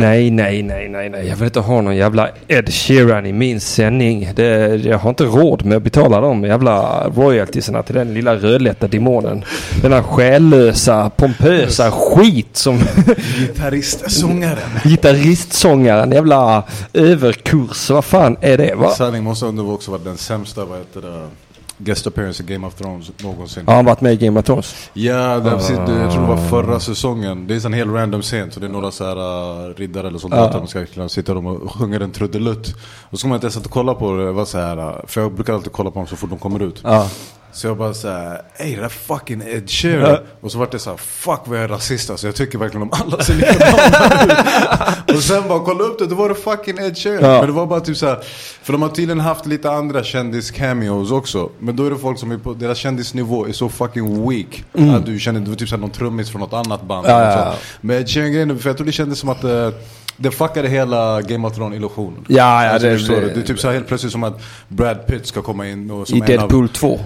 Nej, nej, nej, nej, nej. Jag vill inte ha någon jävla Ed Sheeran i min sändning. Det, jag har inte råd med att betala de jävla royaltiesarna till den lilla rödlätta demonen. Den här själlösa, pompösa skit som Gitarristsångaren. gitarristsångaren, jävla överkurs. Vad fan är det? Va? Sanning måste ändå också vara den sämsta, vad heter det? Guest appearance i Game of Thrones någonsin. Har han varit med i Game of Thrones? Ja, det, precis, det, jag tror det var förra säsongen. Det är en hel random scen, så det är några så här uh, riddare eller soldater Ja. de ska kunna sitta de och sjunga en trudelutt. Och så kommer jag inte ens att kolla på det, det var så här, uh, för jag brukar alltid kolla på dem så fort de kommer ut. Ja. Så jag bara såhär, ey det där fucking Ed Sheeran. Ja. Och så vart det såhär, fuck vad jag är rasist alltså. Jag tycker verkligen de alla ser likadana ut. Och sen bara kolla upp det, då var det fucking Ed Sheeran. Ja. Men det var bara typ såhär, för de har tydligen haft lite andra kändis-cameos också. Men då är det folk som är på, deras kändisnivå är så fucking weak. Att du känner, det var typ såhär någon trummis från något annat band. Mm. Ja, ja. Men Ed Sheeran-grejen, för jag tror det kändes som att eh, det fuckade hela Game of Thrones-illusionen. Ja, ja, Alltså, det- du? det- det är typ så helt plötsligt som att Brad Pitt ska komma in och som I Deadpool 2.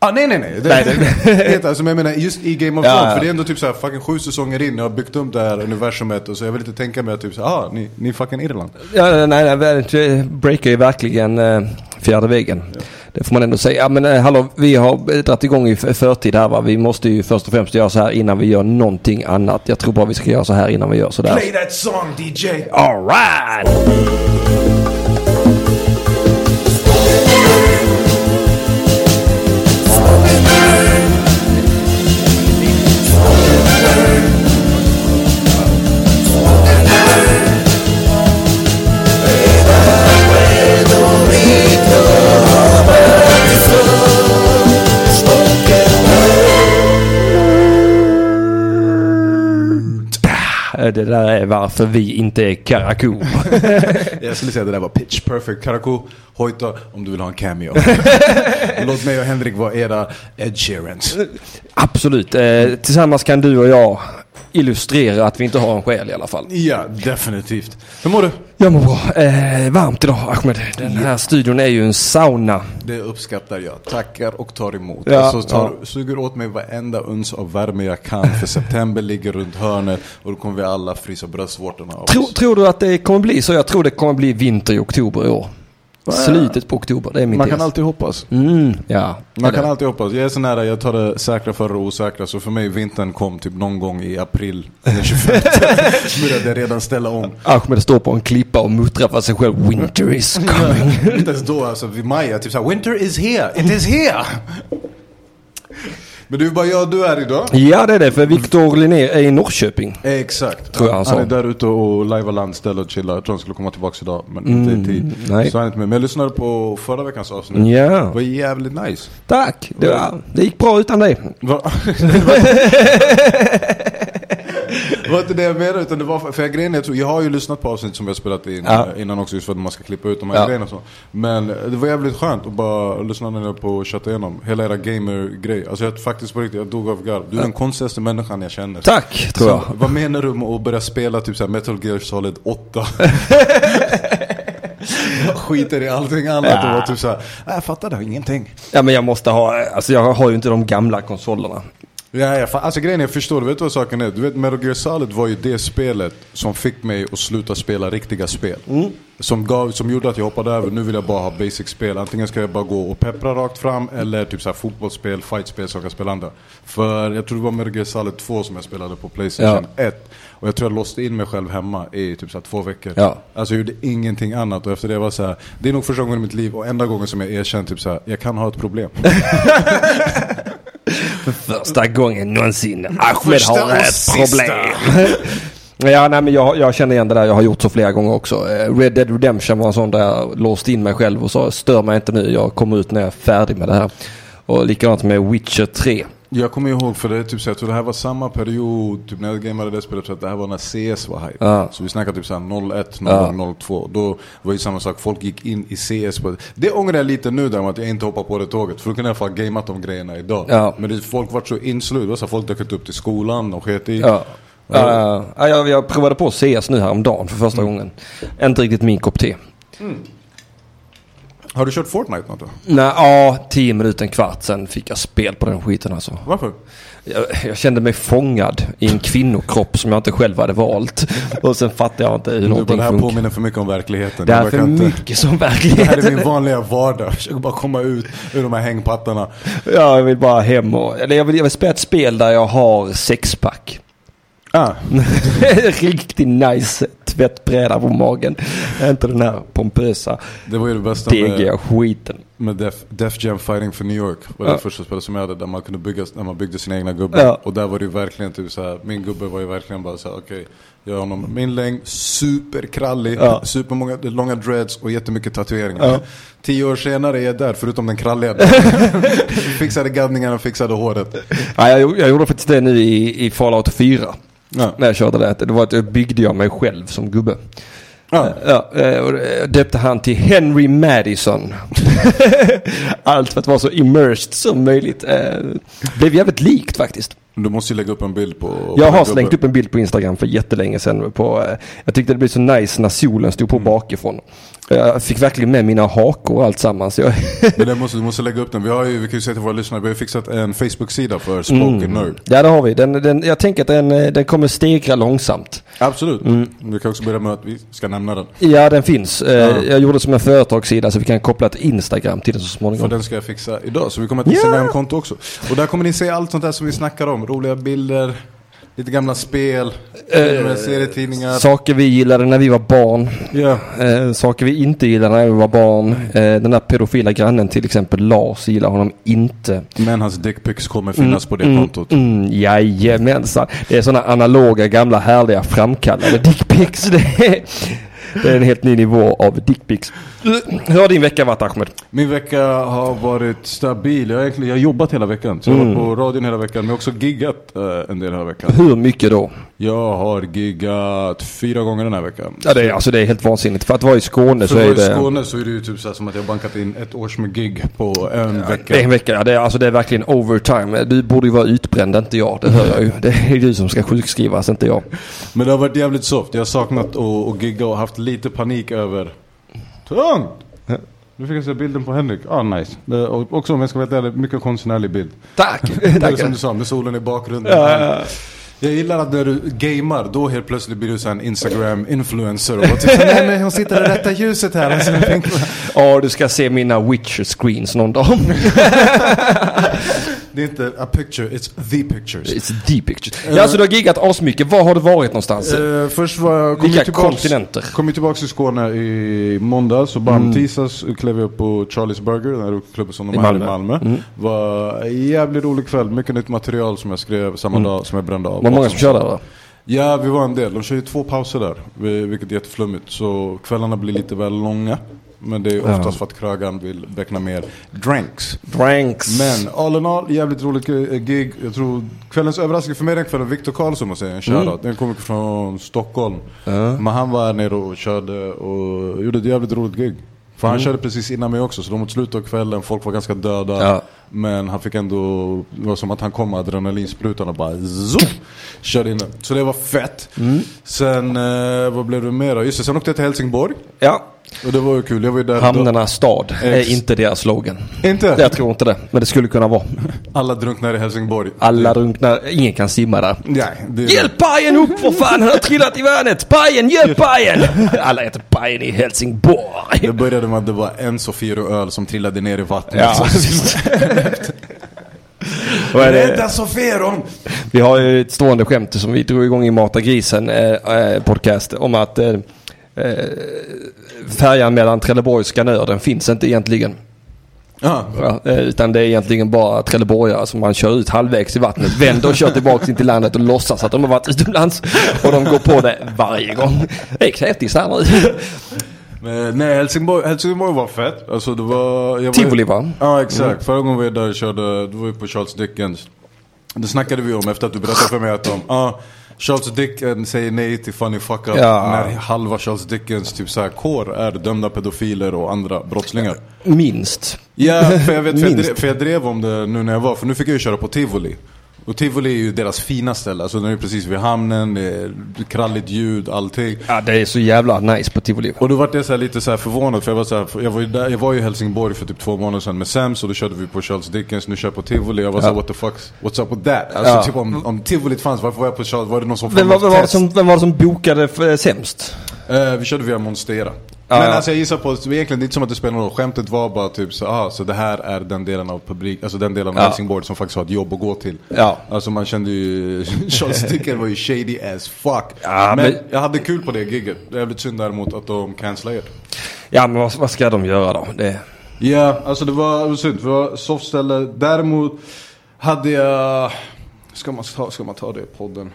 Ah, nej nej nej. Det, Nej, det, det, alltså, men jag menar just i Game of Ja, Thrones. ja. För det är ändå typ såhär fucking sju säsonger in. Jag har byggt upp det här universumet. Och så jag vill inte tänka mig att typ såhär, ah ni, ni är fucking Irland. Ja, nej, nej, det breakar ju verkligen eh, fjärde väggen. Det får man ändå säga. Ja, men eh, hallå, vi har dragit igång i förtid här va. Vi måste ju först och främst göra så här innan vi gör någonting annat. Jag tror bara vi ska göra så här innan vi gör så där. Play that song DJ! All Det där är varför vi inte är Karakou. Jag skulle säga att det där var pitch perfect. Karakou, hojta om du vill ha en cameo. Låt mig och Henrik vara era Ed Sheerans. Absolut. Eh, tillsammans kan du och jag illustrera att vi inte har en själ i alla fall. Ja, definitivt. Hur mår du? Jag mår bra. Eh, varmt idag Ahmed. Den här studion är ju en sauna. Det uppskattar jag. Tackar och tar emot. Ja, alltså, tar, Suger åt mig varenda uns av värme jag kan. För september ligger runt hörnet och då kommer vi alla frysa bröstvårtorna av Tror, oss. tror du att det kommer bli så? Jag tror det kommer bli vinter i oktober i år. Slutet på oktober, det är min Man tes. kan alltid hoppas. Mm, ja. Man kan alltid hoppas. Jag är så nära, jag tar det säkra före det osäkra. Så för mig vintern kom typ någon gång i april den 25. Började jag redan ställa om. Ahmed står på en klippa och muttrar för sig själv. Winter is coming. Inte ens då, alltså vid maj, typ såhär Winter is here, it is here! Men det är bara jag du är idag. ja, det är det. För Victor Linnér är i Norrköping. Exakt. Tror jag han sa. är där ute och lajvar landställ och chillar. Jag tror han skulle komma tillbaka idag, men inte i tid. Mm, nej. Så han är inte med. Men jag lyssnade på förra veckans avsnitt. Ja. Det var jävligt nice. Tack. Det, var, det gick bra utan dig. Va? Det var inte det jag menade, utan det var för, jag, grejen, jag, tror, jag har ju lyssnat på avsnitt som vi har spelat in Ja. eh, innan också, just för att man ska klippa ut de här Ja. grejerna och så. Men eh, det var jävligt skönt att bara lyssna ner på och chatta igenom hela era gamer-grej. Alltså jag faktiskt på riktigt, jag dog av garv. Du är den konstigaste människan jag känner. Tack, tror jag. Så, vad menar du med att börja spela typ såhär Metal Gear Solid 8? jag skiter i allting annat Ja. och var typ såhär, "Nej, jag fattar det, ingenting. Ja, men jag måste ha... Alltså jag har ju inte de gamla konsolerna. Ja, ja, alltså grejen är, jag förstår, du vet vad saken är? Du vet Metal Gear Solid var ju det spelet som fick mig att sluta spela riktiga spel. Som, gav, som gjorde att jag hoppade över, nu vill jag bara ha basic spel. Antingen ska jag bara gå och peppra rakt fram eller typ så här fotbollsspel, fightspel kan spela andra. För jag tror det var Metal Gear Solid 2 som jag spelade på Playstation 1. Och jag tror jag låste in mig själv hemma i typ så här två veckor. Ja. Alltså jag gjorde ingenting annat och efter det var så här, det är nog första gången i mitt liv och enda gången som jag erkänt typ så här, jag kan ha ett problem. Första gången någonsin. Ahmed Första har ett sista. problem. Ja, nej, men jag, jag känner igen det där. Jag har gjort så flera gånger också. Eh, Red Dead Redemption var en sån där jag låste in mig själv och sa stör mig inte nu. Jag kommer ut när jag är färdig med det här. Och likadant med Witcher 3. Jag kommer ihåg för det typ så jag tror det här var samma period typ när jag gamade det spelet, så att det här var när CS var hype. Ja. Så vi snackar typ såhär 01, 02, Ja. 02. Då var ju samma sak, folk gick in i CS på det. ångrar jag lite nu däremot att jag inte hoppar på det tåget. För då kunde jag få gameat de grejerna idag. Ja. Men det, folk var så inslut, det så folk dök upp till skolan och sket i. Ja. Ja, ja, jag, jag provade på CS nu häromdagen för Mm. första gången. Inte riktigt min kopp te. Har du kört Fortnite något då? Nej, ja, tio minuter, en kvart sen fick jag spel på den skiten alltså. Varför? Jag, jag kände mig fångad i en kvinnokropp som jag inte själv hade valt. Och sen fattade jag inte hur Du, någonting det här funkar. påminner för mycket om verkligheten. Det Jag är för inte- mycket som Det här är min vanliga vardag. Jag försöker bara komma ut ur de här hängpattarna. Ja, jag vill bara hem och... Eller jag vill, jag vill spela ett spel där jag har sexpack. Ah, Riktigt nice tvättbräda på magen. Inte den här pompösa, det var ju det bästa med, skiten. med Def, Def Jam Fighting for New York. var det Ja. första spelet som jag hade där man kunde bygga, där man byggde sina egna gubbar. Ja. Och där var det ju verkligen typ så här, min gubbe var ju verkligen bara så här: okej, jag har honom min längd, superkrallig, Ja. supermånga långa dreads och jättemycket tatueringar. Tio år senare är jag där, förutom den kralliga. fixade gaddningarna, fixade håret. Ja, jag, jag gjorde faktiskt det nu i, i Fallout 4. Ja. När jag körde det. Det var att jag byggde jag mig själv som gubbe. Ja. Ja, eh, och jag döpte han till Henry Madison. Allt för att vara så immersed som möjligt. Eh, Blev jävligt likt faktiskt. Du måste ju lägga upp en bild på... Jag har slängt upp en bild på Instagram för jättelänge sedan. På, eh, jag tyckte det blev så nice när solen stod på Mm. bakifrån. Jag fick verkligen med mina hakor och allt sammans. Jag, Men den måste, du måste lägga upp den. Vi, har ju, vi kan ju säga till våra lyssnare, vi har fixat en Facebook-sida för Spoken Nerd. ja det har vi. Den, den, jag tänker att den, eh, den kommer stegra långsamt. Absolut. Mm. Vi kan också börja med att vi ska nämna den. Ja den finns. Eh, Ja. Jag gjorde som en företagssida så vi kan koppla ett Instagram till den så För småningom. den ska jag fixa idag. Så vi kommer ha ett Ja! Instagram-konto också. Och där kommer ni se allt sånt där som vi snackar om. Roliga bilder, lite gamla spel, filmer, serietidningar. Saker vi gillade när vi var barn. Ja. Eh, saker vi inte gillade när vi var barn. Eh, den där pedofila grannen till exempel Lars gillar honom inte. Men hans dickpics kommer finnas på det mm, kontot. Mm, jajamensan. Det är sådana analoga gamla härliga framkallade dickpics. Det är, det är en helt ny nivå av dickpics. Hur har din vecka varit Ahmed? Min vecka har varit stabil. Jag har, egentligen, jag har jobbat hela veckan. Så jag har Mm. varit på radion hela veckan. Men också giggat eh, en del hela veckan. Hur mycket då? Jag har giggat fyra gånger den här veckan. Ja, det, är, alltså, det är helt vansinnigt. För att vara i Skåne För så att är vara i det... Skåne så är det ju typ så här som att jag har bankat in ett års med gig på en vecka. Det är en vecka, ja, det är, alltså det är verkligen overtime. Du borde ju vara utbränd, inte jag. Det hör jag ju. Det är du som ska sjukskrivas, inte jag. Men det har varit jävligt soft. Jag har saknat att, att gigga och haft lite panik över... Tungt! Nu fick jag se bilden på Henrik. Ah nice. Det, och också om jag ska vara ärlig, mycket konstnärlig bild. Tack! Det är som du sa, med solen i bakgrunden. Ja, ja, ja. Jag gillar att när du gamer, då helt plötsligt blir du en Instagram-influencer. Och typ nej men hon sitter i rätta ljuset här. Alltså, Ja, du ska se mina Witcher-screens någon dag. det är inte a picture, it's the pictures. It's deep pictures. Ja, alltså du har giggat asmycket. Var har du varit någonstans? Eh, först var jag, kom Vilka tillbaks, kontinenter? kom jag tillbaks till Skåne i måndags och bam, tisdags klev jag upp på Charlies Burger, den här klubben som de I har i Malmö. Mm. Var en jävligt rolig kväll, mycket nytt material som jag skrev samma dag som jag brände av. Var många som körde där? Ja, vi var en del. De kör ju två pauser där, vi- vilket är jätteflummigt. Så kvällarna blir lite väl långa. Men det är Ja. oftast för att krögaren vill beckna mer drinks. Dranks. Men all in all, jävligt roligt eh, gig. Jag tror kvällens överraskning för mig den kvällen, Viktor Karlsson måste jag säga, en shoutout. Den kommer från Stockholm. Mm. Ja. Men han var här nere och körde och gjorde ett jävligt roligt gig. För han körde precis innan mig också, så de mot slutet av kvällen, folk var ganska döda. Ja. Men han fick ändå, det var som att han kom med adrenalinsprutan och bara zoom, körde in den. Så det var fett. Mm. Sen, eh, vad blev det mer då? Just det, sen åkte jag till Helsingborg. Ja, Och det var ju kul, jag var ju där. Hamnarnas stad är inte deras slogan. Inte? Jag tror inte det, men det skulle kunna vara. Alla drunknar i Helsingborg. Alla drunknar, ingen kan simma där. Nej, det är Hjälp pajen upp för fan, han har trillat i vattnet! Pajen, hjälp pajen! Alla äter pajen i Helsingborg. Det började med att det var en Sofiero öl som trillade ner i vattnet. Ja. Vad? Rädda Sofieron! Vi har ju ett stående skämt som vi drog igång i Mata Grisen eh, eh, podcast om att eh, eh, färjan mellan Trelleborg och Skanör den finns inte egentligen. Ja. Eh, utan det är egentligen bara trelleborgare som man kör ut halvvägs i vattnet, vänder och kör tillbaka in till landet och låtsas att de har varit utomlands. Och de går på det varje gång. Det är knäppis här nu. Men, nej, Helsingborg, Helsingborg var fett. Alltså det var... Jag Tivoli va? Ja, exakt. Förra gången vi var där och körde, då var vi på Charles Dickens. Det snackade vi om efter att du berättade för mig att de, ja, Charles Dickens säger nej till Funny Fuck Up Ja. när halva Charles Dickens typ såhär kår är dömda pedofiler och andra brottslingar. Minst. Ja, för jag vet, för jag, drev, för jag drev om det nu när jag var, för nu fick jag ju köra på Tivoli. Och Tivoli är ju deras fina ställe. Alltså den är precis vid hamnen, det är kralligt ljud, allting. Ja, det är så jävla nice på Tivoli. Och då var jag så här lite så här förvånad för jag var, så här, jag, var ju där, jag var i Helsingborg för typ två månader sedan med Sams och då körde vi på Charles Dickens, nu kör jag på Tivoli. Jag var Ja. såhär what the fuck, what's up with that? Alltså Ja. typ om, om Tivolit fanns, varför var jag på Charles? Var det någon som Vem var, vem, var som, vem var det som bokade för, sämst? Eh, vi körde via Monstera. Men alltså jag gissar på, egentligen det är inte som att det spelar någon roll. Skämtet var bara typ så, ah, så det här är den delen av publik, alltså den delen av Ja. Helsingborg som faktiskt har ett jobb att gå till. Ja. Alltså man kände ju, Charles Dickens var ju shady as fuck. Ja, men, men- jag hade kul på det är jävligt synd däremot att de cancellade det. Ja, men vad, vad ska de göra då? Det, Ja, alltså det var, det var synd. Det var softställe. Däremot hade jag... Ska man ta, ska man ta det i podden?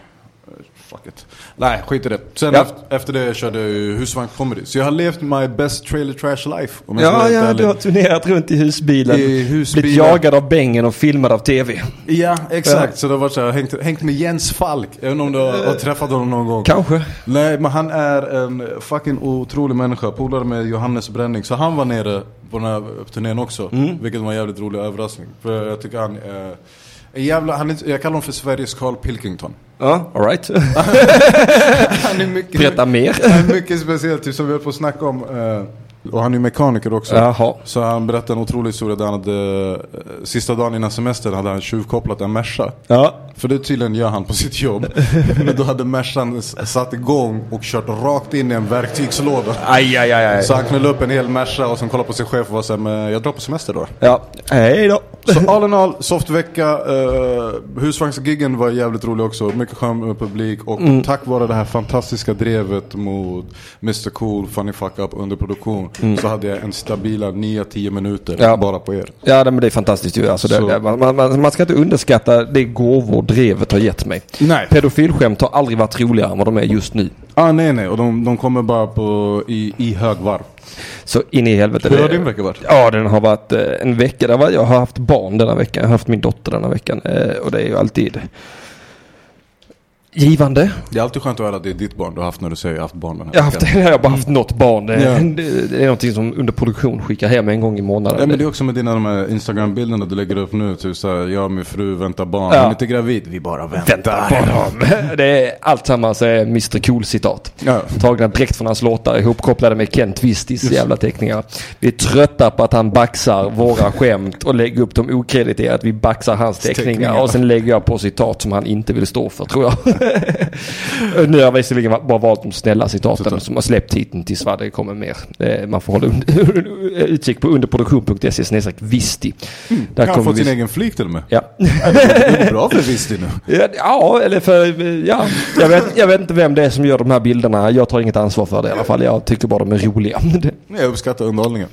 Eh, Fuck it. Nej, skit i det. Sen Ja. efter, efter det körde jag ju husvagn comedy. Så jag har levt my best trailer trash life. Om jag ja, ja, ärlig. du har turnerat runt i husbilen. I husbilen. Blivit jagad av bängen och filmad av tv. Ja, exakt. Så det har varit så här, hängt, hängt med Jens Falk. Inte om du har, har träffat honom någon gång. Kanske. Nej, men han är en fucking otrolig människa. Polare med Johannes Bränning. Så han var nere på den här turnén också. Mm. Vilket var en jävligt rolig överraskning. För jag tycker han är... Jävla, han är, jag kallar honom för Sveriges Carl Pilkington. Ja, alright. Han är mycket, Berätta mer. han är mycket speciell, typ som vi höll på att snacka om. eh, och han är mekaniker också. Jaha. Så han berättade en otrolig historia där han hade, eh, sista dagen innan semestern hade han tjuvkopplat en Merca. Ja. För det tydligen gör han på sitt jobb. Men då hade Mercan satt igång och kört rakt in i en verktygslåda. Aj, aj, aj, aj. Så han knullade upp en hel Merca och sen kollade på sin chef och var såhär, jag drar på semester då. Ja. Hej då. Så all in all, soft vecka. Uh, husvagnsgiggen var jävligt rolig också. Mycket skön med publik. Och Mm. tack vare det här fantastiska drevet mot Mr Cool, Funny Fuck Up under produktion. Så hade jag en stabila 9-10 minuter Mm. Ja. bara på er. Ja, men det är fantastiskt ju. Alltså, det, Så- det, man, man, man ska inte underskatta det gåvor drevet har gett mig. Nej. Pedofilskämt har aldrig varit roligare än vad de är just nu. Ah, nej nej, och de, de kommer bara på, i, i högvarv. Så in i helvete. Hur har din vecka varit? Ja, den har varit eh, en vecka. Där var, jag har haft barn denna veckan. Jag har haft min dotter denna veckan. Eh, och det är ju alltid givande. Det är alltid skönt att höra att det är ditt barn du har haft när du säger haft barn den här Jag har, haft, jag har bara haft något barn. Det, Ja. det, det är någonting som under produktion skickar hem en gång i månaden. Ja, men det är också med dina de här Instagram-bilderna du lägger upp nu. Typ såhär, jag och min fru väntar barn. Ja. Hon är inte gravid. Vi bara väntar. Vänta på dem. Det är allt sammans är Mr Cool-citat. Ja. Tagna direkt från hans låtar ihopkopplade med Kent Wistis jävla teckningar. Vi är trötta på att han baxar våra skämt och lägger upp dem okrediterat. Vi baxar hans teckningar Teckningar. och sen lägger jag på citat som han inte vill stå för tror jag. nu har jag visserligen bara valt de snälla citaten Citat. som har släppt hittills det kommer mer. Det- Man får hålla utkik på underproduktion.se snedstreck Visti. Där Han har kommer fått sin egen flik till och med. Ja. Det går bra för Visti nu. Ja, eller för, ja. Jag vet, jag vet inte vem det är som gör de här bilderna. Jag tar inget ansvar för det i alla fall. Jag tycker bara de är roliga. Jag uppskattar underhållningen.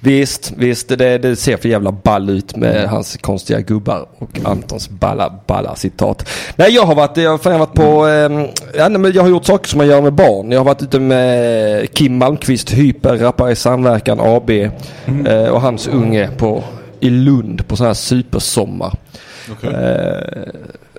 Visst, visst. Det, det ser för jävla ball ut med hans konstiga gubbar och Antons balla, balla citat. Nej, jag har varit, jag har varit på, eh, ja, men jag har gjort saker som man gör med barn. Jag har varit ute med Kim Malmqvist, Hyper, Rappare i Samverkan AB eh, och hans unge på, i Lund på sån här supersommar. Okej. Eh,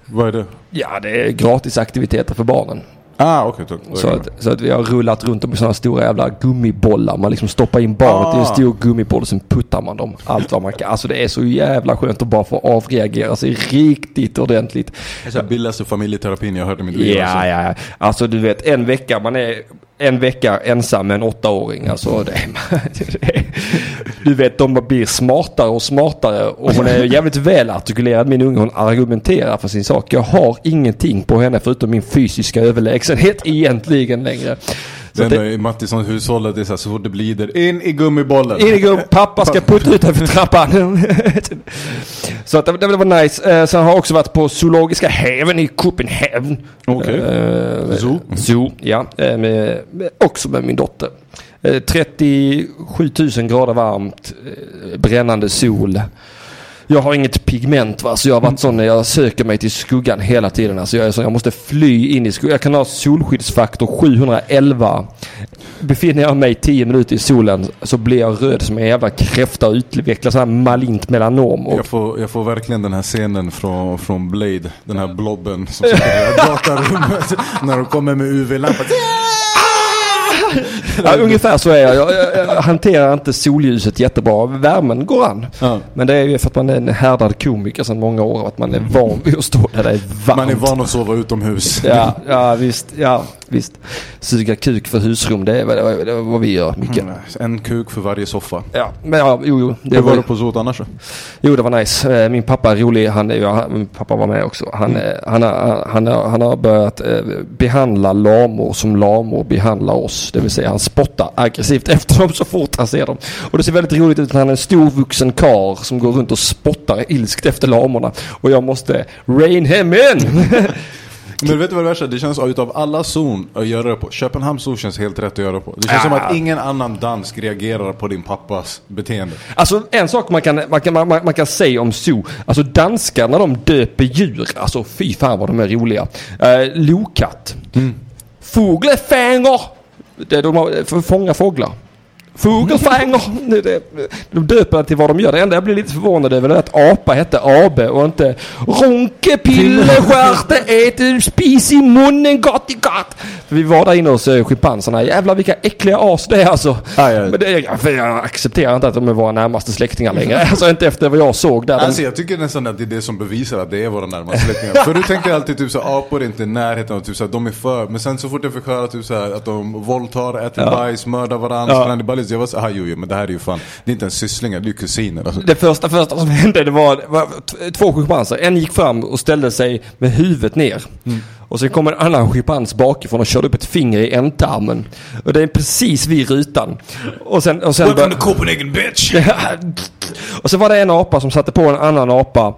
Vad är det? ja, det är gratis aktiviteter för barnen. Ah. Okay, Så att, så att vi har rullat runt dem i sådana stora jävla gummibollar. Man liksom stoppar in barnet i en Ah. stor gummiboll och sen puttar man dem. Allt vad man kan. Alltså det är så jävla skönt att bara få avreagera sig riktigt ordentligt. Det billigaste familjeterapin jag har hört i mitt liv. Ja, alltså. ja, ja. Alltså du vet en vecka, man är en vecka ensam med en åttaåring. Alltså det, det, du vet de blir smartare och smartare och hon är jävligt välartikulerad min unge. Hon argumenterar för sin sak. Jag har ingenting på henne förutom min fysiska överlägsenhet egentligen längre. Så Det enda i Mattisons hushållet det är så, här, så fort det blider, in i gummibollen. in i gum, pappa ska putta ut för trappan. Så att det, det var nice. Eh, sen har jag också varit på Zoologiska häven i Copenhagen. Okej. Eh, Zoo? Zoo, ja. Eh, med, med, också med min dotter. Eh, 37 000 grader varmt, brännande sol. Jag har inget pigment va, så jag har varit sån när jag söker mig till skuggan hela tiden. Alltså jag är sån, jag måste fly in i skuggan. Jag kan ha solskyddsfaktor 711. Befinner jag mig 10 minuter i solen så blir jag röd som en jävla kräfta och utvecklar så här malint melanom. Och Jag får, jag får verkligen den här scenen från, från Blade. Den här blobben som sitter i datarummet. när de kommer med UV-lampan ja, ungefär så är jag. Jag, jag. jag hanterar inte solljuset jättebra. Värmen går an. Ja. Men det är ju för att man är en härdad komiker sedan många år. Att man är van vid att stå där det är varmt. Man är van att sova utomhus. Ja, ja visst. Ja, visst. Suga kuk för husrum, det är, vad- det är, det vad vi gör mycket. Mm, En kuk för varje soffa. Ja, men ja, jo, jo. Det Det var var, du på Zoot annars jo, det var nice. Eh, Min pappa är rolig. Han han, min pappa var med också. Han, Mm. eh, han, han, har, han har börjat eh, behandla lamor som lamor behandlar oss. Det vill säga han spottar aggressivt efter dem så fort han ser dem. Och det ser väldigt roligt ut när han är en stor vuxen kar som går runt och spottar ilskt efter lamorna. Och jag måste rain him in! Men vet du vad det värsta är? Det känns utav alla zon att göra det på. Köpenhamns zon känns helt rätt att göra det på. Det känns som att ingen annan dansk reagerar på din pappas beteende. Alltså en sak man kan, man kan, man, man kan säga om zoo. Alltså danskar när de döper djur. Alltså fy fan vad de är roliga. Eh, lokatt. Fågelfänger. Det är de har, för att fånga fåglar. Fågelfänger. Det- De döper det till vad de gör. Det enda jag blir lite förvånad över är att apa hette Abe och inte Ronke Pillestjärte äter spis i munnen gott i gott. För vi var där inne hos eh, schimpanserna. Jävlar vilka äckliga as det är alltså. Aj, aj. Men det, jag, jag accepterar inte att de är våra närmaste släktingar längre. Alltså inte efter vad jag såg där. Alltså jag tycker nästan att det är det som bevisar att det är våra närmaste släktingar. För du tänker alltid typ så apor är inte i närheten av typ så här, de är för. Men sen så fort jag fick höra typ så här, att de våldtar, äter Ja. bajs, mördar varandra, Ja. Ja. kannibalis. Jag var så "Ah, jo, jo men det här är ju fan, det är inte ens sysslingar, det är ju kusiner. Alltså. det första, första som hände det var, var två schimpanser. En gick fram och ställde sig med huvudet ner. Och sen kom en annan schimpans bakifrån och körde upp ett finger i ändtarmen. Och det är precis vid rutan. Och sen... Och sen bör- Copenhagen bitch! och så var det en apa som satte på en annan apa.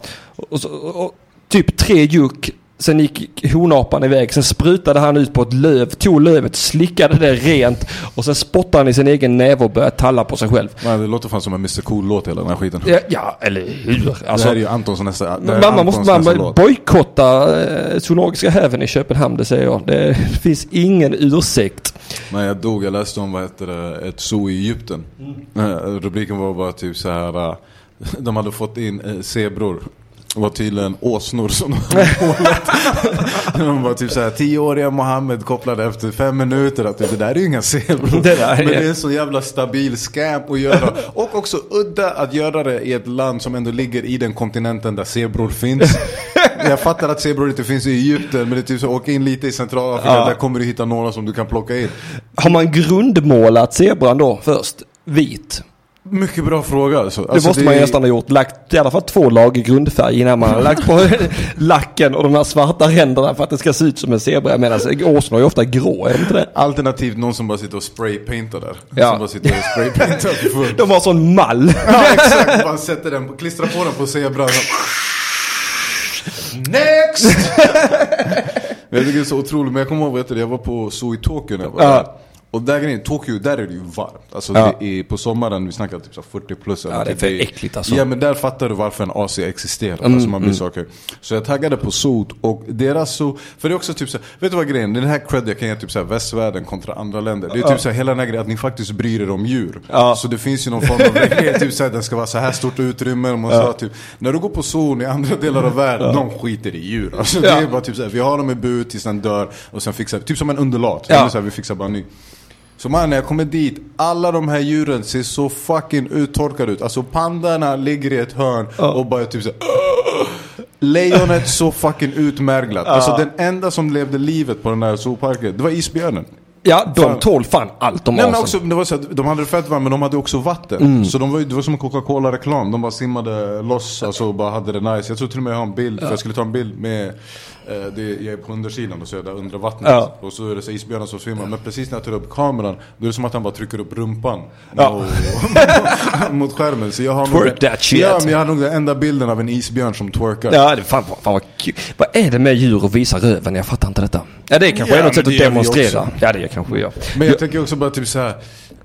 Och, så, och, typ tre juck. Sen gick honapan iväg. Sen sprutade han ut på ett löv. Tog lövet, slickade det rent. Och sen spottade han i sin egen näve och började talla på sig själv. Man, det låter fan som en Mr Cool-låt hela den här skiten. Ja, ja eller hur? det Alltså, här är ju Antons nästa, det man Antons måste nästa man bojkotta eh, Zoologiska häven i Köpenhamn, det säger jag. Det finns ingen ursäkt. Nej jag dog, jag läste om vad heter det, ett zoo i Egypten. Mm. Eh, Rubriken var bara typ så här. eh, De hade fått in zebror. Var tydligen åsnor som de hade målat. De var typ såhär, tioåriga Mohammed kopplade efter fem minuter att det där är ju inga zebror. Det där är- Men det är en så jävla stabil scam att göra. Och också udda att göra det i ett land som ändå ligger i den kontinenten där zebror finns. Jag fattar att zebror inte finns i Egypten, men det är typ så, åk in lite i Centralafrika, Ja. där kommer du hitta några som du kan plocka in. Har man grundmålat zebran då först? Vit? Mycket bra fråga alltså. Det måste man ju nästan ha gjort. Lagt i alla fall två lager grundfärg innan man har lagt på lacken och de här svarta ränderna för att det ska se ut som en zebra. Medan åsnor är ju ofta grå, är det inte det? Alternativt någon som bara sitter och spraypaintar där. Ja. Som bara sitter och spraypaintar för. De har sån mall. Ja exakt, man sätter den, klistrar på den på zebran. Next! jag tycker det är så otroligt, men jag kommer ihåg, du, jag var på Zoo i Tokyo när jag var där. Och där grejen, Tokyo, där är det ju varmt. Alltså Ja. det är, på sommaren, vi snackar typ så här 40 plus. eller Ja, det är för äckligt alltså. Ja men där fattar du varför en AC existerar. Mm, alltså man blir så okej. Så jag taggade på Zoo och deras Zoo, för det är också typ så vet du vad grejen är? Den här cred jag kan ge typ så västvärlden kontra andra länder. Det är typ så här, hela den här grejen att ni faktiskt bryr er om djur. Ja. Så det finns ju någon form av reglering, typ så här, den ska vara så här stort utrymme. Och man sa, typ, när du går på zoo i andra delar av världen, de skiter i djur. Alltså, det Ja. är bara typ så vi har dem i bur tills den dör och sen fixar vi, typ som en undulat. Ja. Ja. Så vi fixar bara en ny. Så man, när jag kommer dit, alla de här djuren ser så fucking uttorkade ut. Alltså pandarna ligger i ett hörn och bara typ så här, Lejonet så fucking utmärglat. Alltså den enda som levde livet på den här zooparken, det var isbjörnen. Ja, de Fan. tål fan allt de Nej men asen. också, det var så att de hade fett varmt men de hade också vatten. Så de var, det var som en Coca-Cola-reklam. De bara simmade loss alltså, och bara hade det nice. Jag tror till och med jag har en bild, för jag skulle ta en bild med det, jag är på undersidan och så är jag där under vattnet. Ja. Och så är det så isbjörnar som svimmar. Men precis när jag tar upp kameran, då är det som att han bara trycker upp rumpan Ja. mot, mot skärmen. Så jag har nog, Twerk that shit. Ja, men jag har nog den enda bilden av en isbjörn som twerkar. Ja, det fan, fan vad kul. Vad är det med djur att visa röven? Jag fattar inte detta. Ja, det kanske Ja, är något sätt att demonstrera. Ja, det kanske vi gör. Men jag tänker också bara typ så här.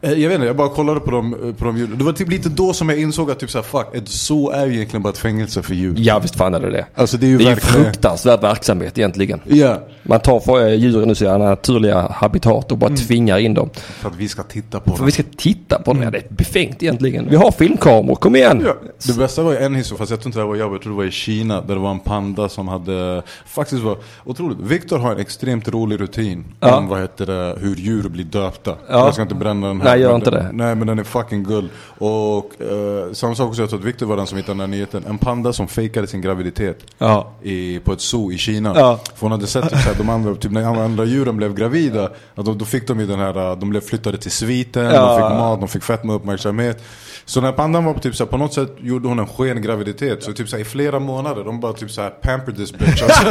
Eh, Jag vet inte, jag bara kollade på dem, eh, på de ljuden. Det var typ lite då som jag insåg att typ såhär, fuck, ett zoo är ju egentligen bara ett fängelse för djur. Ja visst fan är det det. Alltså det är ju Det är verkligen... fruktansvärd verksamhet egentligen. Ja. Man tar för eh, djuren ur sina naturliga habitat och bara Mm. tvingar in dem. För att vi ska titta på För dem. vi ska titta på det. Det är befängt egentligen. Vi har filmkameror, kom igen! Ja. Det bästa var ju en historia, fast jag tror inte det här var jag, jag tror det var i Kina, där det var en panda som hade, faktiskt var otroligt. Viktor har en extremt rolig rutin Ja. om vad heter det, hur djur blir döpta. Ja. Jag ska inte bränna den här. Nej, gör men inte det. Nej men den är fucking gull. Och eh, samma sak också, jag tror att Viktor var den som hittade den här nyheten. En panda som fejkade sin graviditet Ja. i, på ett zoo i Kina. Ja. För hon hade sett typ, så här, de andra, typ när andra djuren blev gravida, att då, då fick de ju den här, uh, de blev flyttade till sviten, Ja. de fick mat, de fick fett med uppmärksamhet. Så när pandan var på typ så här, på något sätt gjorde hon en sken graviditet. Så typ så här, i flera månader, de bara typ så här pamper this bitch. Alltså,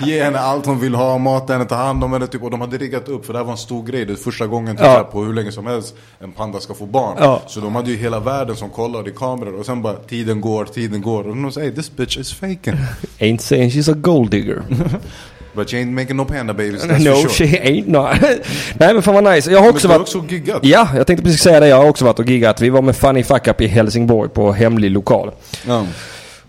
ge henne allt hon vill ha, mata henne, ta hand om henne. Typ, och de hade riggat upp, för det här var en stor grej. Det är första gången typ, Ja. här, på hur länge som helst en panda ska få barn. Ja. Så de hade ju hela världen som kollade i kameror. Och sen bara tiden går, tiden går. Och de säger this bitch is faking. Ain't saying she's a gold digger. But you ain't making no panda babies, that's no, for sure. she ain't not. Nej men fan vad nice. Jag har också varit... också giggat. Ja, jag tänkte precis säga det. Jag har också varit och giggat. Vi var med Funny Fuck Up i Helsingborg på hemlig lokal. Ja.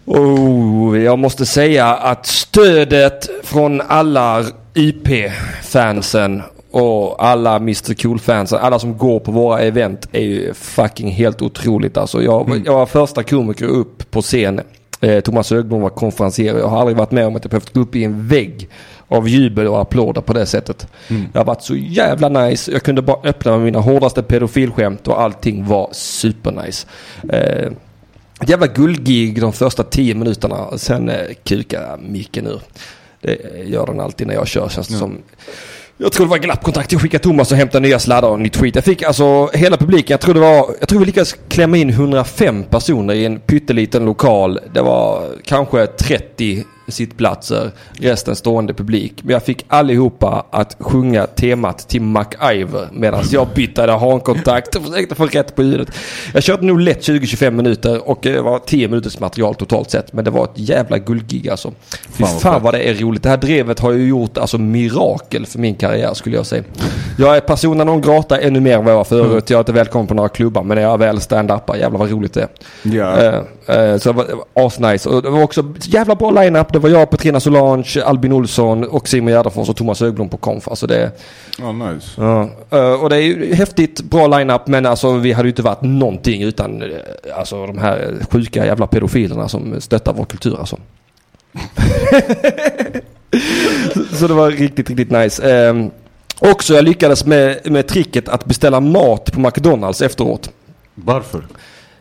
Oh, jag måste säga att stödet från alla IP-fansen och alla Mr Cool-fansen, alla som går på våra event är ju fucking helt otroligt alltså. Jag, jag var första komiker upp på scen. Eh, Thomas Högblom var konferencier. Jag har aldrig varit med om att jag behövt gå upp i en vägg av jubel och applåder på det sättet. Det har varit så jävla nice. Jag kunde bara öppna med mina hårdaste pedofilskämt och allting var supernice. Eh, ett jävla guldgig de första tio minuterna. Sen eh, kukar micken ur. Det gör den alltid när jag kör känns det som. Jag tror det var glappkontakt. Jag skickade Thomas och hämtade nya sladdar och en ny tweet. Jag fick alltså hela publiken. Jag tror det var. Jag tror vi lyckades klämma in 105 personer i en pytteliten lokal. Det var kanske 30 sittplatser. Resten stående publik. Men jag fick allihopa att sjunga temat till MacIver medan jag byttade hankontakt och försökte få rätt på ljudet. Jag körde nog lätt 20-25 minuter och det var 10 minuters material totalt sett. Men det var ett jävla guldgig alltså. Fy Fan fan vad det är roligt. Det här drevet har ju gjort alltså mirakel för min karriär skulle jag säga. Jag är persona non grata ännu mer än vad jag var förut. Jag är inte välkommen på några klubbar men när jag väl stand-upar, jävlar vad roligt det är. Ja. Eh, eh, så det var asnice. Och det var också jävla bra line-up. Det var jag, Petrina Solange, Albin Olsson och Simon Gärdenfors och Thomas Högblom på konf. Alltså det, Ja, nice. ja. Eh, och det är ju häftigt, bra line-up men alltså vi hade ju inte varit någonting utan eh, alltså de här sjuka jävla pedofilerna som stöttar vår kultur alltså. Så det var riktigt, riktigt nice. Um, också jag lyckades med, med tricket att beställa mat på McDonalds efteråt. Varför?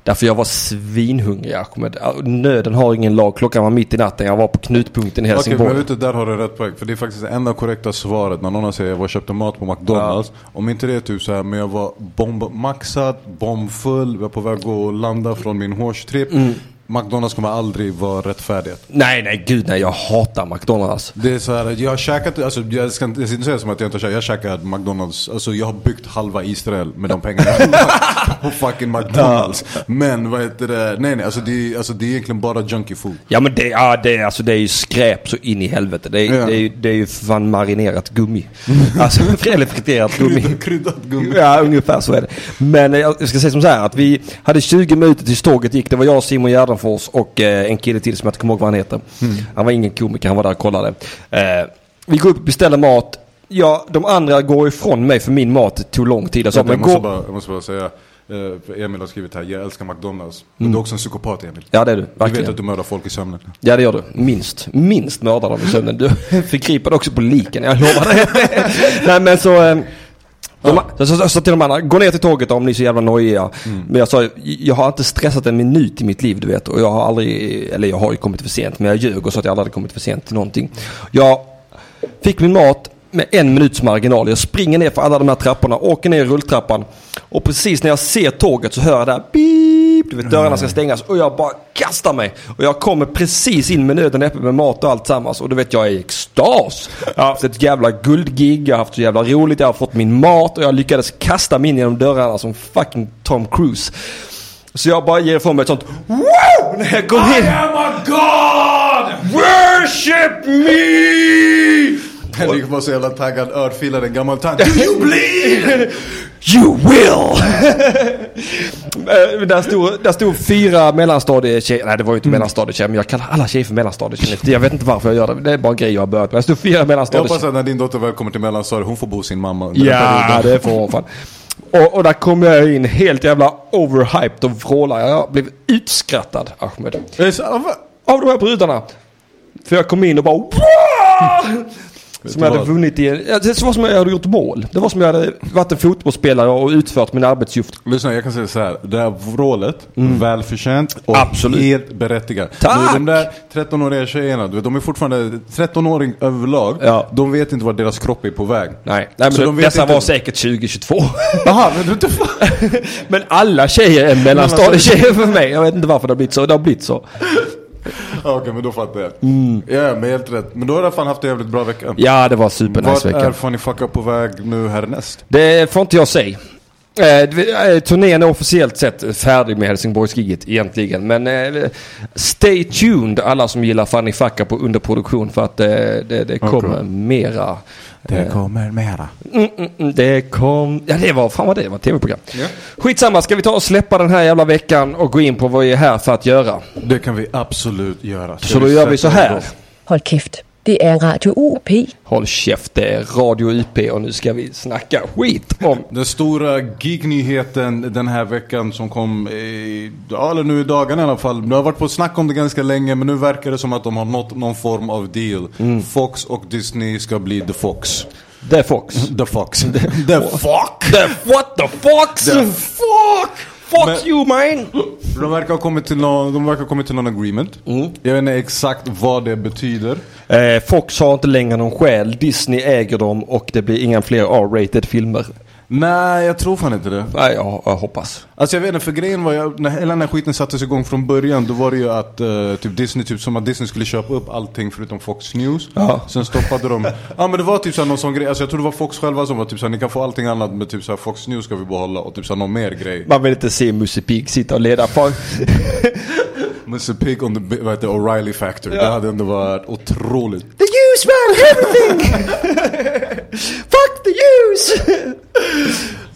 Därför jag var svinhungrig. Jag kommer, nöden har ingen lag. Klockan var mitt i natten. Jag var på knutpunkten i Okej, Helsingborg. men vet du, där har du rätt poäng. För det är faktiskt det enda korrekta svaret när någon säger jag var och köpte mat på McDonalds. Om inte det är typ så här, men jag var bombmaxad, bombfull, jag var på väg att landa från min hårstrip. Mm. McDonalds kommer aldrig vara rättfärdigt. Nej, nej, gud nej. Jag hatar McDonalds. Det är så här, jag har käkat, alltså jag ska inte jag ska inte säga som att jag inte har käkat, jag har käkat McDonalds, alltså jag har byggt halva Israel med de pengarna på fucking McDonalds. Men vad heter det, nej nej, alltså det, är, alltså det är egentligen bara junkie food. Ja men det, ja, det, är, alltså, det är ju skräp så in i helvete. Det är, Ja. det är, det är ju fan marinerat gummi. Alltså, eller friterat gummi. Kryddat, gummi. Ja, ungefär så är det. Men eh, jag ska säga som så här att vi hade 20 minuter tills tåget gick. Det var jag, Simon Gärdenfors och eh, en kille till som jag inte kommer ihåg vad han heter. Han var ingen komiker, han var där och kollade. Eh, vi går upp och beställer mat. Ja, de andra går ifrån mig för min mat tog lång tid. Jag sa, Jag, men måste bara, jag måste bara säga, eh, Emil har skrivit här, jag älskar McDonalds. Men du är också en psykopat Emil. Ja, det är du. Du vet Verkligen. att du mördar folk i sömnen. Ja det gör du. Minst. Minst mördar dem i sömnen. Du förgriper dig också på liken, jag lovar dig. Nej men så... De, så, så, så till de andra, gå ner till tåget om ni är så jävla nojiga. Men jag sa, jag har inte stressat en minut i mitt liv du vet. Och jag har aldrig, eller jag har ju kommit för sent. Men jag ljög och sa att jag aldrig hade kommit för sent till någonting. Jag fick min mat med en minuts marginal. Jag springer ner för alla de här trapporna, åker ner i rulltrappan. Och precis när jag ser tåget så hör jag där beep, du vet dörrarna ska stängas. Och jag bara kastar mig. Och jag kommer precis in med nöden näppe med mat och allt sammans. Och du vet jag är i extas. Jag har haft ett jävla guldgig, jag har haft så jävla roligt, jag har fått min mat och jag lyckades kasta mig in genom dörrarna som fucking Tom Cruise. Så jag bara ger ifrån mig ett sånt wow! När jag går in. am a god! Worship me! Henrik var så jävla taggad, örfilar en gammal tant. Do you bleed? You will! Eh, där, stod, där stod fyra mellanstadietjejer, nej det var ju inte mellanstadietjejer men jag kallar alla tjejer för mellanstadietjejer. Jag vet inte varför jag gör det, det är bara en grej jag har börjat med. Det stod fyra Jag hoppas mellanstadietjejer. att när din dotter väl kommer till mellanstadiet, hon får bo sin mamma under Ja, perioden. det får hon fan. Och, och där kom jag in helt jävla overhyped och vrålade. Jag blev utskrattad, Ahmed. Ah? Av de här brudarna. För jag kom in och bara! Som jag hade vad? vunnit i en, Det var som jag hade gjort mål. Det var som jag hade varit en fotbollsspelare och utfört min arbetsuppgift. Lyssna, jag kan säga så här. Det här vrålet, välförtjänt och Mm. Absolut. helt berättigat. Tack! Nu, De där 13-åriga tjejerna, du vet, de är fortfarande 13-åring överlag. Ja. De vet inte vart deras kropp är på väg. Nej, Nej men de dessa inte- var säkert 2022. Jaha, men du inte men alla tjejer är mellanstadietjejer för mig. Jag vet inte varför det har blivit så. Det har blivit så. Okej, men då fattar jag. Ja, men helt rätt. Men då har du fan haft en jävligt bra vecka. Mm. Ja, det var Vart supernice är vecka. Funny Fuck Up på väg nu härnäst? Det får inte jag säga. Eh, det- eh, turnén är officiellt sett färdig med Helsingborgsgiget egentligen. Men eh, stay tuned alla som gillar Fanny Facka på underproduktion för att eh, det, det kommer mera. Eh, kommer mera. Mm, mm, mm, det kom... Ja det var... Fan vad det var. Tv-program. Skitsamma. Ska vi ta och släppa den här jävla veckan och gå in på vad vi är här för att göra? Det kan vi absolut göra. Ska Så då gör vi så här. Hold kæft. Det er Radio UP. Håll käft, det är Radio UP och nu ska vi snacka skit om... Den stora geeknyheten den här veckan som kom i, ja, eller nu i dagarna i alla fall. Det har varit på snack om det ganska länge men nu verkar det som att de har nått någon form av deal. Mm. Fox och Disney ska bli The Fox. The Fox. The Fox. The Fuck! The... What the Fox? The fuck! Fuck Men- you man! De verkar ha kommit till någon, de verkar ha kommit till någon agreement. Mm. Jag vet inte exakt vad det betyder. Eh, Fox har inte längre någon själ. Disney äger dem och det blir inga fler R-rated filmer. Nej, jag tror fan inte det. Nej, jag, jag hoppas. Alltså jag vet inte, för grejen var ju, när hela den här skiten sattes igång från början Då var det ju att eh, typ Disney, typ som att Disney skulle köpa upp allting förutom Fox News Ja. Sen stoppade de, ja men det var typ såhär någon sån grej, alltså jag tror det var Fox själva som var typ såhär Ni kan få allting annat men typ såhär Fox News ska vi behålla och typ såhär någon mer grej Man vill inte se Musse Pigg sitta och leda. Fan. Mr Pig on the, vad heter O'Reilly Factor Det hade ändå varit otroligt The use man, everything! Fuck the use!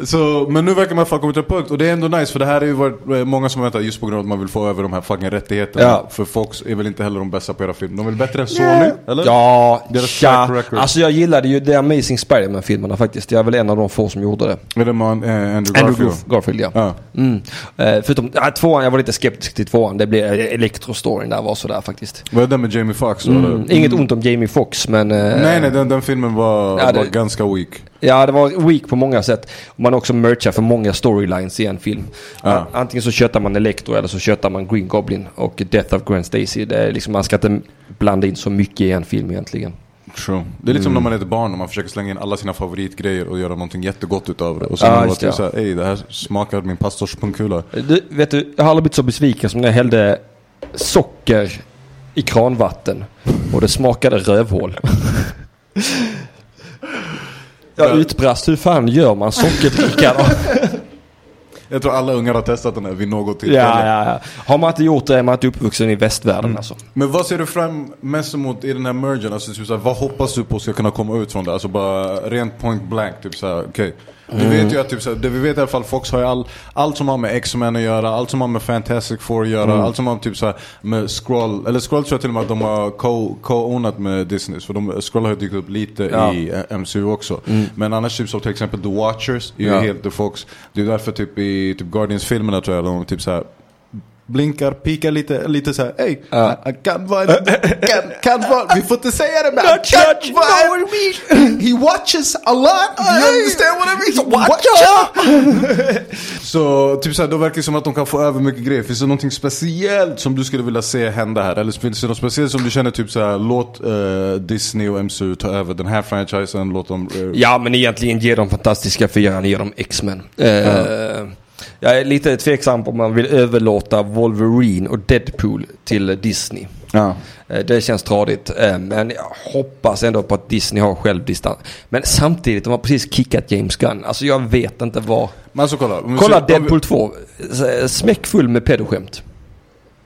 Så, men nu verkar man fan kommit till en punkt och det är ändå nice för det här är ju varit eh, många som väntar just på grund av att man vill få över de här fucking rättigheterna Ja. För Fox är väl inte heller de bästa på att göra film, de är väl bättre än Sony? Eller? Ja, Deras record. Alltså jag gillade ju The Amazing Spider-Man-filmerna faktiskt. Jag är väl en av de få som gjorde det. Är det man, eh, Andrew Garfield? Andrew Garfield, ja. Ja. Mm. Eh, förutom ja, tvåan, jag var lite skeptisk till tvåan. Det blev Electro-storyn där var sådär faktiskt. Var det den med Jamie Foxx? då, Mm. eller? Inget ont om Jamie Foxx men... Nej nej, den, den filmen var, Ja, det- var ganska weak. Ja, det var weak på många sätt. Man också merchar för många storylines i en film. Ja. Antingen så köttar man Electro eller så köttar man Green Goblin och Death of Gwen Stacy. Det är liksom, man ska inte blanda in så mycket i en film egentligen. True. Det är lite Mm. som när man är ett barn och man försöker slänga in alla sina favoritgrejer och göra någonting jättegott utav det. Och sen det det, typ såhär, ey det här smakar min pastors pungkula. Du, vet du, jag har aldrig blivit så besviken som när jag hällde socker i kranvatten och det smakade rövhål. Jag utbrast, hur fan gör man sockerdricka då? Jag tror alla ungar har testat den här vid något tillfälle. Ja, ja, ja. Har man inte gjort det är man inte uppvuxen i västvärlden alltså. Men vad ser du fram mest emot i den här mergen? Alltså, typ såhär, vad hoppas du på ska kunna komma ut från det? Alltså bara rent point blank, typ såhär, okej. Vi vet ju att typ såhär, det vi vet i alla fall, Fox har ju all, allt som har med X-Men att göra, allt som har med Fantastic Four att göra, allt som har typ såhär med Scroll, eller Scroll tror jag till och med att de har co- co-ownat med Disney. För de, Scroll har ju dykt upp lite Ja. i eh, MCU också. Men annars typ som till exempel The Watchers är ju Ja. helt The Fox. Det är därför typ i typ Guardians-filmerna tror jag de typ såhär blinkar, pikar lite, lite såhär, ey, Ja. han kan vara, kan, kan vara, vi får inte säga det men han kan vara, he watches a lot, you understand what I mean? Watcha! Så typ såhär, då verkar det som att de kan få över mycket grejer. Finns det någonting speciellt som du skulle vilja se hända här? Eller finns det något speciellt som du känner typ såhär, låt eh, Disney och MCU ta över den här franchisen, låt dem... eh, Ja, men egentligen ge dem fantastiska fyran, ge dem X-Men. Eh, Jag är lite tveksam på om man vill överlåta Wolverine och Deadpool till Disney. ja. Eh, Det känns tradigt. eh, Men jag hoppas ändå på att Disney har självdistans. Men samtidigt, de har precis kickat James Gunn. Alltså jag vet inte vad. Men alltså kolla. Kolla ser- om vi- Deadpool 2. S- Smäckfull med pedoskämt.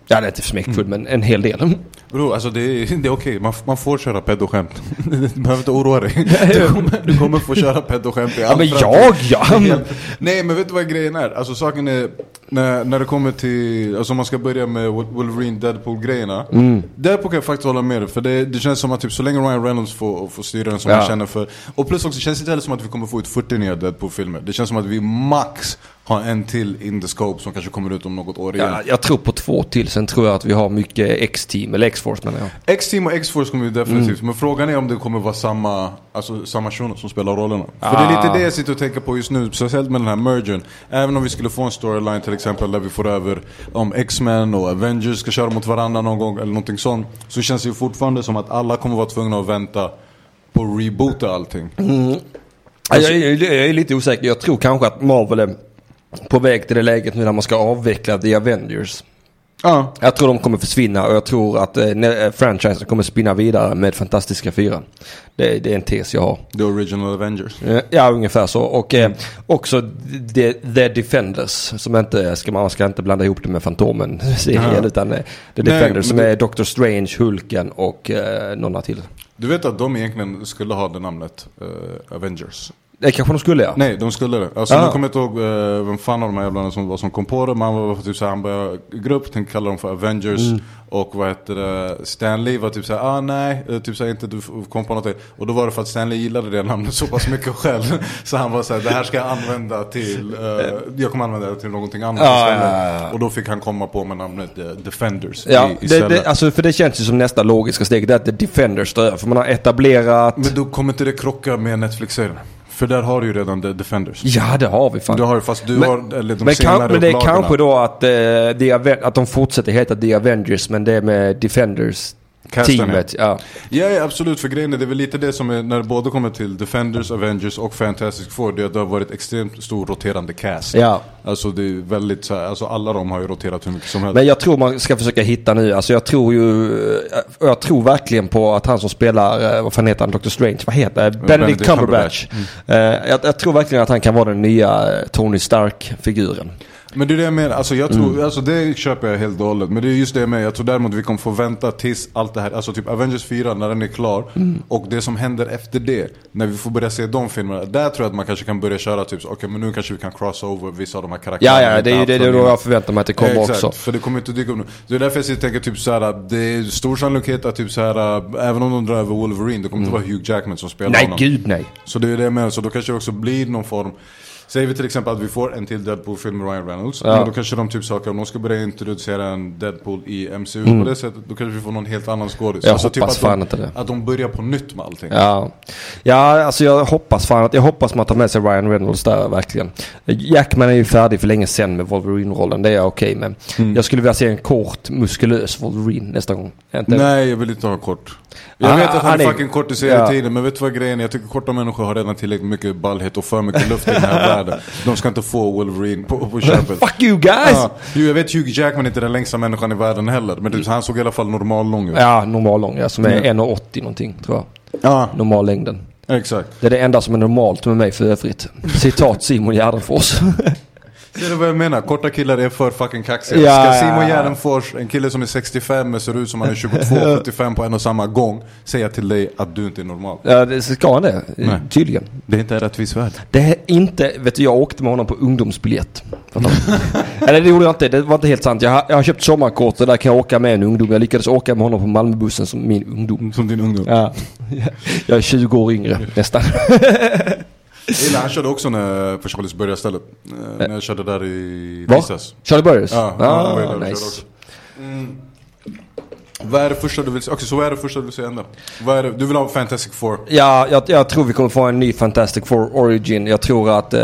Ja, det är inte smäckfull, men en hel del. Bro, alltså det är, det är okej, man, man får köra pedoskämt. Du behöver inte oroa dig. Du kommer, du kommer få köra pedoskämt i all Ja men jag ja! Nej men vet du vad grejen är? Alltså saken är, när, när det kommer till, alltså man ska börja med Wol- Wolverine Deadpool grejerna. Mm. Deadpool kan jag faktiskt hålla med dig, för det, det känns som att typ så länge Ryan Reynolds får, får styra den som Ja. han känner för. Och plus också, det känns inte heller som att vi kommer få ut 40 nya Deadpool-filmer. Det känns som att vi max har en till in the scope som kanske kommer ut om något år igen. ja! Jag tror på två till, sen tror jag att vi har mycket X-team, eller X-force menar jag. X-Team och X-Force kommer ju definitivt, Mm. men frågan är om det kommer vara samma, alltså samma shuno som spelar rollerna. För det är lite Ah. det jag sitter och tänker på just nu, speciellt med den här mergen. Även om vi skulle få en storyline till exempel där vi får över om X-Men och Avengers ska köra mot varandra någon gång eller någonting sånt. Så känns det ju fortfarande som att alla kommer vara tvungna att vänta på att reboota allting. Ja, jag, är, jag är lite osäker. Jag tror kanske att Marvel är på väg till det läget nu när man ska avveckla The Avengers. Ja, Jag tror de kommer försvinna och jag tror att eh, eh, franchisen kommer spinna vidare med Fantastiska Fyran. Det, det är en tes jag har. the original Avengers. Eh, Ja, ungefär så. Och eh, också The, The Defenders. Som inte, ska, man ska inte blanda ihop det med Fantomen-serien. Utan eh, The Nej, Defenders som det- är Doctor Strange, Hulken och eh, några till. Du vet att de egentligen skulle ha det namnet, eh, Avengers. Det kanske de skulle ja. Nej, de skulle det. Alltså nu kommer jag inte ihåg uh, vem fan av de här jävlarna som, var som kom på det. Men han var typ såhär, han började grupp, tänkte kalla dem för Avengers. Mm. Och vad heter det, Stan Lee var typ såhär, ah nej, eh, typ såhär inte du kom på något. Och då var det för att Stan Lee gillade det namnet så pass mycket själv. så han var såhär, det här ska jag använda till, eh, jag kommer använda det till någonting annat Ja, ja, ja. Och då fick han komma på med namnet eh, Defenders Ja, i, det, det, alltså för det känns ju som nästa logiska steg. Det är att The Defenders står. För man har etablerat... Men då kommer inte det krocka med Netflix-serien? För där har du ju redan The Defenders. Ja, det har vi fan. Du har fast du Men- har, eller de men, kan, men det är kanske då att, eh, att de fortsätter heta The Avengers men det är med Defenders teamet. Ja. Ja, ja absolut, för grejen är det är väl lite det som är när det både kommer till Defenders, Avengers och Fantastic Four. Det det har varit extremt stor roterande cast. Ja. Alltså det är väldigt så här, alltså alla de har ju roterat hur mycket som helst. Men jag tror man ska försöka hitta nu. Alltså jag tror ju... Jag tror verkligen på att han som spelar, eh, vad fan heter han, Doctor Strange? Vad heter han? Benedict Benedict Cumberbatch. Cumberbatch. Eh, jag, jag tror verkligen att han kan vara den nya eh, Tony Stark-figuren. Men det är det jag menar, alltså, jag tror, Mm. alltså det köper jag helt och hållet. Men det är just det jag menar, jag tror däremot vi kommer få vänta tills allt det här, alltså typ Avengers 4 när den är klar. Mm. Och det som händer efter det, när vi får börja se de filmerna. Där tror jag att man kanske kan börja köra typ, okej men nu kanske vi kan cross over vissa av de här karaktärerna. Ja, ja, det är det, det då jag förväntar mig att det kommer Exakt, också. för det kommer inte dyka upp nu. Det är därför jag sitter och tänker typ såhär, det är stor sannolikhet att typ såhär, även om de drar över Wolverine, det kommer inte vara Hugh Jackman som spelar Nej, honom. gud nej. Så det är det jag menar, så då kanske det också blir någon form Säger vi till exempel att vi får en till Deadpool-film med Ryan Reynolds. Ja. Då kanske de typ saker, om de ska börja introducera en Deadpool i MCU på det sättet, då kanske vi får någon helt annan skådis. Mm. Jag typ hoppas att fan de, inte det. Att de börjar på nytt med allting. Ja. ja, alltså jag hoppas fan att jag hoppas man tar med sig Ryan Reynolds där verkligen. Jackman är ju färdig för länge sedan med Wolverine-rollen, det är jag okej med. Jag skulle vilja se en kort, muskulös Wolverine nästa gång. Inte? Nej, jag vill inte ha kort. Jag Ah, vet att han är fucking kort i Ja. serietiden, men vet du vad grejen är? Jag tycker korta människor har redan tillräckligt mycket ballhet och för mycket luft i den här världen. De ska inte få Wolverine på, på köpet. Fuck you guys! Ja, jo, jag vet Hugh Jackman är inte den längsta människan i världen heller, men det, han såg i alla fall normal lång ut. Ja, normal lång ja, som är Ja. 1,80 någonting tror jag. Ja, Normal längden. exakt. Det är det enda som är normalt med mig för övrigt. Citat Simon Gärdenfors. Ser du vad jag menar? Korta killar är för fucking kaxiga. Ja, Ska Simon. Gärdenfors, en kille som är 65 men ser ut som han är 22, 75 på en och samma gång, säga till dig att du inte är normal? ja, det ska han det? Nej. Tydligen. Det är inte en rättvis värld. Det är inte, vet du jag åkte med honom på ungdomsbiljett. Eller det gjorde jag inte, det var inte helt sant. Jag har, jag har köpt sommarkort och där kan jag åka med en ungdom. Jag lyckades åka med honom på Malmöbussen som min ungdom. Som din ungdom. Ja. Jag är 20 år yngre nästan. Illa, han körde också när, för Charlies började stället. Eh, När jag körde där i? Visas. Charlie Burgers? Ja, ja, ah, körde nice. Mm. Vad är det första du vill se? Okej, så vad är det första du vill se ändå? Vad är det? Du vill ha Fantastic Four? Ja, jag, jag tror vi kommer få en ny Fantastic Four Origin. Jag tror att eh,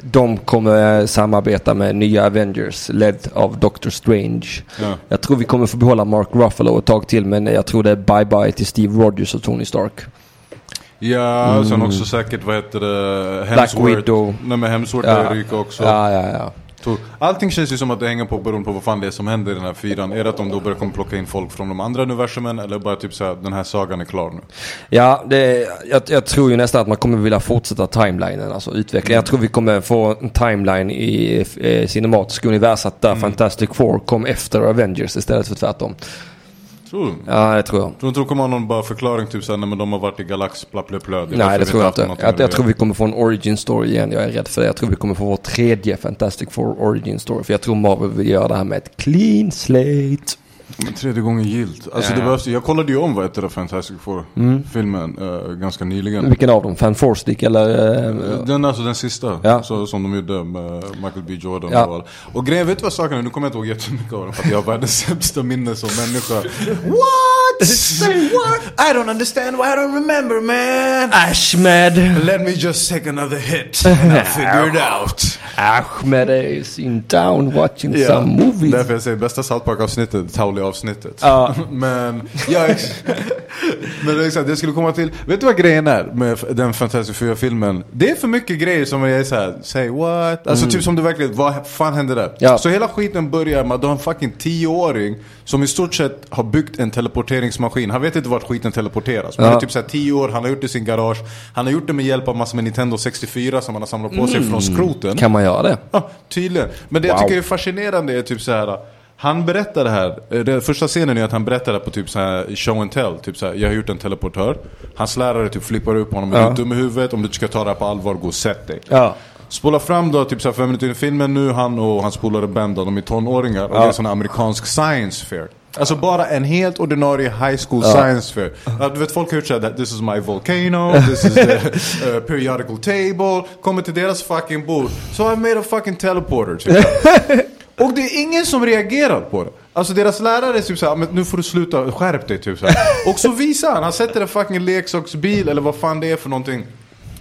de kommer samarbeta med nya Avengers ledd av Doctor Strange. Ja. Jag tror vi kommer få behålla Mark Ruffalo ett tag till men jag tror det är bye-bye till Steve Rogers och Tony Stark. Ja, och sen också säkert vad heter det? Mm. Black Widow. Nej men Hemsworth Ja. är ryka också. Ja, ja, ja. Allting känns ju som att det hänger på beroende på vad fan det är som händer i den här fyran. Är det att de då börjar komma plocka in folk från de andra universumen eller bara typ såhär, den här sagan är klar nu? Ja, det, jag, jag tror ju nästan att man kommer vilja fortsätta timelinen, alltså utveckla. Jag tror vi kommer få en timeline i eh, cinematiska universat där Fantastic Four kom efter Avengers istället för tvärtom. Tror du? Ja, det tror jag. Tror du inte de kommer ha någon bara förklaring typ såhär, nej men de har varit i Galax, bla bla bla. är Nej, det tror jag inte. Jag, jag det tror vi kommer få en origin story igen. Jag är rädd för det. Jag tror vi kommer få vår tredje Fantastic Four origin story. För jag tror Marvel vill göra det här med ett clean slate. Men tredje gången gilt. Alltså det behövs, jag kollade ju om vad heter det Fantastic Four-filmen uh, ganska nyligen. Vilken av dem? Fan Four Stick eller? eh, Den, alltså den sista, Ja. så, som de gjorde med Michael B Jordan Ja. och. Och grejen, vet du vad saken är? Nu kommer jag inte ihåg jättemycket av den för att jag har världens sämsta minne som människa. What? Say what? I don't understand why I don't remember man. Ahmed! Let me just take another hit and I'll figure it out. Ahmed is in town watching Ja, some movies. Därför jag säger bästa South Park-avsnittet, Tauli-avsnittet. Ja. Men, ja, men det exakt, det skulle komma till. Vet du vad grejen är med den Fantastic Four-filmen? Det är för mycket grejer som jag är såhär, say what? Alltså typ som du verkligen, vad fan hände där? Mm. Ja. Så hela skiten börjar med att du har en fucking tioåring som i stort sett har byggt en teleporteringsmaskin. Han vet inte vart skiten teleporteras. Men Ja. det är typ såhär 10 år, han har gjort det i sin garage. Han har gjort det med hjälp av massor med Nintendo 64 som han har samlat på sig från skroten. Kan man göra det? Ja, tydligen. Men det jag Wow. tycker är fascinerande är typ så här. Han berättar det här, eh, den första scenen är att han berättar det på typ så här show and tell. Typ så här, jag har gjort en teleportör. Hans lärare typ flippar upp honom, Ja. du dum i huvudet? Om du ska ta det här på allvar, gå och sätt dig. Ja. Spola fram då, typ så här fem minuter in i filmen nu, han och hans polare Ben då, de är tonåringar. Och Ja. det är sån här amerikansk science fair. Alltså bara en helt ordinarie high school science fair. Ja, du vet folk har gjort såhär, this is my volcano, this is the uh, periodical table. Kommer till deras fucking bord. So I made a fucking teleporter typ. Och det är ingen som reagerar på det. Alltså deras lärare är typ såhär, men nu får du sluta, skärp dig typ såhär. Och så visar han, han sätter en fucking leksaksbil eller vad fan det är för någonting.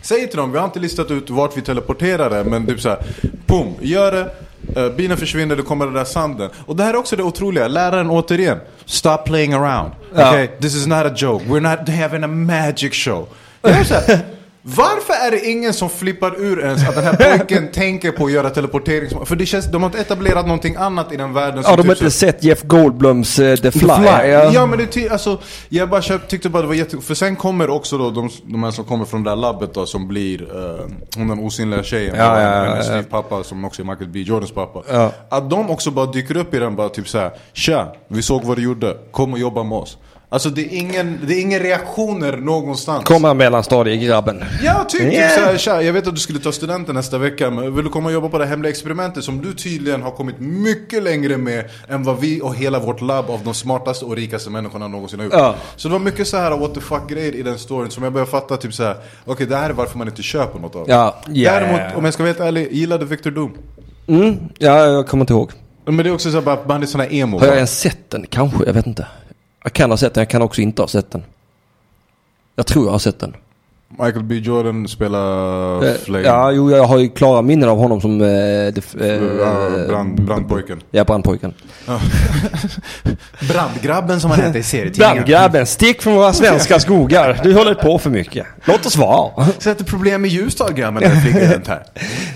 Säger till dem, vi har inte listat ut vart vi teleporterar det, men typ såhär, boom, gör det. Uh, bilen försvinner, det kommer den där sanden. Och det här är också det otroliga, läraren återigen. Stop playing around. Ja. Okay? This is not a joke, we're not having a magic show. Jag är så här, varför är det ingen som flippar ur ens att den här pojken tänker på att göra teleportering? För det känns, de har inte etablerat någonting annat i den världen. Ja, de har typ inte så- sett Jeff Goldblums eh, The Fly. The Fly. Ja. Ja men det alltså, jag bara köpt, tyckte bara det var jätte... För sen kommer också då de, de här som kommer från det här labbet då som blir uh, hon den osynliga tjejen. Ja, ja, ja, ja. styvpappa som också är Michael B Jordans pappa. Ja. Att de också bara dyker upp i den bara typ såhär Tja, vi såg vad du gjorde, kom och jobba med oss. Alltså det är ingen, det är ingen reaktioner någonstans. Komma mellanstadiegrabben. Ja, typ. Yeah. typ såhär, tja, jag vet att du skulle ta studenten nästa vecka, men vill du komma och jobba på det här hemliga experimentet som du tydligen har kommit mycket längre med än vad vi och hela vårt labb av de smartaste och rikaste människorna någonsin har gjort. Ja. Så det var mycket så här what the fuck grejer i den storyn som jag började fatta typ så här. okej det här är varför man inte köper något av det. Ja, ja, Däremot, om jag ska vara helt ärlig, gillade Victor Doom. Mm, ja, jag kommer inte ihåg. Men det är också så här, bara, man är sån här emo. Har jag ens sett den? Kanske, jag vet inte. Jag kan ha sett den, jag kan också inte ha sett den. Jag tror jag har sett den. Michael B Jordan spelar Eh, Flame. Ja, jo, jag har ju klara minnen av honom som... Eh, det, eh, Ja, brand, brandpojken. Ja, brandpojken. Brandgrabben som han hette i serietidningen. Brandgrabben, stick från våra svenska skogar. Du håller på för mycket. Låt oss vara. Så att det är problem med Ljusdal grabben när jag fick runt här.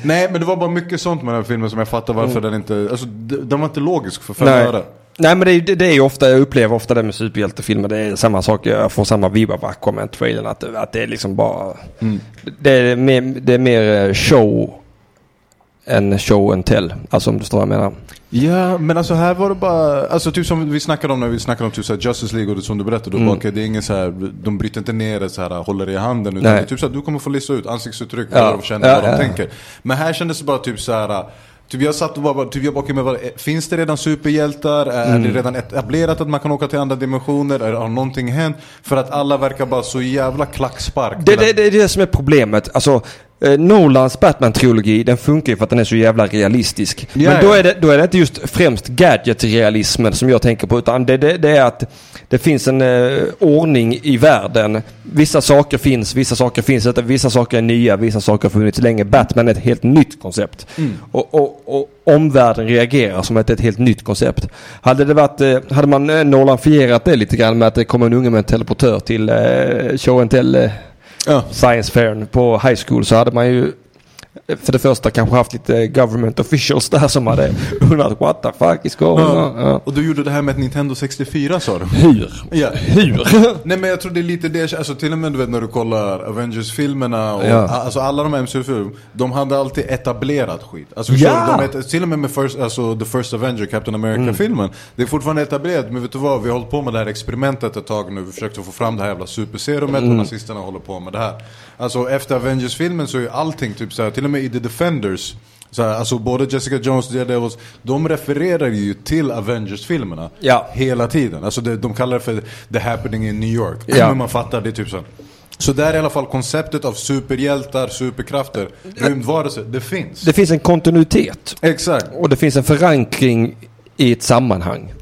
Nej men det var bara mycket sånt med den här filmen som jag fattar varför den inte, alltså den var inte logisk för fem Nej. öre. Nej men det är, det, det är ju ofta, jag upplever ofta det med superhjältefilmer. Det är samma sak, jag får samma vibbar av Aquaman-trailern. Att, att det är liksom bara... Det, är mer, det är mer eh, show än show and tell. Alltså om du förstår vad jag menar. Ja men alltså här var det bara, alltså typ som vi snackade om när vi snackade om typ så Justice League och det som du berättade. Mm. Bara, det är ingen så här, de bryter inte ner det så här, håller det i handen. Utan Nej. det är typ så här, du kommer få lista ut ansiktsuttryck, Ja. vad de känner, Ja, vad de ja. tänker. Men här kändes det bara typ så här. Typ jag satt och bara, typ jag bara, okay, men vad, finns det redan superhjältar? Är Mm. det redan etablerat att man kan åka till andra dimensioner? Är, har någonting hänt? För att alla verkar bara så jävla klackspark. Det, till det, det är det som är problemet. Alltså, eh, Nolans Batman-trilogi, den funkar ju för att den är så jävla realistisk. Ja, Men då är, det, då är det inte just främst gadget-realismen som jag tänker på. Utan det, det, det är att det finns en eh, ordning i världen. Vissa saker finns, vissa saker finns inte. Vissa saker är nya, vissa saker har funnits länge. Batman är ett helt nytt koncept. Och, och, och omvärlden reagerar som att det är ett helt nytt koncept. Hade det varit, eh, hade man eh, Nolan-fierat det lite grann med att det kommer en unge med en teleportör till eh, show and tell eh, Ja. science fairen på high school så hade man ju för det första kanske haft lite government officials där som hade undrat what the fuck is going on. Ja. Och du gjorde det här med ett Nintendo 64 sa du? Hur? Ja. Hur? Nej men jag tror det är lite det, alltså till och med du vet när du kollar Avengers-filmerna och Ja. alltså alla de här MCU-filmerna, de hade alltid etablerat skit. Alltså Ja! De är, till och med med first, alltså, The First Avenger, Captain America-filmen, det är fortfarande etablerat, men vet du vad? Vi har hållit på med det här experimentet ett tag nu, vi försökte få fram det här jävla superserumet och nazisterna håller på med det här. Alltså efter Avengers-filmen så är allting typ såhär, till och med i The Defenders, så här, alltså både Jessica Jones och Daredevils, de refererar ju till Avengers-filmerna Ja. hela tiden. Alltså det, de kallar det för The Happening in New York. Ja. Men man fattar, det är typ så. Så där är i alla fall konceptet av superhjältar, superkrafter, rymdvarelser, det finns. Det finns en kontinuitet. Exakt. Och det finns en förankring i ett sammanhang.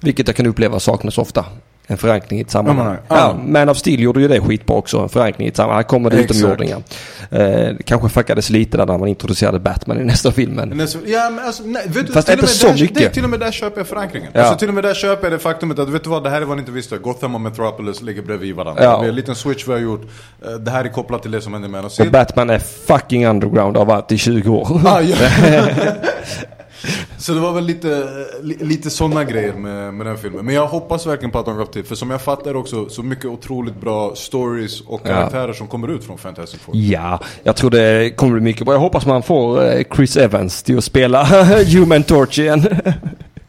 Vilket jag kan uppleva saknas ofta. En förankring i ett sammanhang. Ja, Ja, men- Man of Steel gjorde ju det skitbra också. En förankring i ett sammanhang. Här kommer det utomjordingar. Eh, kanske fuckades lite där när man introducerade Batman i nästa filmen. Men så- Ja, men alltså, nej, vet du, Fast inte så där, mycket. Det, till och med där köper jag förankringen. Ja. Alltså, till och med där köper jag det faktumet att, vet du vad, det här är vad ni inte visste. Gotham och Metropolis ligger bredvid varandra. Ja. Det är en liten switch vi har gjort. Eh, Det här är kopplat till det som händer med Och. Batman är fucking underground har varit i 20 år. Ah, ja. Så det var väl lite, li- lite sådana grejer med, med den filmen. Men jag hoppas verkligen på att de gav till. För som jag fattar också, så mycket otroligt bra stories och Ja. karaktärer som kommer ut från Fantastic Four. Ja, jag tror det kommer bli mycket bra. Jag hoppas man får eh, Chris Evans till att spela Human Torch igen.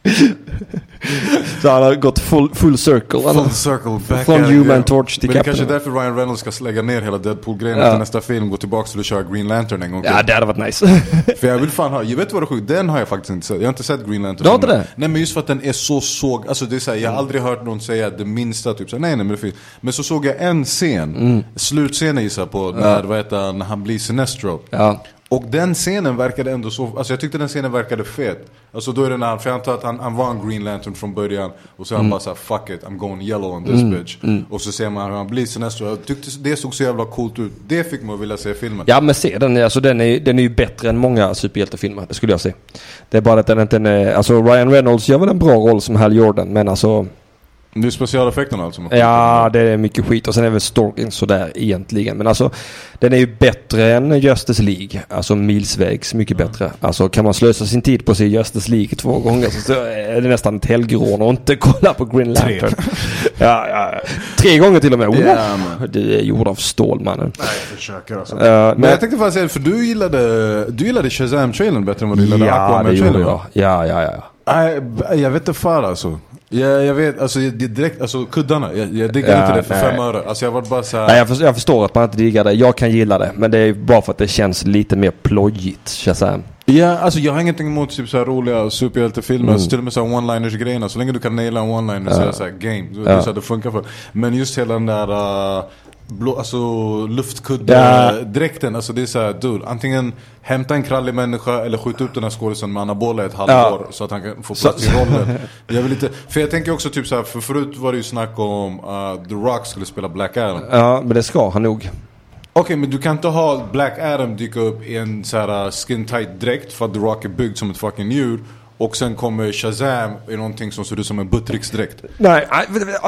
Så han har gått full, full circle. Full circle back Från Human again. Torch till Men det kanske är därför Ryan Reynolds ska lägga ner hela Deadpool-grejen Ja. nästa film. Gå tillbaka till att köra Green Lantern en gång till. Ja, det hade varit nice. För jag vill fan ha, jag vet vad det är sjukt, den har jag faktiskt inte sett. Jag har inte sett Green Lantern. Du har inte det? Nej men just för att den är så såg, alltså det är så här, jag har aldrig hört någon säga det minsta typ så här, nej nej men det finns. Men så såg jag en scen, Mm. slutscenen gissar på, när, vad heter han, han blir Sinestro. Ja. Och den scenen verkade ändå så, alltså jag tyckte den scenen verkade fet. Alltså då är det när han, för jag antar att han, han var en Green Lantern från början. Och så är han bara såhär, fuck it, I'm going yellow on this bitch. Och så ser man hur han blir Sinestro. Jag tyckte det såg så jävla coolt ut. Det fick mig att vilja se filmen. Ja men se den, alltså den är, den är ju bättre än många superhjältefilmer, det skulle jag säga. Det är bara att den inte är, alltså Ryan Reynolds gör väl en bra roll som Hal Jordan men alltså Det är specialeffekterna alltså. Ja, det är mycket skit och sen är väl storyn sådär egentligen. Men alltså den är ju bättre än Justice League. Alltså milsvägs mycket bättre. Alltså kan man slösa sin tid på att se Justice League två gånger så- är det nästan ett helgerån och inte kolla på Green Lantern. Ja, ja, ja. Tre gånger till och med. Ja, Wow. Du är gjord av stål mannen. Nej, jag försöker alltså. Uh, Men jag tänkte bara säga, för du gillade, du gillade Shazam-trailern bättre än vad du gillade Ja, det gjorde Aquaman-trailern jag. va? Ja, ja, ja. Nej, jag vet inte fan alltså. Jag, jag vet, alltså direkt, alltså kuddarna, jag, jag diggar Ja, inte det för nej. fem öre. Alltså jag var bara såhär... Nej, jag, förstår, jag förstår att man inte diggar det. Jag kan gilla det. Men det är bara för att det känns lite mer plojigt, Shazam. Ja, alltså jag har ingenting emot typ såhär roliga superhjältefilmer, Mm. alltså, till och med såhär one-liners grejerna. Så länge du kan naila en one-liner så är det såhär game. Det Ja. så här det funkar för. Men just hela den där uh, blå, alltså Ja. luftkudde-dräkten. Alltså det är såhär, dude, antingen hämta en krallig människa eller skjut upp den här skådisen med anabola i ett halvår. Så att han kan få plats Så- i rollen. Jag vill inte, för jag tänker också typ såhär, för förut var det ju snack om uh, The Rock skulle spela Black Adam. Ja, men det ska han nog. Okej men du kan inte ha Black Adam dyka upp i en så här uh, skin tight dräkt för att The Rock är byggd som ett fucking djur. Och sen kommer Shazam i någonting som ser ut som en buttricksdräkt. Nej,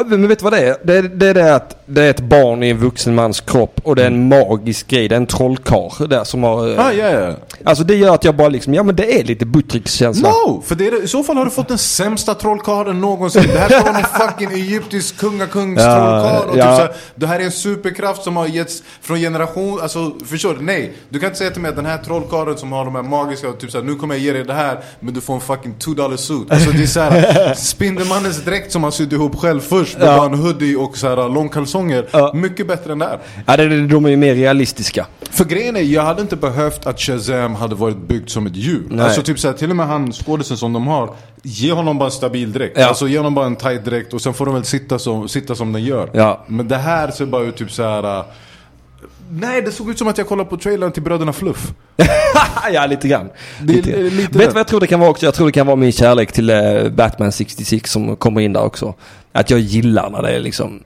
men vet du vad det är? Det, är- det det att det är ett barn i en vuxen mans kropp och det är en magisk grej. Det är en trollkarl där som har... eh, Ah, ja, ja. Alltså det gör att jag bara liksom, ja men det är lite Buttricks-känsla. No! För det är, i så fall har du fått den sämsta trollkarlen någonsin. Det här ska vara någon fucking egyptisk kungakungs Ja, ja. typ här, det här är en superkraft som har getts från generation. Alltså förstår du? Nej. Du kan inte säga till mig att den här trollkarlen som har de här magiska, typ så här, nu kommer jag ge dig det här. Men du får en fucking 2 dollar suit. Alltså det är såhär, Spindelmannens dräkt som han sydde ihop själv först. Med Ja. bara en hoodie och så här långkalsonger. Ja. Mycket bättre än det här. Ja, de är ju mer realistiska. För grejen är, jag hade inte behövt att Shazam hade varit byggd som ett djur. Nej. Alltså typ såhär, till och med han skådisen som de har, ge honom bara en stabil dräkt. Ja. Alltså ge honom bara en tight dräkt och sen får de väl sitta som, sitta som den gör. Ja. Men det här ser bara ut typ såhär... Nej, det såg ut som att jag kollade på trailern till Bröderna Fluff. ja, lite grann. Det lite. lite Vet du vad jag tror det kan vara också? Jag tror det kan vara min kärlek till eh, Batman 66 som kommer in där också. Att jag gillar när det är liksom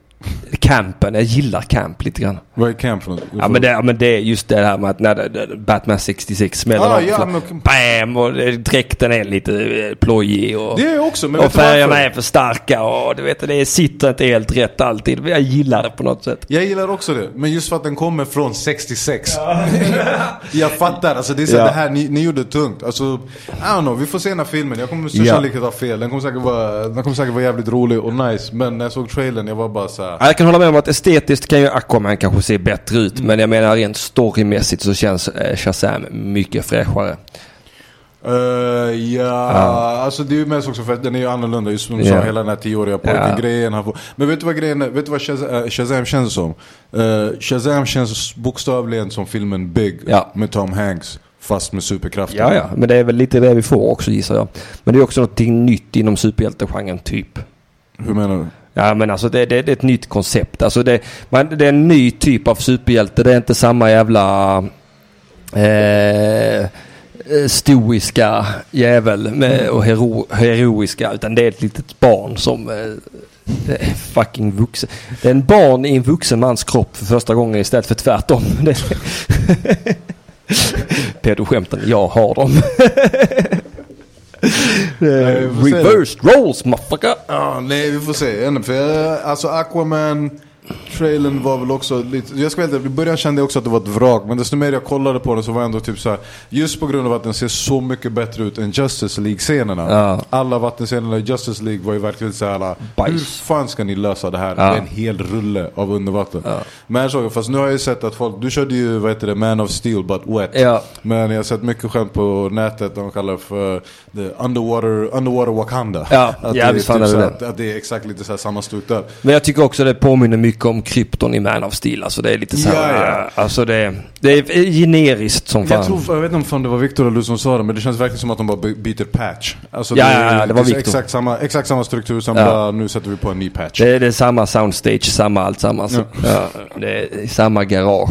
campen. Jag gillar camp lite grann. Vad är camp för något? Ja men, det, ja men det är just det här med att när Batman 66 smäller Ah, ja, men- Bam! Och dräkten är lite eh, plojig och, Det är också, men och färgerna är för starka och du vet det sitter inte helt rätt alltid. Jag gillar det på något sätt. Jag gillar också det, men just för att den kommer från 66. jag fattar, alltså det är så Ja. det här, ni, ni gjorde det tungt. Alltså, I don't know, vi får se den här filmen. Jag kommer med Ja. sannolikhet ha fel. Den kommer, säkert vara, den kommer säkert vara jävligt rolig och nice. Men när jag såg trailern, jag var bara så Ja, Jag kan hålla med om att estetiskt kan ju Aquaman kanske se bättre ut. Men jag menar rent storymässigt så känns eh, Shazam mycket fräschare. Uh, ja, alltså det är ju mest också för att den är ju annorlunda. Just som du Ja. sa, hela den här tioåriga pojken-grejen. får- Men vet du vad grejen är? Vet du vad Shazam, eh, Shazam känns som? Uh, Shazam känns bokstavligen som filmen Big Ja. med Tom Hanks. Fast med superkrafter. Ja, ja, men det är väl lite det vi får också gissar jag. Men det är också något nytt inom superhjältegenren typ. Hur menar du? Ja men alltså det, det, det är ett nytt koncept. Alltså det, man, det är en ny typ av superhjälte. Det är inte samma jävla eh, stoiska jävel med, och hero, heroiska. Utan det är ett litet barn som eh, fucking vuxen. Det är en barn i en vuxen mans kropp för första gången istället för tvärtom. Det- skämten, jag har dem. Nej, vi får se. Reversed roles motherfucker. Ja, nej vi får se. För alltså Aquaman, trailern var väl också lite, jag ska veta, i början kände jag också att det var ett vrak. Men desto mer jag kollade på den så var jag ändå typ så här. Just på grund av att den ser så mycket bättre ut än Justice League-scenerna. Ja. Alla vattenscenerna i Justice League var ju verkligen så här. Bajs. Hur fan ska ni lösa det här? Ja. med en hel rulle av undervatten. Men jag såg, fast nu har jag ju sett att folk, du körde ju vad heter det, Man of Steel but wet. Ja. Men jag har sett mycket skämt på nätet, de kallar det för the underwater, underwater Wakanda. Ja, att det, är typ är så det. att, att det är exakt lite så här samma stuk där. Men jag tycker också det påminner mycket om Krypton i Man of Steel. Alltså det är lite så här, Ja, ja. Alltså det, det är generiskt som fan. Jag, tror, jag vet inte om det var Victor eller du som sa det, men det känns verkligen som att de bara by- byter patch. Alltså Ja, det, ja, ja, det var är Victor. exakt samma, exakt samma struktur, som Ja. bara, nu sätter vi på en ny patch. Det är, det är samma soundstage, samma allt samma. Ja. det är samma garage.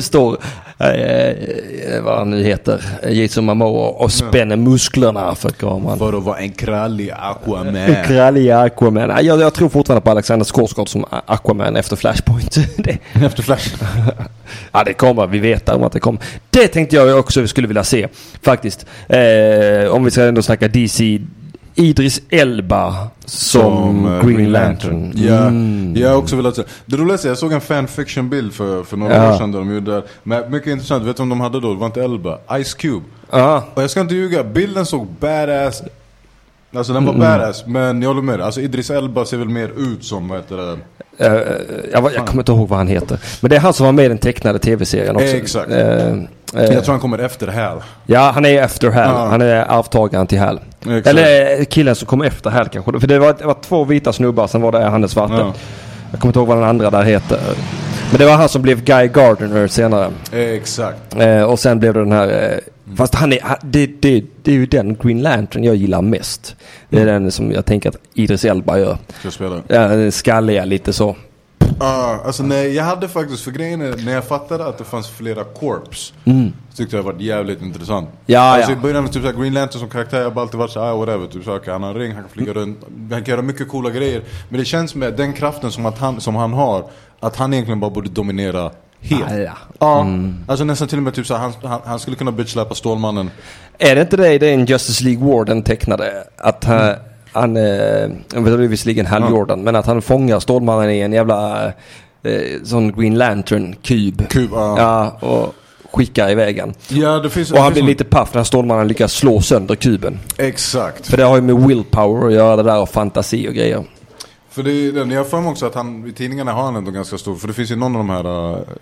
Står, eh, vad han nu heter, Jason Momoa och spänner musklerna för kameran. För att vara en krallig Aquaman. Kralliga Aquaman. Nej, Jag, jag tror fortfarande på Alexander Skarsgård som Aquaman efter Flashpoint. Efter Flash. Ja det kommer, vi vet om att det kommer. Det tänkte jag också skulle vilja se faktiskt. Eh, om vi ska ändå snacka DC. Idris Elba som, eh, Green Lantern. Ja, Mm. jag har också velat se. Det roligaste, jag såg en fanfiction-bild för, för några Ja. år sedan där de gjorde. Men mycket intressant, vet du om de hade då? Det var inte Elba, Ice Cube. Ja, Och jag ska inte ljuga, bilden såg badass Alltså den var Mm. badass, men jag håller med dig. Alltså Idris Elba ser väl mer ut som, vad heter det? Eh, jag, jag kommer inte ihåg vad han heter. Men det är han som var med i den tecknade tv-serien också. Exakt. Eh, eh, Jag tror han kommer efter Hal. Ja, han är efter Hal. Ja. Han är arvtagaren till Hal. Exakt. Eller eh, killen som kom efter Hal kanske. För det var, det var två vita snubbar, sen var det han den svarta. Ja. Jag kommer inte ihåg vad den andra där heter. Men det var han som blev Guy Gardner senare. Exakt. Eh, och sen blev det den här... Eh, fast han är, han, det, det, det är ju den Green Lantern jag gillar mest. Det är den som jag tänker att Idris Elba gör. Ska jag spela? Ja, den skalliga lite så. Ja, alltså nej, jag hade faktiskt, för grejen är, när jag fattade att det fanns flera corps Tyckte jag var jävligt intressant Mm. Ja, Alltså ja. i början, typ såhär, Green Lantern som karaktär, jag har alltid varit såhär, ah, whatever typ såhär, okay, han har en ring, han kan flyga runt Han kan göra mycket coola grejer Men det känns med den kraften som, att han, som han har Att han egentligen bara borde dominera helt Alla. Ja, Mm. alltså nästan till och med typ såhär, han, han, han skulle kunna bitchsläpa Stålmannen Är det inte det i den Justice League War den tecknade? Att han, han eh, jag vet inte visserligen Hal Ja. Jordan, men att han fångar Stålmannen i en jävla eh, sån Green Lantern-kub. Kub, ja. Ja, och skickar iväg han. Ja, det finns Och han det blir finns lite paff när Stålmannen lyckas slå sönder kuben. Exakt För det har ju med willpower att göra det där och fantasi och grejer. För det är den, jag mig också att han, i tidningarna har han ändå ganska stor, för det finns ju någon av de här,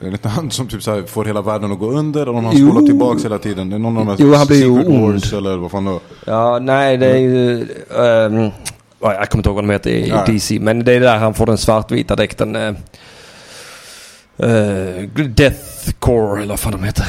är det han som typ så här får hela världen att gå under och de har Jo. spolat tillbaks hela tiden? Det är någon av de här Jo, han blir ju ond. Eller vad fan var. Ja, nej det är ju... ja, jag kommer inte ihåg vad de heter i Nej. DC. Men det är där han får den svartvita dräkten. Uh, Death Core eller vad fan de heter.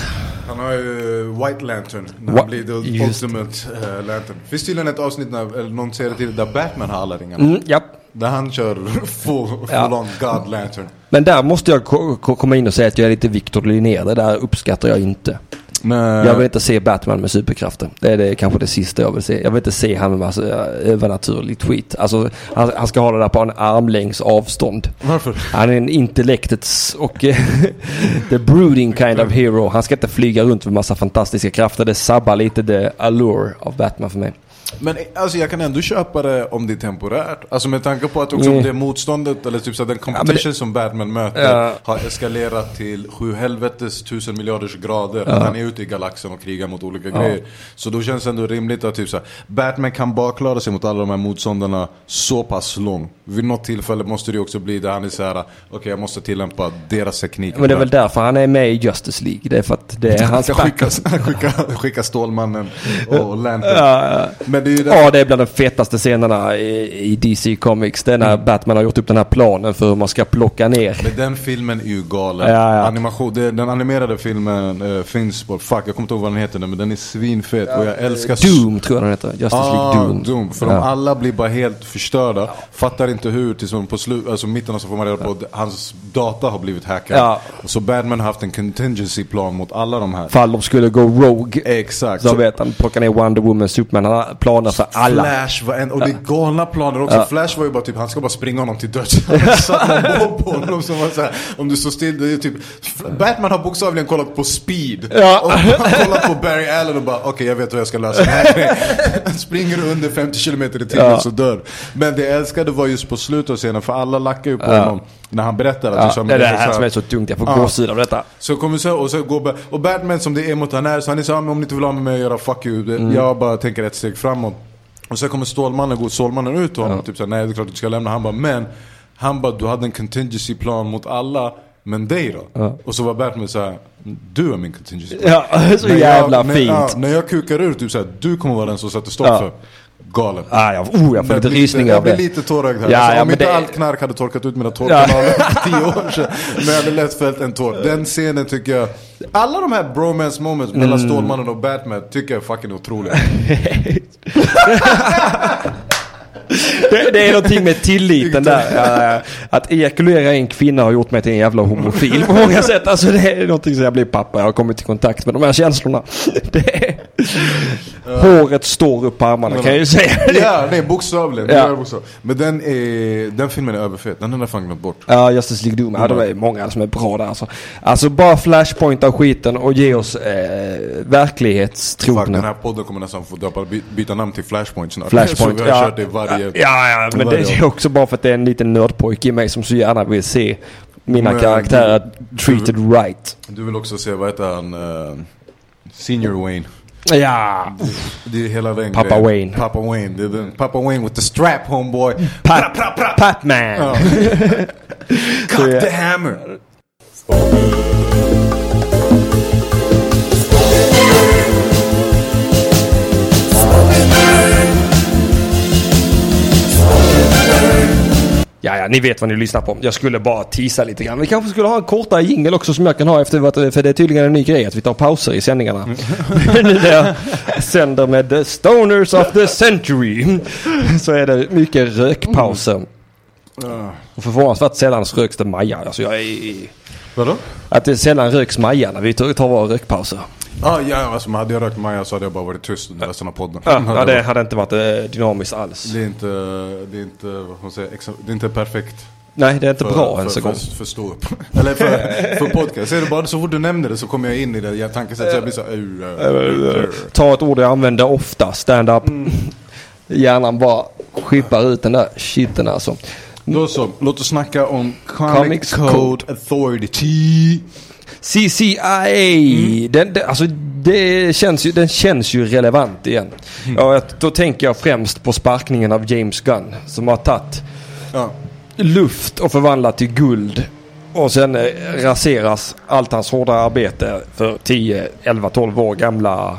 Han har ju White Lantern, när Wha- han blir the just- ultimate uh, lantern. Finns tydligen ett avsnitt, när, eller någon serie till, där Batman har alla ringarna. Mm, ja. Där han kör full, full Ja. on God Lantern. Men där måste jag ko- ko- komma in och säga att jag är lite Victor Linnér. Det där uppskattar jag inte. Nej. Jag vill inte se Batman med superkrafter. Det är det, kanske det sista jag vill se. Jag vill inte se han med massa eh, övernaturligt skit. Alltså, han, han ska ha det där på en armlängds avstånd. Varför? Han är en intellektets och eh, the brooding kind of hero. Han ska inte flyga runt med massa fantastiska krafter. Det sabbar lite the allure av Batman för mig. Men alltså jag kan ändå köpa det om det är temporärt. Alltså med tanke på att också Mm. det motståndet, eller typ så den competition som Batman möter Ja. har eskalerat till sju helvetes tusen miljarders grader. Att han är ute i galaxen och krigar mot olika grejer. Så då känns det ändå rimligt att typ så Batman kan bara klara sig mot alla de här motståndarna så pass lång. Vid något tillfälle måste det också bli där han är så här, okej jag måste tillämpa deras teknik. Men det är väl därför han är med i Justice League. Det är för att det är han hans ska skicka, skicka, skicka Stålmannen och Lantern. Ja, ja. Men det är ju Ja, det är bland de fetaste scenerna i, i DC Comics. Det är när Batman har gjort upp den här planen för hur man ska plocka ner. Men den filmen är ju galen. Ja, ja. Animation, det, den animerade filmen eh, finns på, fuck jag kommer inte ihåg vad den heter nu men den är svinfet och jag älskar Doom tror jag den heter. Justice Ah, League Doom. Doom. För ja. de alla blir bara helt förstörda. Fattar inte hur, tills på slut, alltså mitten så får man reda på att hans data har blivit hackad. Ja. Så Batman har haft en contingency plan mot alla de här. Fall de skulle gå Rogue. Exakt. Så vet han, plocka ner Wonder Woman, Superman. Han planer för alla. Flash var en, och det är galna planer också. Ja. Flash var ju bara typ, han ska bara springa honom till döds. Han satt på honom som var så här, om du står still, det är typ, Batman har bokstavligen kollat på speed. Ja. Och han kollat på Barry Allen och bara, okej jag vet hur jag ska lösa det här. Springer du under 50 km i timmen Ja. så dör Men det jag älskade var just på slutet av scenen, för alla lackar ju på honom. När han berättar att Ja, liksom, det är det så här som är så tungt. Jag får Ja. gåshud av detta. så kommer så, och så går och Batman som det är mot han är, så han är så här, "Men om ni inte vill ha med mig att göra, fuck you. Mm. Jag bara tänker ett steg framåt. Och så kommer Stålmannen, går Stålmannen ut till honom, Ja. typ såhär, nej det är klart du ska lämna. Han bara, men, han bara, du hade en contingency plan mot alla, men dig då? Ja. Och så var Batman såhär, du är min contingency plan. Ja, så När jävla jag, när, fint. ja, när jag kukar ur, typ såhär, du kommer vara den som sätter stopp Ja. för. Galen. Ah, jag, oh, jag får lite blir rysningar jag av blir det. lite tårögd här. Ja, alltså, ja, om inte det- allt knark hade torkat ut mina tårkanaler för tio år sedan. Men jag hade lätt fällt en tår. Den scenen tycker jag... Alla de här bromance moments mellan Mm. Stålmannen och Batman tycker jag är fucking otroliga. Det, det är någonting med tilliten där. Att ejakulera en kvinna har gjort mig till en jävla homofil på många sätt. Alltså det är någonting som jag blir pappa. Jag har kommit i kontakt med de här känslorna. Det är... Håret står upp på armarna kan jag ju säga. ja, nej bokstavligen. Ja. Men den, är, den filmen är överfet. Den har jag fan glömt bort. Ja, Justice League Doom. Ja, det är många som är bra där alltså. Alltså bara flashpoint av skiten och ge oss eh, Fuck, den verklighetstrogna. här podden kommer nästan få döpa, byta namn till Flashpoint snart. Flashpoint. Ja. Ja, ja, men det är också bara för att det är en liten nördpojke i mig som så gärna vill se mina Men- karaktärer treated right. Du vill också se, vad heter han? Uh, Senior Wayne. Ja, Det är hela den Papa grejen. Wayne. Papa Wayne. Det är den. Papa Wayne with the strap homeboy. Pat, Patman. Ja. Så, ja. Cock the hammer. Ja, ja, ni vet vad ni lyssnar på. Jag skulle bara tisa lite grann. Vi kanske skulle ha en kortare jingle också som jag kan ha efter, för det är tydligen en ny grej att vi tar pauser i sändningarna. nu när jag sänder med The Stoners of the Century så är det mycket rökpauser. Och förvånansvärt sällan röks det Maja. Alltså jag är... Vadå? Att det sällan röks Maja när vi tar våra rökpauser. Ah, ja, alltså, men hade jag rökt Maja så hade jag bara varit tyst under resten av podden. Ja, ja det hade inte varit eh, dynamiskt alls. det är inte, det är inte, vad man säger, det är inte perfekt. Nej, det är inte För, bra för, ens en gång. för, för stå upp. Eller för, för podcast. Ser du bara så fort du nämner det så kommer jag in i det jag tankesätt så jag blir så uh, uh, Ta ett ord jag använder ofta, stand-up. Hjärnan bara skippar ut den där skiten alltså. Då så, låt oss snacka om Comic, Comics Code, Code. Authority. CCIA, den, den, alltså det känns ju, den känns ju relevant igen. Ja, jag- då tänker jag främst på sparkningen av James Gunn som har tagit Ja. luft och förvandlat till guld. Och sen eh, raseras allt hans hårda arbete för 10, 11, 12 år gamla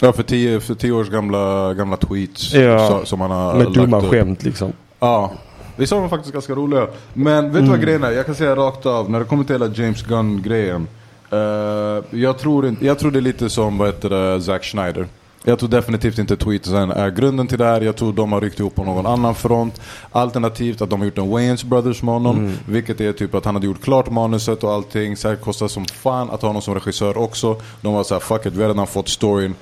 Ja, för tio, för tio års gamla, gamla tweets Ja. så, som han har med dumma upp. skämt liksom. Ja, vissa av dem faktiskt ganska roliga. Men vet du Mm. vad grejen är? Jag kan säga rakt av, när det kommer till hela James Gunn-grejen. Eh, jag, tror inte, jag tror det är lite som vad heter det, Zack Schneider. Jag tror definitivt inte tweetsen är grunden till det här. Jag tror de har ryckt ihop på någon annan front. Alternativt att de har gjort en Wayans Brothers med honom. Mm. Vilket är typ att han hade gjort klart manuset och allting. Säkert kostar som fan att ha honom som regissör också. De var såhär, fuck it, vi har redan fått storyn.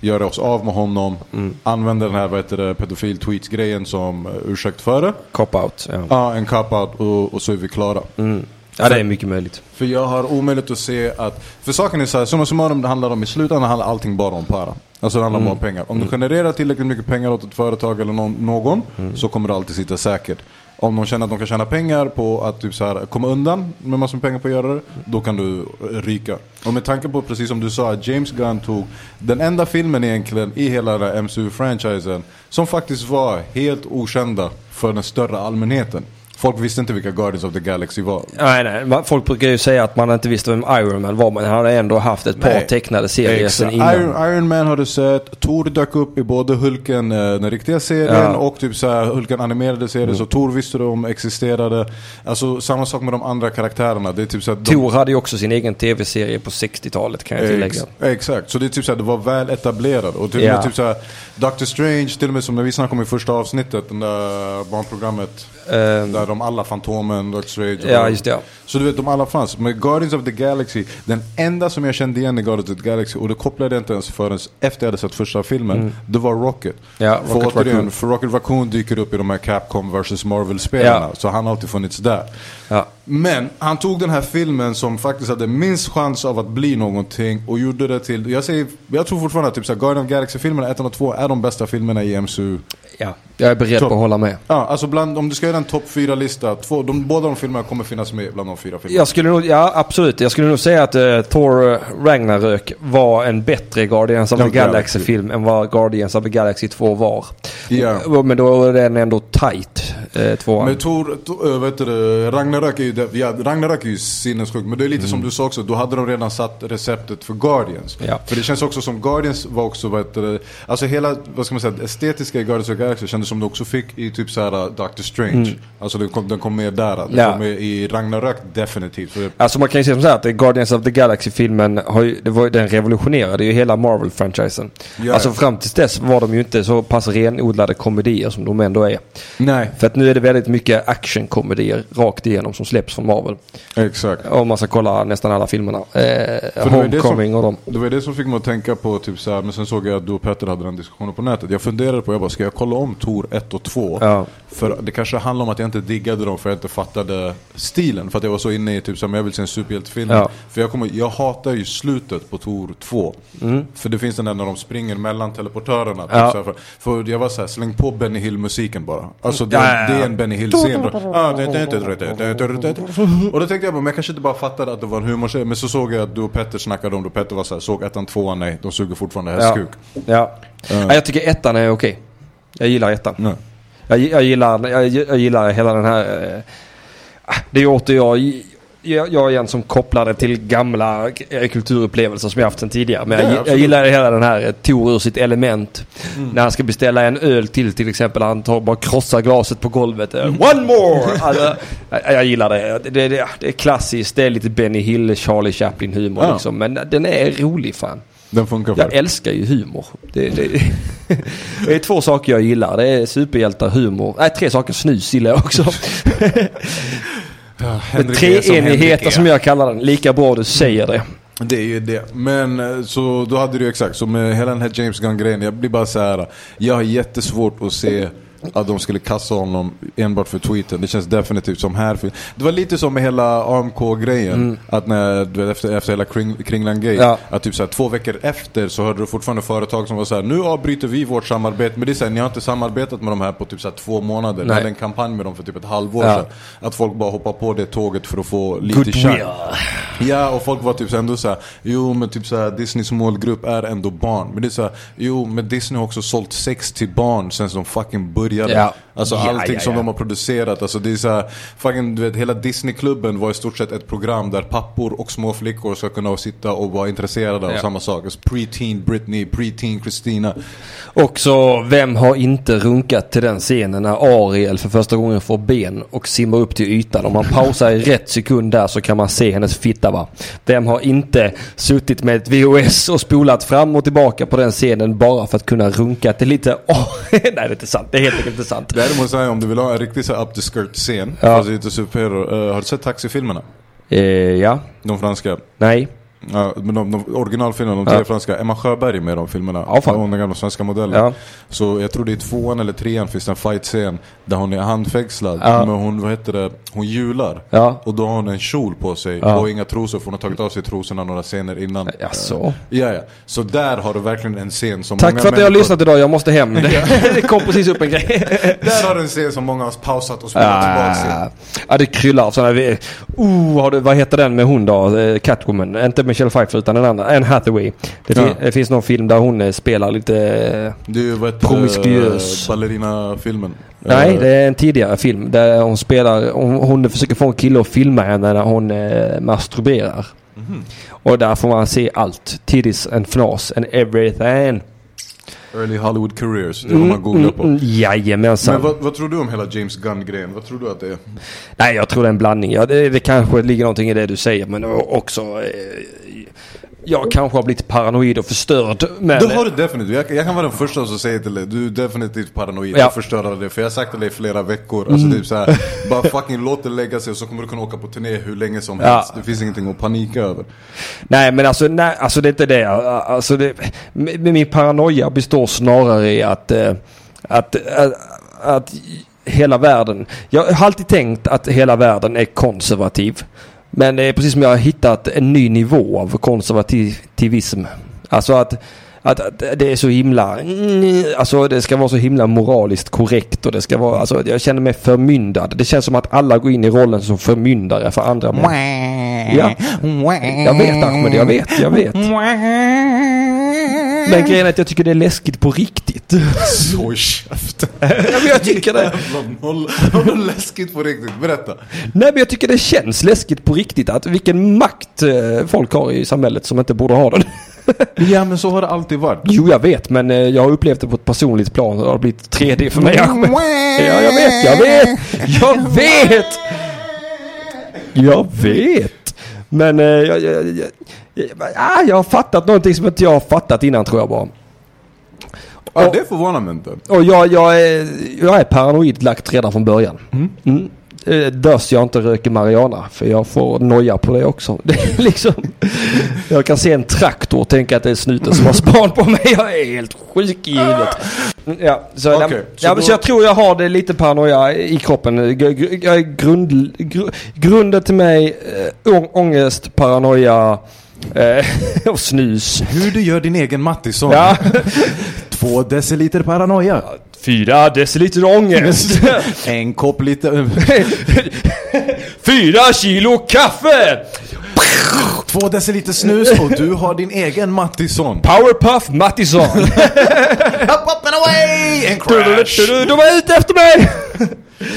Gör oss av med honom. Mm. Använder den här vad heter det, pedofil-tweets-grejen som uh, ursäkt för det. Cop-out. Ja. Ja, en cop-out och, och så är vi klara. Mm. Ja, det är mycket möjligt. För jag har omöjligt att se att... För saken är så här, summa summarum det handlar om i slutändan handlar allting bara om para. Alltså det handlar Mm. bara om pengar. Om du genererar tillräckligt mycket pengar åt ett företag eller någon, någon Mm. så kommer du alltid sitta säkert. Om de känner att de kan tjäna pengar på att typ så här, komma undan med massor med pengar på att göra det, då kan du ryka. Och med tanke på, precis som du sa, att James Gunn tog den enda filmen egentligen i hela den här MCU-franchisen som faktiskt var helt okända för den större allmänheten. Folk visste inte vilka Guardians of the Galaxy var. Nej, nej. Folk brukar ju säga att man inte visste vem Iron Man var, men han hade ändå haft ett par Nej. tecknade serier Exakt. sen innan. Iron, Iron Man har du sett, Thor dök upp i både Hulken, eh, den riktiga serien Ja. Mm. och typ så här, Hulken animerade serien. Så Thor visste om existerade. Alltså samma sak med de andra karaktärerna. Det är typ så att de, Thor hade ju också sin egen tv-serie på 60-talet kan jag tillägga. Ex, exakt, så det är typ såhär, det var väl etablerat. Och till och Ja. typ såhär, Doctor Strange, till och med som när vi snackade om i första avsnittet, den där barnprogrammet. Ehm, Där de alla, Fantomen, Doctor Strange. och- ja, just det. Ja. Så du vet, de alla fanns. Men Guardians of the Galaxy, den enda som jag kände igen i Guardians of the Galaxy, och det kopplade jag inte ens förrän efter jag hade sett första filmen, det var Rocket. Mm. Ja, för Rocket återigen, Raccoon. för Rocket Raccoon dyker upp i de här Capcom vs Marvel-spelarna. Ja. Så han har alltid funnits där. Ja. Men han tog den här filmen som faktiskt hade minst chans av att bli någonting och gjorde det till, jag säger, jag tror fortfarande att typ såhär, Guardian of the Galaxy-filmerna 1 och 2 är de bästa filmerna i MCU. Ja. Jag är beredd på att hålla med. Ja, alltså bland, om du ska göra en topp 4-lista, två, de, båda de filmerna kommer finnas med bland de fyra filmerna. Jag skulle nog, ja absolut. Jag skulle nog säga att uh, Thor eh, Ragnarök var en bättre Guardians of the Galaxy-film än vad Guardians of the Galaxy 2 var. Ja. Men då är den ändå tight, uh, tvåan. Men to, äh, vet du, Ragnarök är ju, ja, Ragnarök är ju sinnessjuk. Men det är lite som du sa också, då hade de redan satt receptet för Guardians. Ja. För det känns också som Guardians var också, vet du, alltså hela, vad ska man säga, estetiska i Guardians of the Galaxy kändes som du också fick i typ såhär Doctor Strange. Alltså den kom, den kom med där. Den Ja. kom med i Ragnarök definitivt. För det, Alltså man kan ju säga som så här att Guardians of the Galaxy-filmen har ju, det var, den revolutionerade ju hela Marvel-franchisen. Ja. Alltså fram tills dess var de ju inte så pass renodlade komedier som de ändå är. nej, För att nu är det väldigt mycket actionkomedier rakt igenom som släpps från Marvel. exakt. Om man ska kolla nästan alla filmerna. Eh, Homecoming som- och dem. Det var det som fick mig att tänka på typ såhär, men sen såg jag att du och Petter hade den diskussionen på nätet. Jag funderade på, jag bara, ska jag kolla om Tor 1 och 2? Ja. För det kanske handlar om att jag inte diggade dem för jag inte fattade stilen. För att jag var så inne i typ som jag vill se en superhjältefilm. Ja. För jag, kommer, jag hatar ju slutet på Tor 2. För det finns den där när de springer mellan teleportörerna. Typ Ja. så här, för, för jag var såhär, släng på Benny Hill-musiken bara. Alltså det, Ja, ja, ja. det är en Benny Hill-scen. Ah, det- det- det- det- det- det- det- det. Och då tänkte jag bara, men jag kanske inte bara fattade att det var en humorserie. Men så såg jag att du och Petter snackade om det. Och Petter var såhär, såg ettan, tvåan, nej. De suger fortfarande hästkuk. Ja. ja. Jag tycker ettan är okej. Jag gillar ettan. Nej. Jag, jag, gillar, jag, jag gillar hela den här... Eh, ah, det är åter jag, jag, jag igen som kopplar det till gamla eh, kulturupplevelser som jag haft sedan tidigare. Men Ja, jag, gillar hela den här eh, Tor ur sitt element. När han ska beställa en öl till till exempel. Han tar bara krossar glaset på golvet. Eh, One more! Alltså, jag, jag gillar det. Det, det. det är klassiskt. Det är lite Benny Hill, Charlie Chaplin humor Ja. liksom. Men den är rolig fan. Den funkar för Jag älskar ju humor. Det, det, det är två saker jag gillar. Det är superhjältar, humor. Nej, tre saker. Snus gillar jag också. Som Henrik treenigheten är. som jag kallar den. Lika bra du säger det. Det är ju det. Men eh, så då hade du ju exakt, så med hela den här James Gunn-grejen, jag blir bara så här. Jag har jättesvårt att se att de skulle kassa honom enbart för tweeten. Det känns definitivt som här. Det var lite som med hela AMK-grejen. Att när, efter, efter hela kring, Kringland-gate. Ja. Att typ så här, två veckor efter så hörde du fortfarande företag som var så här: nu avbryter vi vårt samarbete. Men det är så här, ni har inte samarbetat med de här på typ så här, två månader. Nej. hade en kampanj med dem för typ ett halvår Ja. sedan. Att folk bara hoppar på det tåget för att få lite shine. Ja, och folk var typ så ändå såhär, jo men typ såhär Disneys målgrupp är ändå barn. Men det är såhär, jo men Disney har också sålt sex till barn sen de fucking började började. Ja. Alltså Ja, allting ja, som ja. de har producerat. Alltså det är så här, fucking, du vet, hela Disneyklubben var i stort sett ett program där pappor och små flickor ska kunna sitta och vara intresserade av Ja. samma sak. Alltså pre-teen Britney, pre-teen Christina. Och så, vem har inte runkat till den scenen när Ariel för första gången får ben och simmar upp till ytan? Om man pausar i rätt sekund där så kan man se hennes fitta va. Vem har inte suttit med ett VHS och spolat fram och tillbaka på den scenen bara för att kunna runka till lite... Åh, nej det är inte sant. Det är helt enkelt inte sant. Däremot säger om du vill ha en riktig så up the skirt scen, Ja. fast superhero. eh, har du sett taxifilmerna? Eh, ja. De franska. Nej. Ja, men de, de originalfilmerna, de tre Ja. franska. Emma Sjöberg är med i de filmerna. Ja, fan. Hon den gamla svenska modellen. Ja. Så jag tror det är tvåan eller trean finns det en fight-scen där hon är handfängslad. Ja. Men hon, vad heter det, hon hjular. Ja. Och då har hon en kjol på sig Ja. och inga trosor för hon har tagit av sig trosorna några scener innan. Jaså? Ja, ja. Så där har du verkligen en scen som Tack många för att jag har lyssnat idag. Jag måste hem. Det, kom precis upp en grej. Där har du en scen som många har pausat och spelat tillbaka till. Ah, ja, det kryllar av sådana. Oh, har du, vad heter den med hon då? Eh, Catwoman. Inte Michelle Pfeiffer utan en annan. Anne Hathaway. Det, Ja. det finns någon film där hon eh, spelar lite... eh, Promiskuös. ballerina-filmen. Nej, Eh, det är en tidigare film där hon spelar... Hon, hon försöker få en kille att filma henne när hon eh, masturberar. Mhm. Och där får man se allt. Titties and fnas and everything. Early Hollywood careers, det har man googlat på. mm, jajamensan. Men vad, vad tror du om hela James Gunn-grejen? Vad tror du att det är? Nej, jag tror det är en blandning. Ja, det, det kanske ligger någonting i det du säger, men också... Eh, jag kanske har blivit paranoid och förstörd. Men, Det har du definitivt. Jag, jag kan vara den första som säger till dig, du är definitivt paranoid Ja. och förstörare det. För jag har sagt till dig i flera veckor, alltså typ såhär, bara fucking låt det lägga sig och så kommer du kunna åka på turné hur länge som Ja. helst. Det finns ingenting att panika över. Nej, men alltså, nej, alltså det är inte det. Alltså det min paranoia består snarare i att, att, att, att hela världen... Jag har alltid tänkt att hela världen är konservativ. Men det är precis som jag har hittat en ny nivå av konservativism. Alltså att, att, att det är så himla... Alltså det ska vara så himla moraliskt korrekt och det ska vara... Alltså jag känner mig förmyndad. Det känns som att alla går in i rollen som förmyndare för andra människor. Ja. Jag vet Ahmed, jag vet, jag vet. Men grejen är att jag tycker det är läskigt på riktigt. Så i käften. men jag tycker det. Jävla noll. Vad läskigt på riktigt. Berätta. Nej men jag tycker det känns läskigt på riktigt. Att vilken makt eh, folk har i samhället som inte borde ha den. Ja men så har det alltid varit. Jo jag vet men eh, jag har upplevt det på ett personligt plan. Det har blivit 3D för mig Ahmed. Ja jag vet, jag vet. Jag vet. Jag vet. Men eh, jag, jag, jag, jag, ah, jag har fattat någonting som inte jag har fattat innan tror jag bara. Ja, Och- det förvånar mig inte. Och jag, jag, är, jag är paranoid lagt redan från början. Mm. Eh, Dörs jag inte röker marijuana för jag får noja på det också. Det liksom, jag kan se en traktor och tänka att det är snuten som har span på mig. Jag är helt sjuk i huvudet. Mm, Ja, så, Okej, ja, så ja, då- så jag tror jag har det lite paranoia i kroppen. Jag grund, gr, grunden till mig, å, ångest, paranoia eh, och snus. Hur du gör din egen Mattisson. Ja. Två deciliter paranoia. Fyra deciliter ångest. En kopp lite... Fyra kilo kaffe! Två deciliter snus och du har din egen Mattisson. Powerpuff Mattisson. Up, up and away! En crash! De är ute efter mig!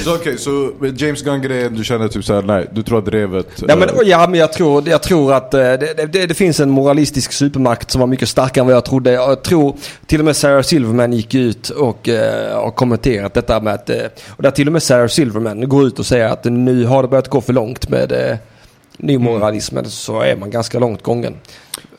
Så okej, så James Gunn-grejen, du känner typ såhär, nej, du tror att drevet... Nej, men, eh, ja, men jag tror, jag tror att eh, det, det, det finns en moralistisk supermakt som var mycket starkare än vad jag trodde. Jag tror till och med Sarah Silverman gick ut och eh, har kommenterat detta med att... Eh, och där till och med Sarah Silverman går ut och säger att nu har det börjat gå för långt med eh, nymoralismen. Så är man ganska långt gången.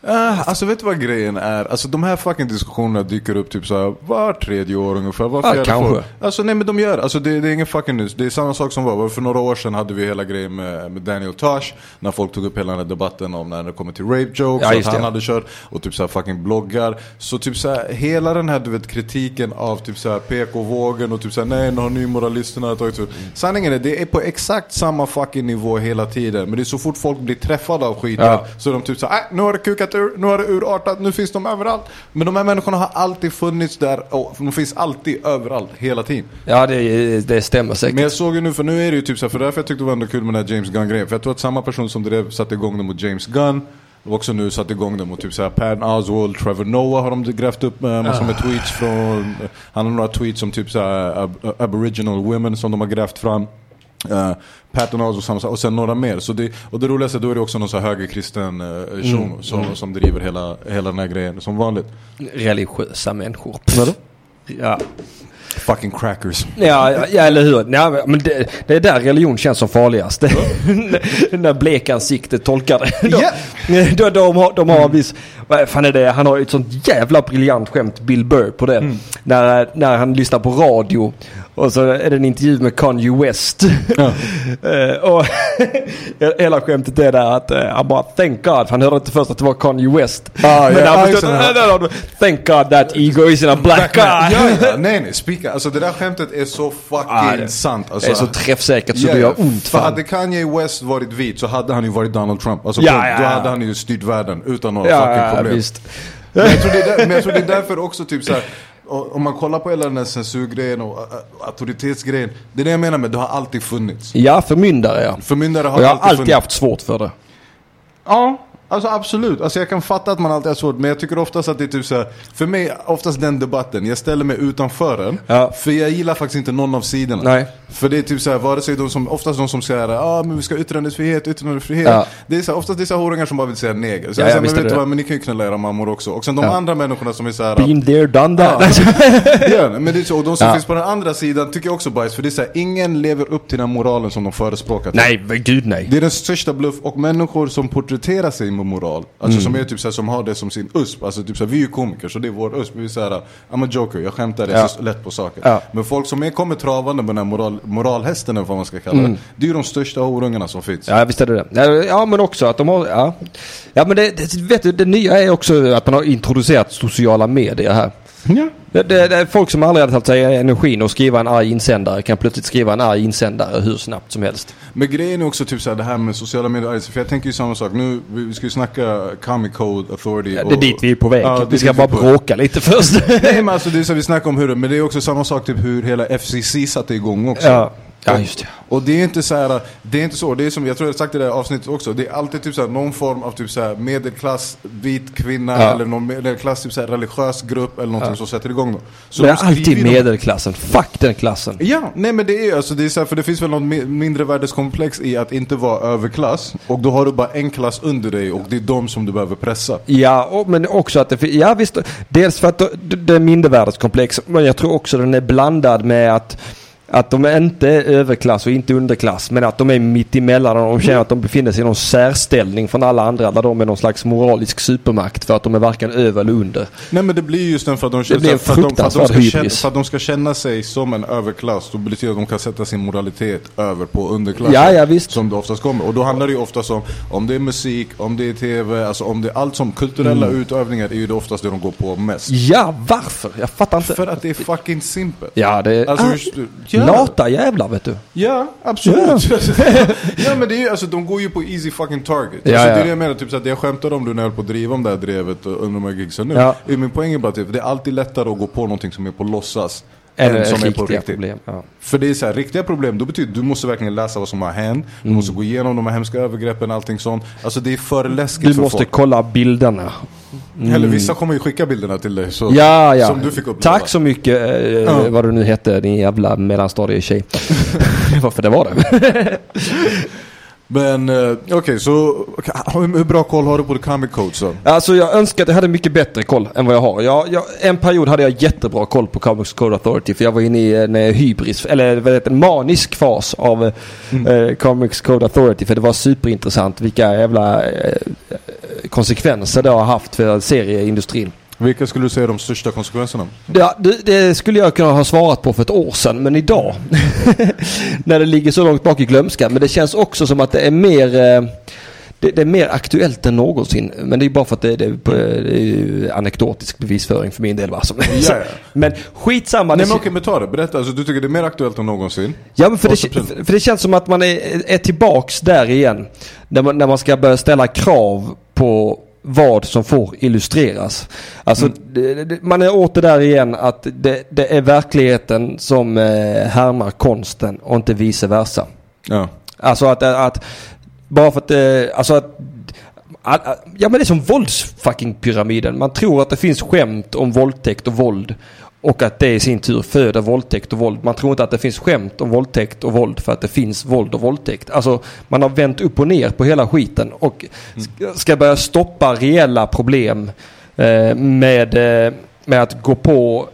Ah, alltså vet du vad grejen är? Alltså de här fucking diskussionerna dyker upp typ såhär var tredje år ungefär. Var fjärde kanske. år. Alltså nej men de gör Alltså det, det är ingen fucking news. Det är samma sak som var. För några år sedan hade vi hela grejen med, med Daniel Tosh. När folk tog upp hela den här debatten om när det kommer till rape jokes. Ja, att han hade kört. Och typ såhär fucking bloggar. Så typ såhär hela den här du vet kritiken av typ såhär PK-vågen och typ såhär nej nu har nymoralisterna tagit ut. Sanningen är det är på exakt samma fucking nivå hela tiden. Men det är så fort folk blir träffade av skiten. Ja. Så de typ såhär, äh, nu har det kukat ur, nu har det urartat, nu finns de överallt. Men de här människorna har alltid funnits där och de finns alltid överallt, hela tiden. Ja, det, det stämmer säkert. Men jag såg ju nu, för nu är det ju typ såhär, för därför jag tyckte det var ändå kul med den här James Gunn-grejen. För jag tror att samma person som drev, satte igång det mot James Gunn Och också nu satt igång det mot typ såhär Patton Oswald, Trevor Noah har de grävt upp med massor med tweets från Han har några tweets om typ såhär ab aboriginal women som de har grävt fram Uh, Patton Oswalt samma sak, och sen några mer. Så det, och det roligaste då är det också någon sån här högerkristen uh, shuno som, som driver hela, hela den här grejen som vanligt. Religiösa människor. Vadå? Ja. Fucking crackers. Ja, ja, eller hur? Ja, men det, det är där religion känns som farligast. När blekansiktet tolkar det. De, Yeah. de, de, har, de har en viss... Vad fan är det? Han har ju ett sånt jävla briljant skämt, Bill Burr, på det. När, när han lyssnar på radio. Och så är det en intervju med Kanye West. Eh, och hela skämtet är där att uh, han bara thank God. För han hörde inte först att det var Kanye West. Ah, Men ja, han ah, förstod, just det. "No, no, no, thank God that ego is in a black guy. ja, ja, nej nej, speaka. Alltså det där skämtet är så fucking Ah, det- sant. Alltså, Det är så träffsäkert så Ja, det ja. gör ont. För Fan. hade Kanye West varit vit så hade han ju varit Donald Trump. Alltså, Ja, ja, Då ja. hade han ju styrt världen utan några Ja, fucking ja, visst. Men jag, tror det är där, men jag tror det är därför också typ så här, om man kollar på hela den här censurgrejen och auktoritetsgrejen. Det är det jag menar med det har alltid funnits. Ja, förmyndare ja. Förmyndare har Och jag har alltid alltid haft svårt för det. Ja, alltså absolut. Alltså jag kan fatta att man alltid har svårt. Men jag tycker oftast att det är typ så här, För mig, oftast den debatten. Jag ställer mig utanför den. Ja. För jag gillar faktiskt inte någon av sidorna. Nej. För det är typ så här, vare sig de som, oftast de som säger ja ah, men vi ska ha yttrandefrihet, yttrandefrihet. Ja. Det är så här, oftast det är så här horungar som bara vill säga neger. Så Ja, jag ja, säger, men vet du vad, men ni kan ju knulla era mammor också. Och sen de Ja. andra människorna som är så här. Been there, done that. Ja, men det är så, och de som finns på den andra sidan tycker jag också bajs. För det är så här, ingen lever upp till den moralen som de förespråkar. nej, gud nej. Det är den största bluff och människor som porträtterar sig med moral. Alltså Mm. som är typ såhär, som har det som sin USP. Alltså typ såhär, vi är ju komiker så det är vår USP. Vi är såhär, I'm a joker, jag skämtar, jag Ja. lätt på saker. Ja. Men folk som är, kommer travande med den här moral, moralhästen eller vad man ska kalla det. Det är ju de största horungarna som finns. Mm. Ja, visst är det det. Ja, men också att de har... Ja, ja men det, det, vet du, det nya är också att man har introducerat sociala medier här. Ja. Det, det, det är folk som aldrig hade tagit sig energin att skriva en arg insändare kan plötsligt skriva en arg insändare hur snabbt som helst. Men grejen är också typ såhär, det här med sociala medier. För jag tänker ju samma sak. Nu, vi, vi ska ju snacka Comic Code Authority. Ja, det är dit vi är på väg. Ja, vi ska bara på- bråka lite först. Nej men alltså det är så vi snackar om hur det, men det är också samma sak typ hur hela FCC satte igång också. Ja. Ja, just det. Och det är inte så här, det är inte så, det är som, jag tror jag har sagt i det här avsnittet också, det är alltid typ så här, någon form av typ så här, medelklass, vit kvinna Ja. eller någon medelklass, typ så här, religiös grupp eller någonting som sätter igång dem. Så det de är alltid medelklassen. Fuck den klassen. Ja, nej men det är alltså, det är så här, för det finns väl något mi- mindre värdeskomplex i att inte vara överklass. Och då har du bara en klass under dig och det är de som du behöver pressa. Ja, och, men också att det, ja visst, dels för att det, det är mindervärdeskomplex, men jag tror också den är blandad med att att de inte är överklass och inte underklass men att de är mitt emellan och de känner att de befinner sig i någon särställning från alla andra där de är någon slags moralisk supermakt för att de är varken över eller under. Nej men det blir just den för att de, känner, för, att de, för, att de ska känna, för att de ska känna sig som en överklass. Då betyder det att de kan sätta sin moralitet över på underklassen. Ja, ja, visst. Som det oftast kommer. Och då handlar det ju oftast om, om det är musik, om det är tv, alltså om det är allt som kulturella Mm. utövningar är ju det oftast det de går på mest. Ja, varför? Jag fattar inte. För att det är fucking simpelt. Ja, det är... Alltså, ah, just- ja. Lata jävlar vet du. Ja, absolut. Ja. men det är ju, alltså de går ju på easy fucking target. Ja, alltså, ja. Det är det jag menar, typ så att jag skämtade om du när jag höll på att driva om det här drevet under de här gigsen nu. Ja. Min poäng är bara att det är alltid lättare att gå på någonting som är på låtsas. Eller än som är på riktigt. problem. Ja. För det är så här, riktiga problem, då betyder du måste verkligen läsa vad som har hänt. Du måste gå igenom de här hemska övergreppen, allting sånt. Alltså det är för läskigt Du för måste folk. kolla bilderna. Eller vissa kommer ju skicka bilderna till dig. Så, Ja, ja. Som du fick uppleva. Tack så mycket, eh, Ja. vad du nu hette, din jävla mellanstadietjej. Varför det var det. Men eh, okej, så okej, hur, bra koll har du på the comic code så? Alltså jag önskar att jag hade mycket bättre koll än vad jag har. Jag, jag, en period hade jag jättebra koll på Comics Code Authority för jag var inne i en eh, hybris, eller vad heter en manisk fas av eh, Comics Code Authority för det var superintressant vilka jävla eh, konsekvenser det har haft för serieindustrin. Vilka skulle du säga är de största konsekvenserna? Ja, det, det skulle jag kunna ha svarat på för ett år sedan, men idag när det ligger så långt bak i glömskan. Men det känns också som att det är mer eh, det, det är mer aktuellt än någonsin. Men det är bara för att det, det, det är anekdotisk bevisföring för min del. Va? Ja, ja. Men skitsamma. Nej men okej, men ta det. Berätta. Alltså, du tycker det är mer aktuellt än någonsin? Ja, men för, det, för det känns som att man är, är tillbaks där igen. När man, när man ska börja ställa krav på vad som får illustreras. Alltså, Mm. det, det, man är åter där igen att det, det är verkligheten som eh, härmar konsten och inte vice versa. Ja. Alltså att, att bara för att, eh, alltså att ja men det är som våldsfucking pyramiden. Man tror att det finns skämt om våldtäkt och våld. Och att det i sin tur föder våldtäkt och våld. Man tror inte att det finns skämt om våldtäkt och våld för att det finns våld och våldtäkt. Alltså man har vänt upp och ner på hela skiten och ska- ska börja stoppa reella problem eh, med, eh, med att gå på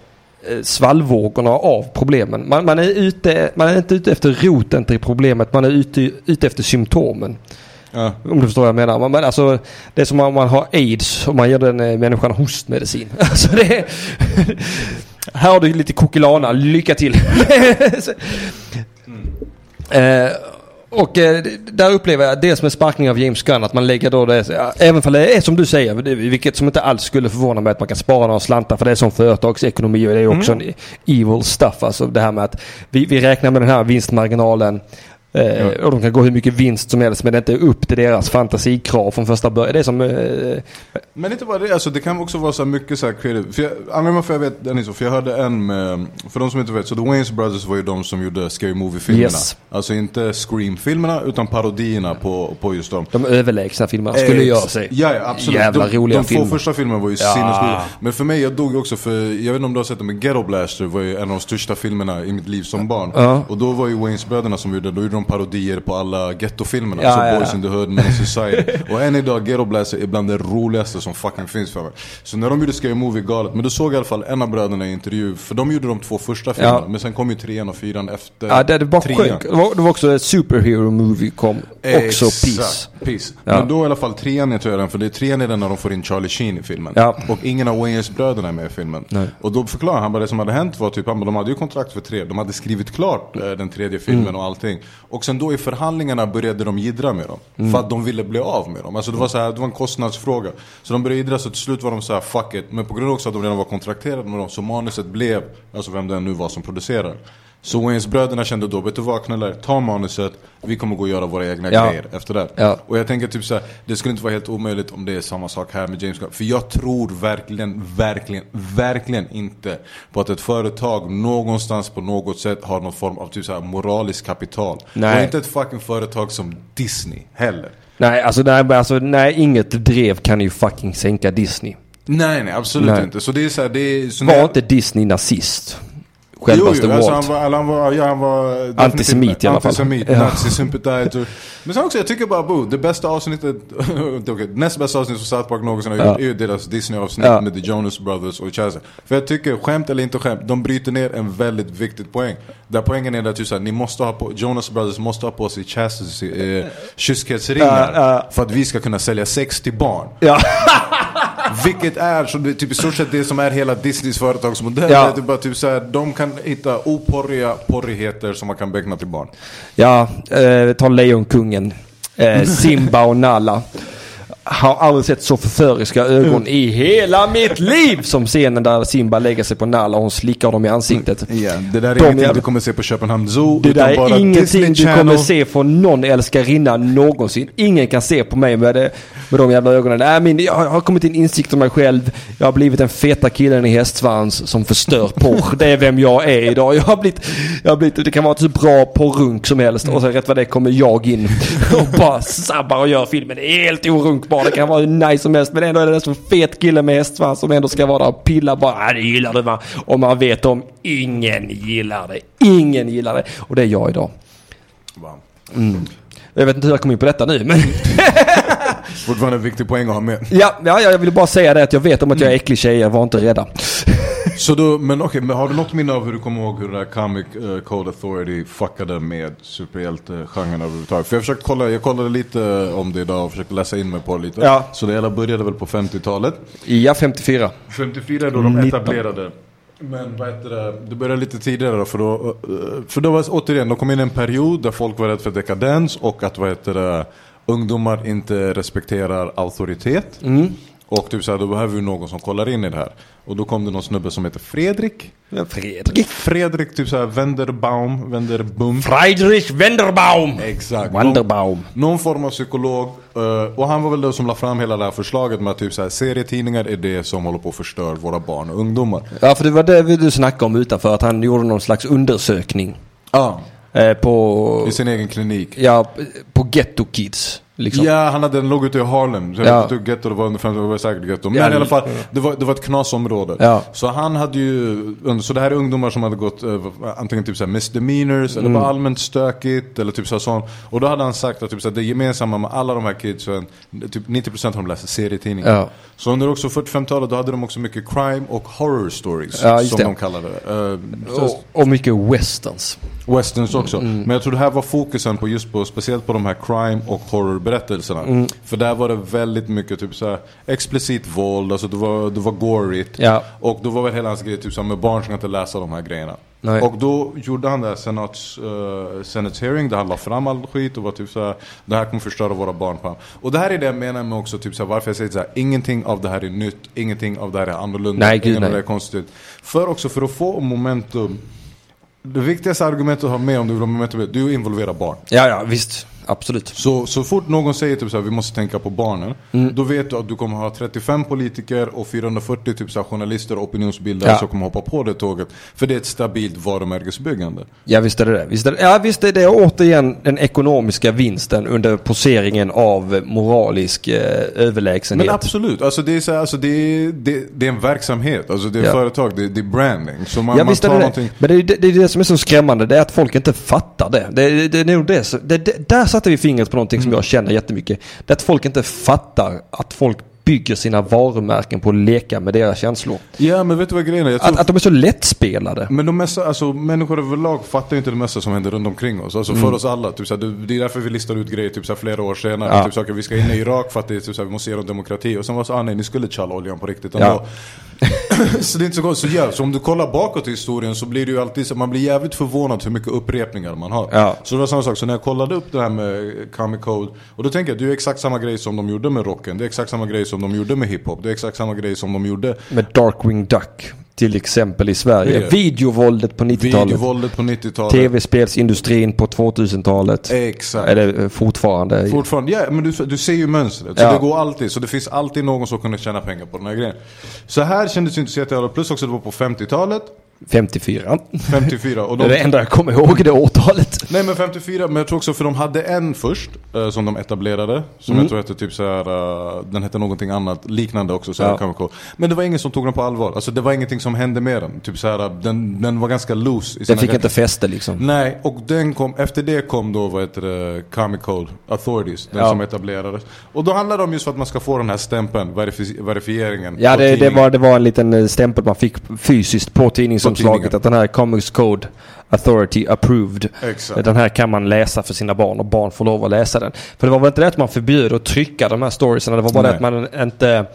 eh, svallvågorna av problemen. Man, man, är ute, man är inte ute efter roten till problemet, man är ute, ute efter symptomen. Ja. Om du förstår vad jag menar. Man, man, alltså, det är som om man har aids och man ger den eh, människan hostmedicin. Alltså det är, Här har du lite kokilana, lycka till. Eh, och eh, där upplever jag dels med sparkning av James Gunn att man lägger då det, ja, även för det är som du säger, det- vilket som inte alls skulle förvåna mig att man kan spara några slantar för det är som företagsekonomi och det är också en evil stuff. Alltså det här med att vi, vi räknar med den här vinstmarginalen eh, och de kan gå hur mycket vinst som helst men det är inte upp till deras fantasikrav från första början. Det är som... Eh, Men inte bara det, alltså det kan också vara så mycket så här creative. För jag, anledningen varför jag vet den är så, för jag hörde en med, för de som inte vet, så The Wayans Brothers var ju de som gjorde Scary Movie-filmerna. Yes. Alltså inte Scream-filmerna, utan parodierna på, på just dem. de överlägsna filmerna skulle Ex- jag säga. Ja, ja absolut. Jävla de, roliga de filmer. två första filmerna var ju Ja. sinnessjuka. Men för mig, jag dog också för, jag vet inte om du har sett det, men Ghetto Blaster var ju en av de största filmerna i mitt liv som barn. Ja. Och då var ju Wayans bröderna som gjorde, då gjorde de parodier på alla ghetto-filmerna. Ja, så ja, Boys ja. in the Hood, Men in Society. och än idag, Ghetto Blaster är bland det roligaste som fucking finns för mig. Så när de gjorde Scary Movie galet, men då såg jag i alla fall en av bröderna i intervju, för de gjorde de två första filmerna. Men sen kom ju trean och fyran efter Ja, det, det bara trean. Det var, det var också superhero movie kom. Också Peace. Peace. Ja. Men då i alla fall trean jag den, för det är trean är den när de får in Charlie Sheen i filmen. Ja. Och ingen av Wayans bröderna är med i filmen. Nej. Och då förklarar han bara det som hade hänt var typ, han bara, de hade ju kontrakt för tre, de hade skrivit klart eh, den tredje filmen Mm. och allting. Och sen då i förhandlingarna började de jiddra med dem. Mm. För att de ville bli av med dem. Alltså det var, så här, det var en kostnadsfråga. Så de började jiddra så till slut var de så här, fuck it. Men på grund av också att de redan var kontrakterade med dem så manuset blev, alltså vem det nu var som producerar. Så Wayans bröderna kände då, vet du vad knullar, ta manuset, vi kommer gå och göra våra egna Ja. grejer efter det. Ja. Och jag tänker typ såhär, det skulle inte vara helt omöjligt om det är samma sak här med James Gunn. För jag tror verkligen, verkligen, verkligen inte på att ett företag någonstans på något sätt har någon form av typ såhär moralisk kapital. Nej. Och inte ett fucking företag som Disney heller. Nej, alltså, nej, alltså, nej, inget drev kan ju fucking sänka Disney. Nej nej absolut Nej. inte. Så det är såhär, det är... Så Var när- inte Disney nazist? Självaste jo, alltså han var, han var, ja, han var Antisemit i alla fall. Antisemit, Ja. nazi, sympatizer. Men sen också, jag tycker bara Bo, det bästa avsnittet, okay, näst bästa avsnittet som South Park någonsin har Ja. gjort är ju deras Disney-avsnitt Ja. med The Jonas Brothers och Chazzy. För jag tycker, skämt eller inte skämt, de bryter ner en väldigt viktig poäng. Där poängen är att typ, ni måste ha på, Jonas Brothers måste ha på sig Chastity, eh, kyskhetsringar. Ja, ja. För att vi ska kunna sälja sex till barn. Ja. Vilket är så det, typ i stort sett det som är hela Disneys företagsmodell. Ja. Det är bara typ så här, de kan hitta oporriga porrigheter som man kan beckna till barn. Ja, eh, ta Lejonkungen. Eh, Simba och Nalla. Har aldrig sett så förföriska ögon i hela mitt liv som scenen där Simba lägger sig på Nalla och hon slickar dem i ansiktet. Ja, det där är De ingenting jävla- du kommer se på Köpenhamn Zoo. Det där är ingenting du kommer se från någon älskarinna någonsin. Ingen kan se på mig med, det, med de jävla ögonen. Nej, men jag har kommit till en insikt om mig själv. Jag har blivit den feta killen i hästsvans som förstör porr. Det är vem jag är idag. Jag har blivit, jag har blivit det kan vara så bra porrunk som helst. Och så rätt vad det kommer jag in och bara sabbar och gör filmen helt orunkbar. Det kan vara hur nice som helst. Men ändå är det en så fet kille med hästsvans som ändå ska vara där och pilla bara. Ah, det gillar du va? Och man vet om ingen gillar det. Ingen gillar det. Och det är jag idag. Va. Jag vet inte hur jag kom in på detta nu men Fortfarande en viktig poäng att ha med. ja, ja, jag ville bara säga det att jag vet om att jag är äcklig tjejer, var inte rädda. Så då, men okej, men har du något minne av hur du kommer ihåg hur det där Comic eh, Code Authority fuckade med superhjälte-genren överhuvudtaget? För jag försökte kolla, jag kollade lite om det idag och försökte läsa in mig på det lite. Ja. Så det hela började väl på 50-talet. Ja, 54. 54 är då de 19. etablerade. Men vad heter det, det började lite tidigare då, för då, för då var det återigen, de kom in en period där folk var rädda för dekadens och att vad heter det, ungdomar inte respekterar auktoritet. Och typ såhär, då behöver vi någon som kollar in i det här. Och då kom det någon snubbe som heter Fredrik. Fredrik. Fredrik typ såhär Wenderbaum, Wenderbum. Friedrich Wenderbaum. Exakt. Wenderbaum. Någon, någon form av psykolog. eh, och han var väl den som la fram hela det här förslaget med att typ såhär, serietidningar är det som håller på att förstöra våra barn och ungdomar. Ja, för det var det du snackade om utanför, att han gjorde någon slags undersökning. Ja. Eh, på, I sin egen klinik. ja, på Ghetto Kids. Liksom. Ja, han hade en låg ute i Harlem. Så jag Ja. vet getto det var under 50 det var säkert getto. Men Ja, i alla fall, det var, det var ett knasområde. Ja. Så han hade ju, så det här är ungdomar som hade gått eh, antingen typ såhär misdemeanors eller Mm. bara allmänt stökigt eller typ så här sånt. Och då hade han sagt att typ så här, det gemensamma med alla de här kidsen, typ 90% av dem läser serietidningar. Ja. Så under också 45-talet då hade de också mycket crime och horror stories. Som det. de kallade det. Eh, så- Och, och mycket westerns. Westerns också. Mm. Men jag tror det här var fokusen på just på, speciellt på de här crime och horrorberättelserna. Mm. För där var det väldigt mycket typ så här, explicit våld, alltså det var, det var gorigt. Ja. Och då var väl hela hans grej typ så här, med barn som inte läsa de här grejerna. Nej. Och då gjorde han det här senats, uh, Senate hearing där han la fram all skit och var typ så här, det här kommer förstöra våra barn. Och det här är det jag menar med också typ så här, varför jag säger så här, ingenting av det här är nytt, ingenting av det här är annorlunda, Nej, inget av det är konstigt. För också för att få momentum det viktigaste argumentet att ha med om du vill ha momentum, är att involvera barn. Ja, ja, visst. Absolut. Så, så fort någon säger typ så här, vi måste tänka på barnen. Mm. Då vet du att du kommer ha 35 politiker och 440 typ så här, journalister och opinionsbildare Ja. som kommer hoppa på det tåget. För det är ett stabilt varumärkesbyggande. Ja, visst är det det. Visst är det. Ja, visst är det återigen den ekonomiska vinsten under poseringen av moralisk eh, överlägsenhet. Men absolut, alltså det är, så här, alltså det är, det, det är en verksamhet, alltså det är Ja. företag, det, det är branding. Så man, Ja man visst tar det det. någonting... Men det är det, det är det som är så skrämmande. Det är att folk inte fattar det. Det, det, det är nog det, det, det. Där satte vi fingret på någonting som Mm. jag känner jättemycket. Det är att folk inte fattar att folk bygger sina varumärken på att leka med deras känslor. Ja men vet du vad grejen är? Tror Att, att de är så lättspelade. Men de mesta, alltså, människor överlag fattar ju inte det mesta som händer runt omkring oss. Alltså för oss alla. Typ, såhär, det, är därför vi listar ut grejer typ, såhär, flera år senare. Ja. Typ, saker, vi ska in i Irak för att det typ, såhär, vi måste ge dem demokrati. Och sen var det så, ah, nej ni skulle tjalla oljan på riktigt ändå. Ja. så det är inte så konstigt. Så, ja, så om du kollar bakåt i historien så blir det ju alltid så man blir jävligt förvånad hur mycket upprepningar man har. Ja. Så det var samma sak. Så när jag kollade upp det här med Comic Code. Och då tänker jag, det är exakt samma grej som de gjorde med rocken. Det är exakt samma grej som de gjorde med hiphop. Det är exakt samma grej som de gjorde Med Darkwing Duck till exempel i Sverige. Det Videovåldet på 90-talet. videovåldet på 90-talet. Tv-spelsindustrin på 2000-talet. Exakt. Eller eh, fortfarande. Fortfarande, ja men du, du ser ju mönstret. Så Ja. det går alltid. Så det finns alltid någon som kunde tjäna pengar på den här grejen. Så här kändes ju inte så jättejävla. Plus också det var på 50-talet. 54. 54. Och Det är de, det enda jag kommer ihåg det årtalet. nej men 54, men jag tror också för de hade en först. eh, som de etablerade. Som Mm. jag tror hette typ så här, eh, den hette någonting annat. Liknande också. Så här, Ja. Men det var ingen som tog den på allvar. Alltså det var ingenting som hände med den. Typ så här, den, den var ganska loose. I Den fick inte fäste liksom. Nej, och den kom, efter det kom då vad heter det, Comic Authorities, den Ja. som etablerades. Och då handlar det om just för att man ska få den här stämpeln, verifi verifieringen. Ja, det, det, tidningen. var, det var en liten eh, stämpel man fick fysiskt på tidningsomslaget. Tidningen. att den här Comics Code Authority Approved. Exakt. Den här kan man läsa för sina barn och barn får lov att läsa den. För det var väl inte det att man förbjöd att trycka de här storiesarna. Det var bara Nej. det att man inte...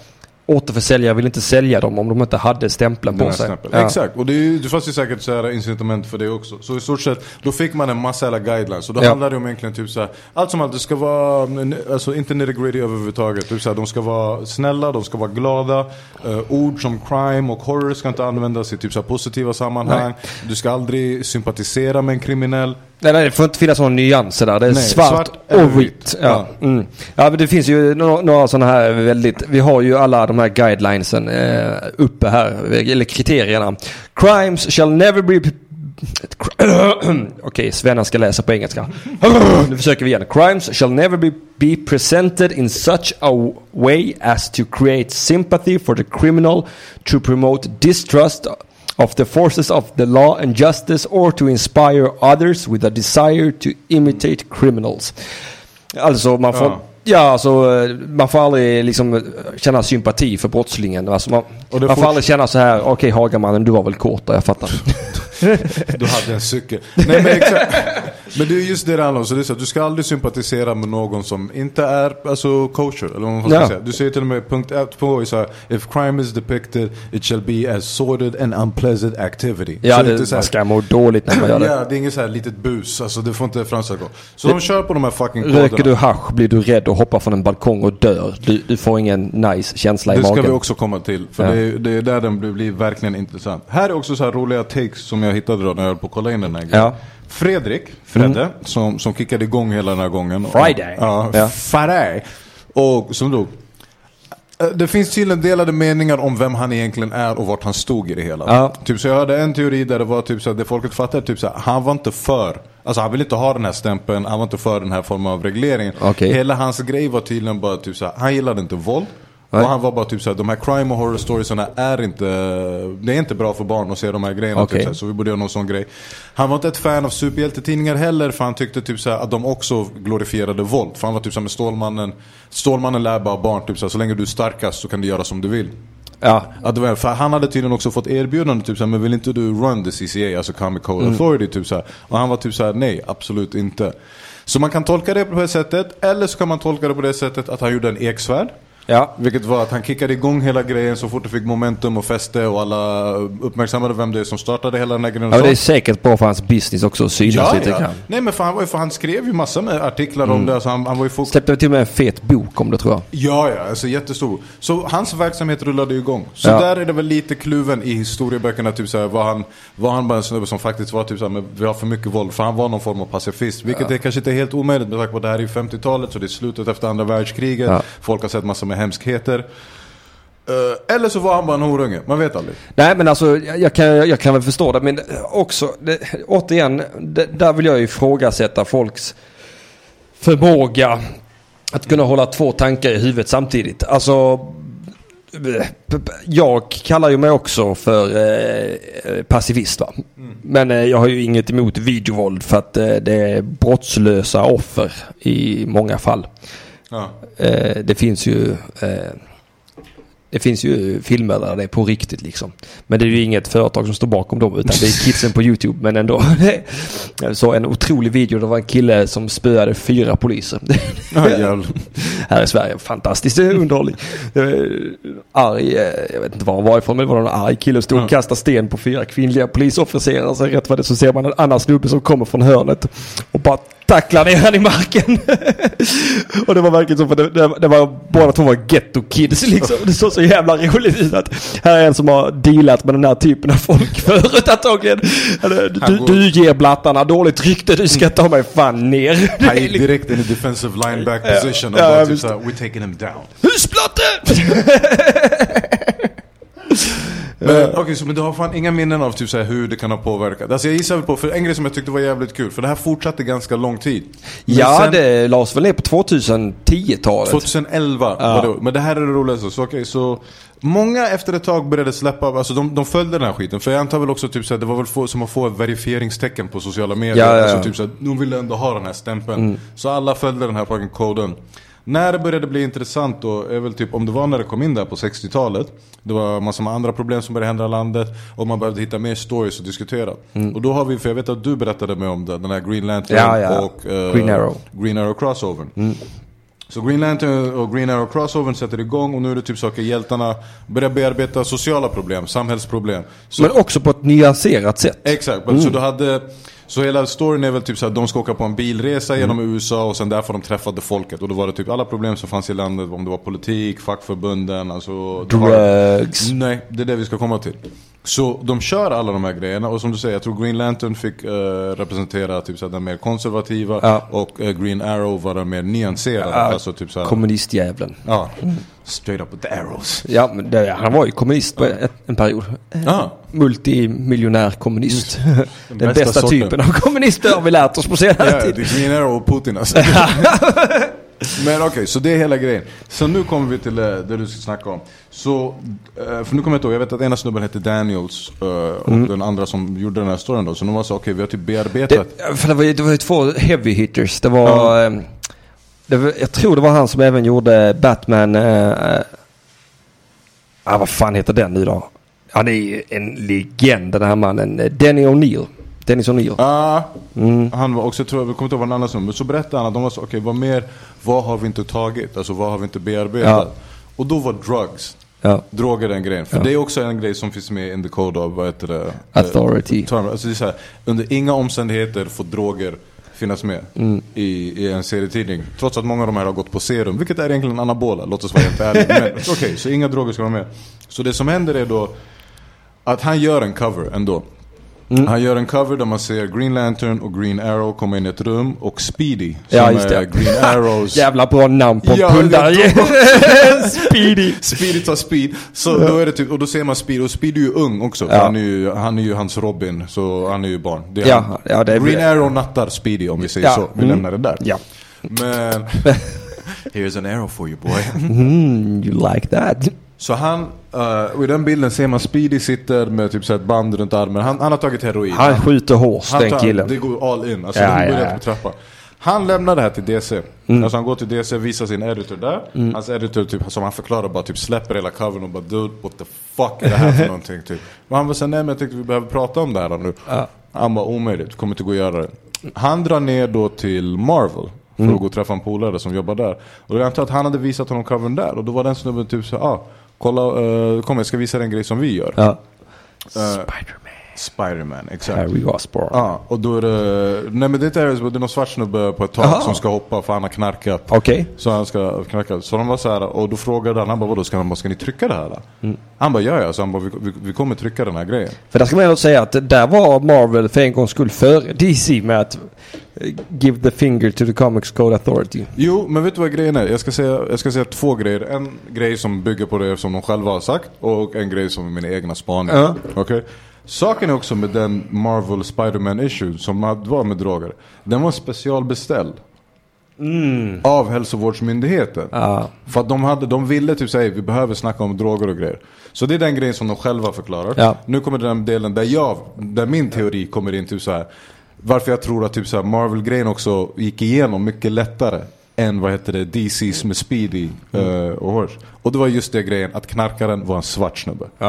Återförsäljare vill inte sälja dem om de inte hade stämpeln på sig. Ja. Exakt, och det, är, det fanns ju säkert så här incitament för det också. Så i stort sett, då fick man en massa alla guidelines. Och då Ja. handlar det om egentligen typ så här, allt som allt, det ska vara, alltså inte nitty gritty överhuvudtaget. Typ så här, de ska vara snälla, de ska vara glada. Eh, ord som crime och horror ska inte användas i typ så positiva sammanhang. Du ska aldrig sympatisera med en kriminell. Nej, nej, det får inte finnas några nyanser där. Det är Nej, svart, svart och vitt. vitt. Ja. Mm. ja, men det finns ju några, några sådana här väldigt... Vi har ju alla de här guidelinesen eh, uppe här. Eller kriterierna. Crimes shall never be... Okej, Svenna ska läsa på engelska. nu försöker vi igen. Crimes shall never be, be presented in such a way as to create sympathy for the criminal, to promote distrust of the forces of the law and justice or to inspire others with a desire to imitate criminals. Alltså man får... Ja. Ja, alltså eh, man får aldrig liksom eh, känna sympati för brottslingen. Alltså man, man får aldrig känna så här, okej Hagamannen du var väl då, jag fattar. Du hade en cykel. Nej men exakt. Men det är just det det handlar om. Så det är så du ska aldrig sympatisera med någon som inte är alltså, kosher. Eller vad man ska Ja. säga. Du säger till och med punkt 1 på så här, If crime is depicted it shall be as sordid and unpleasant activity. Ja, så det, inte så här- man ska må dåligt när man gör det. Ja, det är inget så här litet bus. Alltså det får inte framställas så. Så de kör på de här fucking Röker koderna. du hasch blir du rädd och hoppar från en balkong och dör. Du, du får ingen nice känsla i Det ska magen. vi också komma till. För Ja. det, är, det är där den blir, blir verkligen intressant. Här är också så här roliga takes som jag hittade då när jag höll på att kolla in den här grejen. Ja. Fredrik, Fredde, som, som kickade igång hela den här gången. Friday. Ja, Ja. Friday. Och som då. Eh, Det finns tydligen delade meningar om vem han egentligen är och vart han stod i det hela. Ja. Typ så jag hörde en teori där det var typ så att det folket fattade typ så här, han var inte för, alltså han ville inte ha den här stämpeln, han var inte för den här formen av regleringen. Okej. Hela hans grej var tydligen bara typ så här, han gillade inte våld. Nej. Och han var bara typ såhär, de här crime och horror storiesarna är inte, det är inte bra för barn att se de här grejerna. Okej. Typ, såhär, så vi borde göra någon sån grej. Han var inte ett fan av superhjältetidningar heller för han tyckte typ såhär, att de också glorifierade våld. För han var typ såhär med Stålmannen, Stålmannen lär bara barn typ såhär, så länge du är starkast så kan du göra som du vill. Ja, Att för han hade tydligen också fått erbjudande typ såhär, men vill inte du run the CCA, alltså Comic Code Mm. Authority typ såhär. Och han var typ såhär, nej absolut inte. Så man kan tolka det på det sättet, eller så kan man tolka det på det sättet att han gjorde en eksvärd. Ja. Vilket var att han kickade igång hela grejen så fort det fick momentum och fäste och alla uppmärksammade vem det är som startade hela den här grejen. ja det är säkert bra för hans business också att synas ja, lite ja. grann. Nej men för han, var ju, för han skrev ju massor med artiklar om det. Alltså han, han var ju folk... Släppte till och med en fet bok om det tror jag. Ja, ja, alltså jättestor. Så hans verksamhet rullade ju igång. Så Ja. där är det väl lite kluven i historieböckerna. Typ såhär, var, han, var han bara en snubbe som faktiskt var typ såhär, men vi har för mycket våld. För han var någon form av pacifist. Vilket är kanske inte helt omöjligt med tanke på att det här är 50-talet. Så det är slutet efter andra världskriget. Ja. Folk har sett massor med hemskheter. Eh, eller så var han bara en horunge. Man vet aldrig. Nej men alltså jag, kan, jag kan väl förstå det men också det, återigen det, där vill jag ifrågasätta folks förmåga att kunna hålla två tankar i huvudet samtidigt. Alltså jag kallar ju mig också för eh, pacifist va. Men eh, jag har ju inget emot videovåld för att eh, det är brottslösa offer i många fall. Ja. Eh, det finns ju eh, det finns ju filmer där det är på riktigt liksom. Men det är ju inget företag som står bakom dem utan det är kidsen på YouTube. Men ändå. Såg en otrolig video. Det var en kille som spöade fyra poliser. Jävlar. Här i Sverige. Fantastiskt underhållning. Eh, Arg, eh, jag vet inte var han var ifrån men det var någon arg kille som stod och kastade sten på fyra kvinnliga polisofficerare. Så rätt vad det så ser man en annan snubbe som kommer från hörnet och bara tacklar ner han i marken. och det var verkligen så för det, det, det var båda två var ghetto kids liksom. Det såg så jävla roligt ut att här är en som har dealat med den här typen av folk förut antagligen. Du, du ger blattarna dåligt rykte, du ska ta mig fan ner. Han gick direkt in i defensive lineback position. Och bara typ såhär, we're taking him down. Husplatte! Men okej, så men du har fan inga minnen av typ så här, hur det kan ha påverkat? Alltså jag gissar väl på, för en grej som jag tyckte var jävligt kul, för det här fortsatte ganska lång tid. Men Ja, sen- det lades väl ner på 2010-talet. 2011 var det, men det här är det roligaste. Så, okej, så många efter ett tag började släppa, alltså de, de följde den här skiten. För jag antar väl också typ så här, det var väl få, som att få ett verifieringstecken på sociala medier. Ja, ja, ja. Alltså typ så här, de ville ändå ha den här stämpeln. Så alla följde den här fucking koden. När det började bli intressant då, är väl typ om det var när det kom in där på 60-talet. Det var massor med andra problem som började hända i landet. Och man behövde hitta mer stories att diskutera. Och då har vi, för jag vet att du berättade mig om det, den här Green Lantern Ja, ja. och eh, Green Arrow. Green Arrow Crossovern. Så Green Lantern och Green Arrow Crossovern sätter igång och nu är det typ saker hjältarna börjar bearbeta sociala problem, samhällsproblem. Så, Men också på ett nyanserat sätt. exakt, så du hade så hela storyn är väl typ så att de ska åka på en bilresa genom USA och sen där får de träffa det folket. Och då var det typ alla problem som fanns i landet, om det var politik, fackförbunden, alltså... Drugs. Nej, det är det vi ska komma till. Så de kör alla de här grejerna och som du säger, jag tror Green Lantern fick eh, representera typ så här, den mer konservativa Ja. och eh, Green Arrow var den mer nyanserade. alltså typ så här, Kommunistjävlen. ja, straight up with the arrows. Ja, men det, han var ju kommunist på ett, en period. Ja. Multimiljonär kommunist. Den bästa bästa, sorten. typen av kommunist har vi lärt oss på senare Ja, det tid. är Green Arrow och Putin alltså. Men okej, så det är hela grejen. Så nu kommer vi till eh, det du ska snacka om. Så, eh, för nu kommer jag inte ihåg, jag vet att ena snubben hette Daniels eh, och den andra som gjorde den här storyn då. Så de var så, okej vi har typ bearbetat. Det, för det, var, ju- det var två heavy hitters. Det var... ehm, Det var jag tror det var han som även gjorde Batman... Uh, ah, vad fan heter den nu då? Han är ju en legend den här mannen. Denny O'Neill. Dennis O'Neill. Ah, Mm. Han var också, tror jag, jag kommer inte ihåg vad andra som, men så berättade han att de var så, okej vad mer, vad har vi inte tagit? Alltså vad har vi inte bearbetat? Och då var drugs. Ja. Droger den grejen. För Ja. det är också en grej som finns med in the code of, vad heter det? Authority. Eh. Alltså det är så här, under inga omständigheter får droger finnas med Mm. i, i en serietidning. Trots att många av de här har gått på serum, vilket är egentligen anabola, låt oss vara helt ärliga. Men okej, så inga droger ska vara med. Så det som händer är då att han gör en cover ändå. Han gör en cover där man ser Green Lantern och Green Arrow komma in i ett rum och Speedy som Ja, just det. är Green Arrows Jävla bra namn på Ja, pundare. det Speedy. Speedy tar speed, så då är det typ, och då ser man Speedy, och Speedy är ju ung också. Ja. Han, är ju, han är ju hans Robin, så han är ju barn. Det är Ja, han. ja, det är- Green Arrow nattar Speedy om vi säger Ja, så. Vi mm. lämnar det där. Ja. Men, here's an arrow for you boy. Mm, you like that. Så han, uh, och i den bilden ser man Speedy sitter med typ så ett band runt armen. Han, han har tagit heroin. Han skjuter Han den killen. Det går all in. Alltså Ja, de ja, börjar ja. på trappan. Han lämnar det här till DC. Mm. Alltså han går till DC, visar sin editor där. Hans editor, typ, som han förklarar, bara typ släpper hela covern och bara Dude, what the fuck är det här för någonting? Typ. Och han bara såhär, nej men jag tänkte vi behöver prata om det här nu. Ja. Han bara, omöjligt, kommer inte gå att göra det. Han drar ner då till Marvel. För Mm. att gå och träffa en polare som jobbar där. Och jag antar att han hade visat honom covern där. Och då var den snubben typ så ah, kolla, uh, kom jag ska visa dig en grej som vi gör. Ja. Eh, Spiderman. Spiderman, exakt. Harry Osborn. Ja, och då är det... Nej men det är det är någon svart snubbe på ett tak som ska hoppa för han har knarkat. Okej. Så han ska knarka. Så de var så här, och då frågade han, han bara vadå, ska, han bara, ska ni trycka det här? Mm. Han bara ja ja, så han bara vi, vi, vi kommer trycka den här grejen. För där ska man ändå säga att där var Marvel för en gångs skull före DC med att eh, give the finger to the Comics Code Authority. Jo, men vet du vad grejen är? Jag ska säga, jag ska säga två grejer. En grej som bygger på det som de själva har sagt och en grej som är mina egna spaningar. Ja. Okej? Saken är också med den Marvel Spider-Man issue som var med droger. Den var specialbeställd. Av hälsovårdsmyndigheten. Ja. För att de, hade, de ville typ säga vi behöver snacka om droger och grejer. Så det är den grejen som de själva förklarar. Ja. Nu kommer den delen där jag, där min teori kommer in typ så här. Varför jag tror att typ så här Marvel-grejen också gick igenom mycket lättare än vad heter det, DC's med Speedy Mm. eh, och Horse. Och det var just det grejen, att knarkaren var en svart snubbe. Ah.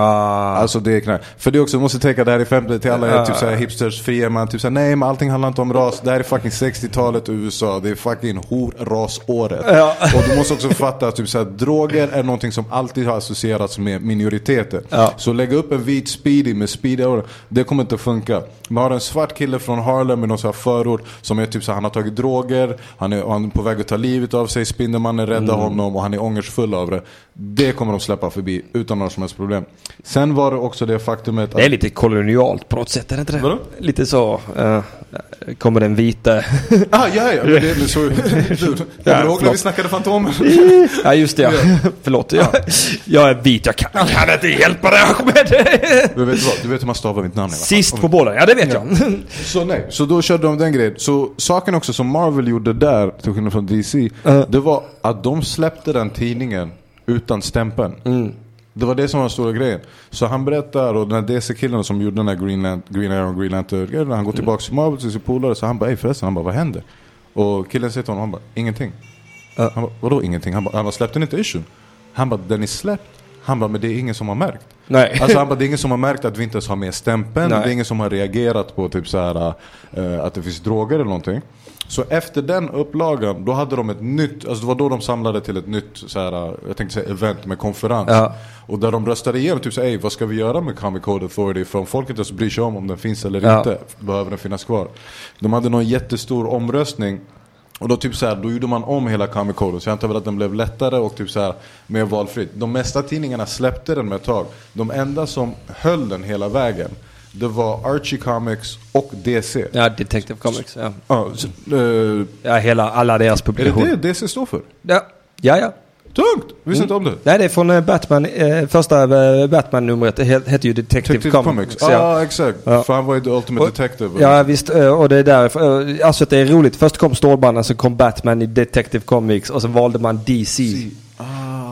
Alltså det är knark. För det är också, du måste tänka det här är 50 till alla Ja. typ såhär hipsters, fria man, typ såhär nej men allting handlar inte om ras. Det här är fucking 60-talet i USA, det är fucking horrasåret. Ja. Och du måste också fatta att typ såhär, droger är någonting som alltid har associerats med minoriteter. Ja. Så lägga upp en vit speedy med speedy aura, det kommer inte funka. Man har en svart kille från Harlem i någon sån här förort som är typ så här, han har tagit droger, han är, han är på väg att ta livet av sig, Spindelmannen räddar honom och han är ångersfull av det. Det kommer de släppa förbi utan några som helst problem. Sen var det också det faktumet att Det är lite kolonialt på något sätt, är det inte det? Vadå? Lite så. eh, kommer den vita. Ah, ja, ja, det, men så, du, kommer du ihåg när vi snackade Fantomen? ja, just det. Ja. Förlåt. Jag, jag är vit. Jag kan, jag kan inte hjälpa dig Ahmed. Du vet, vad, du vet hur man stavar mitt namn i alla fall. Sist på bollen. Ja, det vet jag. Så nej, så då körde de den grejen. Så saken också som Marvel gjorde där, till skillnad från DC, Ja. det var att de släppte den tidningen utan stämpeln. Mm. Det var det som var den stora grejen. Så han berättar, och den här DC-killen som gjorde den här Green, Lan- Green Arrow, Green Lantern, han Mm. går tillbaka till Marvel till sin polare, så han bara, förresten, han bara, vad händer? Och killen säger till honom, han bara, ingenting. Ja. Han bara, vadå ingenting? Han bara, han bara släppte ni inte issuen? Han bara, den är släppt. Han bara, men det är ingen som har märkt. Nej. Alltså han bara, det är ingen som har märkt att vi inte ens har med stämpeln. Nej. Det är ingen som har reagerat på typ så här, eh, att det finns droger eller någonting. Så efter den upplagan, då hade de ett nytt, alltså det var då de samlade till ett nytt så här, jag tänkte säga event med konferens. Ja. Och där de röstade igenom, typ såhär, vad ska vi göra med Comic Code Authority? För om folk inte ens bryr sig om om den finns eller Ja. inte, behöver den finnas kvar. De hade någon jättestor omröstning. Och då typ så här, då gjorde man om hela Comic Code. Så jag antar väl att den blev lättare och typ så här, mer valfritt. De mesta tidningarna släppte den med ett tag. De enda som höll den hela vägen, det var Archie Comics och DC. Ja, Detective Comics. Ja, Ja, så, eh, ja hela, alla deras är det publikationer. det DC står för? Ja, ja. ja. Tungt! Visste inte om det. Nej, det är från eh, Batman. Eh, första eh, Batman-numret det he- hette ju Detective, Detective Comics. Ja, ja. exakt. Ja. För han var ju the ultimate Och- detective. Ja visst, och det är där, eh, alltså det är roligt. Först kom Stålmannen, sen kom Batman i Detective Comics och sen valde man DC Ah.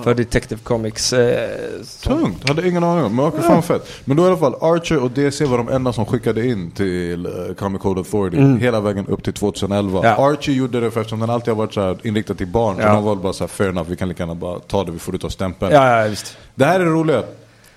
För Detective Comics. Eh. Tungt, hade ingen aning om. Men okej, fan fett. Men då i alla fall, Archer och DC var de enda som skickade in till uh, Comic Code Authority. Hela vägen upp till 2011. Mm. Ja. Archer gjorde det för eftersom den alltid har varit så här inriktad till barn. Så Ja. de var bara så här, fair enough, vi kan lika gärna bara ta det, vi får ut av stämpeln. Ja, ja, visst. Det här är det roliga.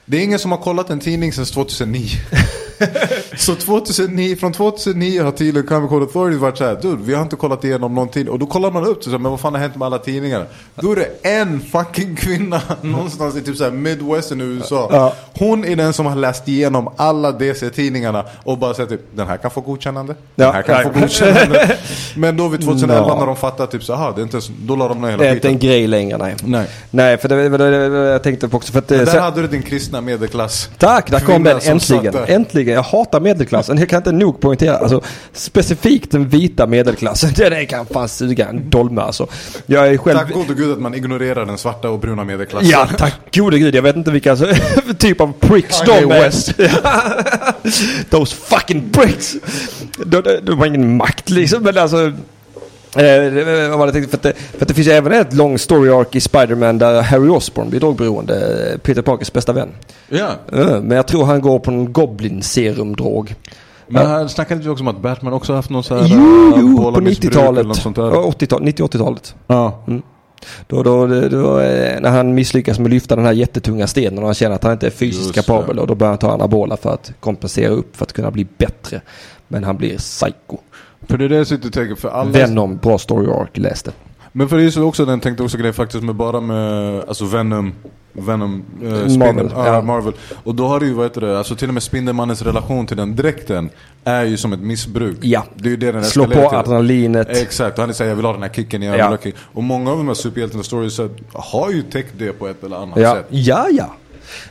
Det är ingen som har kollat en tidning sedan 2009. så 2009, från 2009 har tydligen Comic Authority varit så här, dude, vi har inte kollat igenom någonting. Och då kollar man upp, så här, men vad fan har hänt med alla tidningar? Då är det en fucking kvinna någonstans i typ så här Midwestern i USA. Hon är den som har läst igenom alla DC-tidningarna och bara sagt typ, den här kan få godkännande, den här kan få godkännande. Men då vid 2011 Ja. när de fattar typ så här, det är inte, så- då la de ner hela Det är inte en grej längre, nej. Nej. Nej, för det var det jag tänkte på också. För att, eh, Men där sen- hade du din kristna medelklass. Tack, där kom den äntligen. satt där. Äntligen jag hatar medelklassen. Jag kan inte nog poängtera. Alltså, specifikt den vita medelklassen. Den kan fan suga en dolme alltså. Jag är själv... Tack gode gud att man ignorerar den svarta och bruna medelklassen. Ja, tack gode gud. Jag vet inte vilka alltså, typ av pricks de är. West. Those fucking pricks. De, de, de har ingen makt liksom. Men alltså... Eh, vad jag tänkte? För att, det, för att det finns även ett lång story arc i Spider-Man där Harry Osborn blir drogberoende. eh, Peter Parkers bästa vän. Ja. Eh, Men jag tror han går på en goblin serumdrog. Men här snackade vi också om att Batman också haft någon så här... Jo, jo, på bollamissbruk 90-talet. eller något sånt där. Ja, 80-tal, 90-80-talet. Ja. Då, då, då, då, eh, när han misslyckas med att lyfta den här jättetunga stenen och han känner att han inte är fysiskt Just kapabel och då börjar han ta anabola för att kompensera upp för att kunna bli bättre. Men han blir psycho. För det är det jag sitter och tänker, för alla... Venom, bra story arc, läste. Men för det är så också den tänkte också grejen faktiskt med bara med alltså Venom Venom, eh, Marvel, ja. ja. Marvel. Och då har du ju, vad heter det, alltså till och med Spindelmannens relation till den dräkten är ju som ett missbruk. Ja. Det är ju det den Slå på adrenalinet. Exakt, och han säger jag vill ha den här kicken, jag vill Ja. ha kick. Och många av de här superhjältarna stories har ju täckt det på ett eller annat Ja, sätt. ja, ja.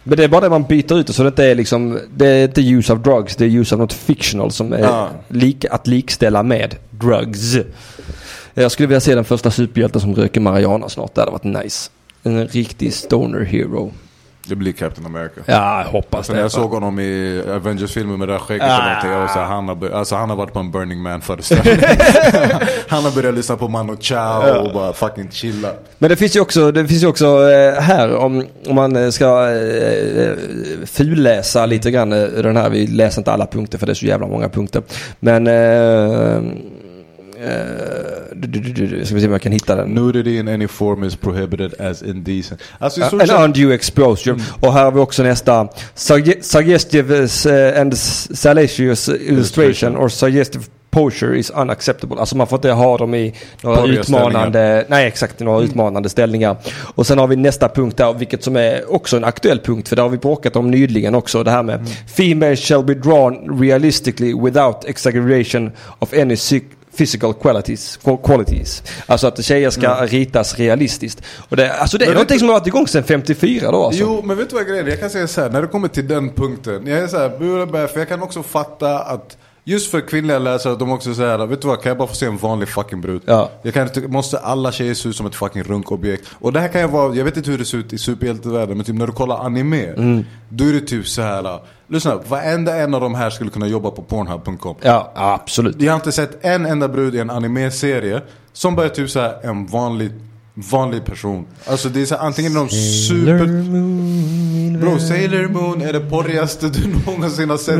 Men det är bara det man byter ut det så det inte är liksom, det är inte use of drugs, det är use of något fictional som är Ja. lik, att likställa med drugs. Jag skulle vilja se den första superhjälten som röker marijuana snart, det hade varit nice. En riktig stoner hero. Det blir Captain America. Ja, jag hoppas Alltså det. jag såg honom i Avengers-filmen med det där skägget Ah. och någonting, var såhär, han har, alltså, han har varit på en Burning Man-föreställning. han har börjat lyssna på Mano Chao och bara fucking chilla. Men det finns ju också, det finns ju också eh, här om, om man eh, ska eh, fulläsa lite grann eh, den här. Vi läser inte alla punkter för det är så jävla många punkter. Men eh, du- ska vi se om jag kan hitta den. Nudity in any form is prohibited as indecent. Alltså stort An undue exposure. Och här har vi också nästa. Sugge- Suggestive eh, and salacious illustration or suggestive posture is unacceptable. Alltså man får inte ha dem i några Porriga utmanande, nej exakt, några utmanande ställningar. Och sen har vi nästa punkt där, vilket som är också en aktuell punkt, för det har vi bråkat om nyligen också. Det här med Female shall be drawn realistically without exaggeration of any physical qualities, qualities. Alltså att tjejer ska ritas realistiskt. Och det, alltså det är Men någonting vet- som har varit igång sedan 54 då alltså. Jo, men vet du vad grejen är? Jag kan säga så här, när det kommer till den punkten. Jag är så här, för jag kan också fatta att Just för kvinnliga läsare, de också säger vet du vad, kan jag bara få se en vanlig fucking brud? Ja. Jag kan inte, måste alla tjejer se ut som ett fucking runkobjekt? Och det här kan jag vara, jag vet inte hur det ser ut i superhjältevärlden, men typ när du kollar anime, Mm. då är det typ så här. Lyssna, varenda en av de här skulle kunna jobba på Pornhub.com. Ja, absolut. Jag har inte sett en enda brud i en anime-serie som bara är typ så här en vanlig, vanlig person. Alltså det är så här, antingen de super... Bro, Sailor Moon är det porrigaste du någonsin har sett.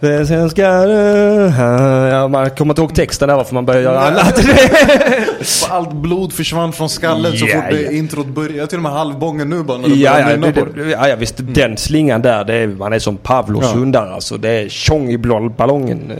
Sen ska. Ja, man kommer inte ihåg texten där varför man börjar göra annat. Allt blod försvann från skallen så Ja, fort ja. introt började. Jag till och med halvbången nu bara när du Ja, ja, det, på det. ja, ja visst. Den slingan där, det är, man är som Pavlos Ja. hundar alltså. Det är tjong i ballongen. eh,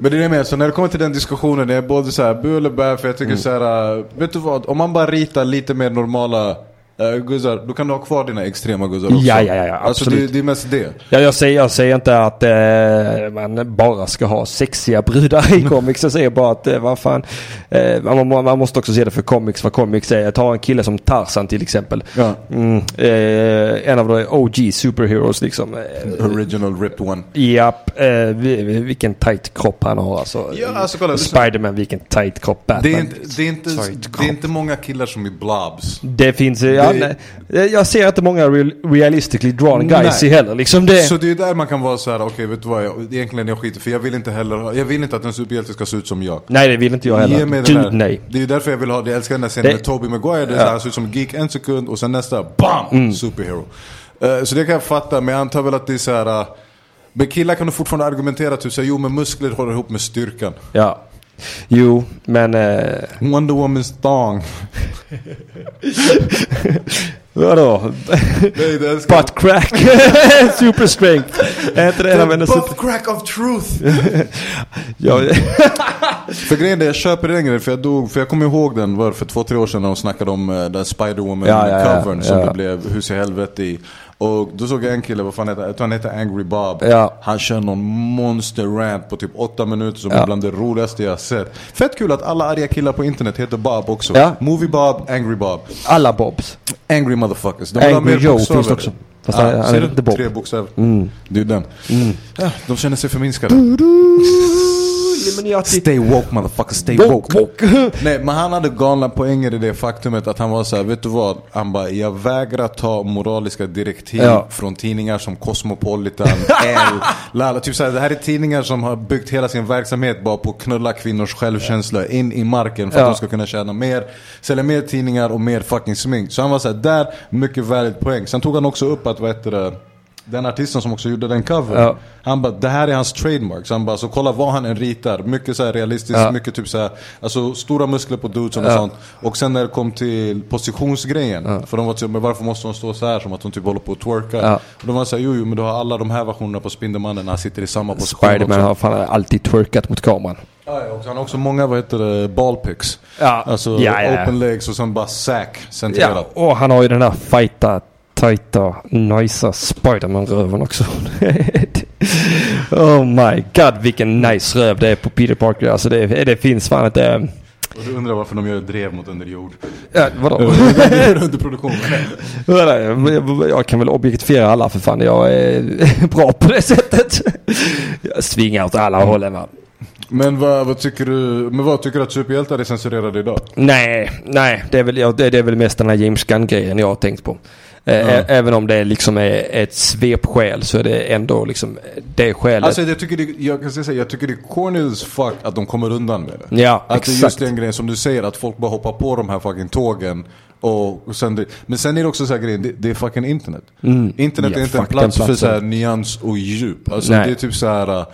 Men det är det med, så när det kommer till den diskussionen, det är både så här bu eller bä, för jag tycker så här, vet du vad? Om man bara ritar lite mer normala äh, guzzar, då kan du ha kvar dina extrema guzzar också. Ja, ja, ja, ja, Alltså det, absolut. det är mest det. Ja, jag, säger, jag säger inte att eh, man bara ska ha sexiga brudar i comics. Jag säger bara att eh, vad fan. Eh, man, man, måste också se det för comics, vad comics är. Jag tar en kille som Tarzan till exempel. Ja. Mm, eh, en av de OG superheroes liksom. Eh, Original ripped one. Japp, eh, vi- vi- vilken tight kropp han har alltså. Ja, alltså, kolla. Spiderman, vilken tight kropp Batman. Det är, inte, det, är inte, Sorry, det är inte många killar som är blobs. Det finns, eh, ja, Det- nej, jag ser inte många real, realistically drawn guys Nej. i heller. Liksom det. Så det är där man kan vara så här: okej vet du vad, jag, egentligen jag skiter för jag vill inte heller, jag vill inte att en superhjälte ska se ut som jag. nej, det vill inte jag Ge heller. Gud där. nej. Det är ju därför jag vill ha, jag älskar den där scenen Det- med Tobey Maguire, det är Ja. så här, han ser ut som geek en sekund och sen nästa, BAM! Mm. Superhero. Eh, så det kan jag fatta, men jag antar väl att det är så här. Uh, med killar kan du fortfarande argumentera typ såhär, jo men muskler håller ihop med styrkan. Ja. Jo, men... Eh, Wonder Woman's thong. vadå? Nej, det jag. Butt crack. super strength. Är inte det en av hennes... butt crack of truth! Ja, För grejen är, jag köper den grejen, för jag dog, för jag kommer ihåg den var det för två, tre år sedan när de snackade om uh, den Spider-Woman Ja, ja, ja, som det blev hus i helvete i. Och då såg jag en kille, vad fan heter han? Jag tror han heter Angry Bob. Ja. Han kör någon monster rant på typ åtta minuter som Ja. är bland det roligaste jag sett. Fett kul att alla arga killar på internet heter Bob också. Ja. Movie Bob, Angry Bob. alla Bobs. Angry motherfuckers. De Angry Joe finns det också. Fast han, Ah, han ser är du? inte Bob. Tre bokstäver. Mm. Det är den. Ja, de känner sig förminskade. Illuminati. Stay woke motherfucker, stay Woke, woke. woke. Nej men han hade galna poänger i det faktumet att han var så här, vet du vad? Han bara, jag vägrar ta moraliska direktiv Ja. från tidningar som Cosmopolitan, L, Lala. Typ så här, det här är tidningar som har byggt hela sin verksamhet bara på att knulla kvinnors självkänsla in i marken för att Ja. de ska kunna tjäna mer, sälja mer tidningar och mer fucking smink. Så han var så här, där, mycket valid poäng. Sen tog han också upp att, vad heter det, den artisten som också gjorde den covern. Ja. Han bara, det här är hans trademark. Så han bara, så kolla vad han än ritar. Mycket så här realistiskt, Ja. mycket typ så här, alltså stora muskler på dudesen och Ja. sånt. Och sen när det kom till positionsgrejen. För de var typ, men varför måste hon stå så här som att hon typ håller på att twerka? Ja. Och de var så här, jo jo men du har alla de här versionerna på Spindelmannen när han sitter i samma position Spiderman har fan alltid twerkat mot kameran. Ja, och han har också många, vad heter det, ballpicks. Ja. Alltså open legs och sen bara sack centrerat. Ja, och han har ju den där fighta, tajta, nicea Spiderman-röven också. oh my god vilken nice röv det är på Peter Parker. Alltså det, det finns fan inte... Och du undrar varför de gör drev mot underjord. Ja, vadå? Underproduktion. jag kan väl objektifiera alla för fan. Jag är bra på det sättet. Jag svingar åt alla hållen va. Men vad, vad tycker du, men vad tycker du att superhjältar är censurerade idag? Nej, nej. Det är väl, det är väl mest den här James Gunn-grejen jag har tänkt på. Ä- Även om det liksom är ett svepskäl så är det ändå liksom det skälet. Alltså jag tycker det, jag kan säga, jag tycker det är corny as fuck att de kommer undan med det. Ja, att det är exakt. just den grejen som du säger, att folk bara hoppar på de här fucking tågen. Och, och sen det, men sen är det också så här grejen, det, det är fucking internet. Internet Mm. Ja, är inte en plats för så här nyans och djup. Alltså Nej. det är typ så här.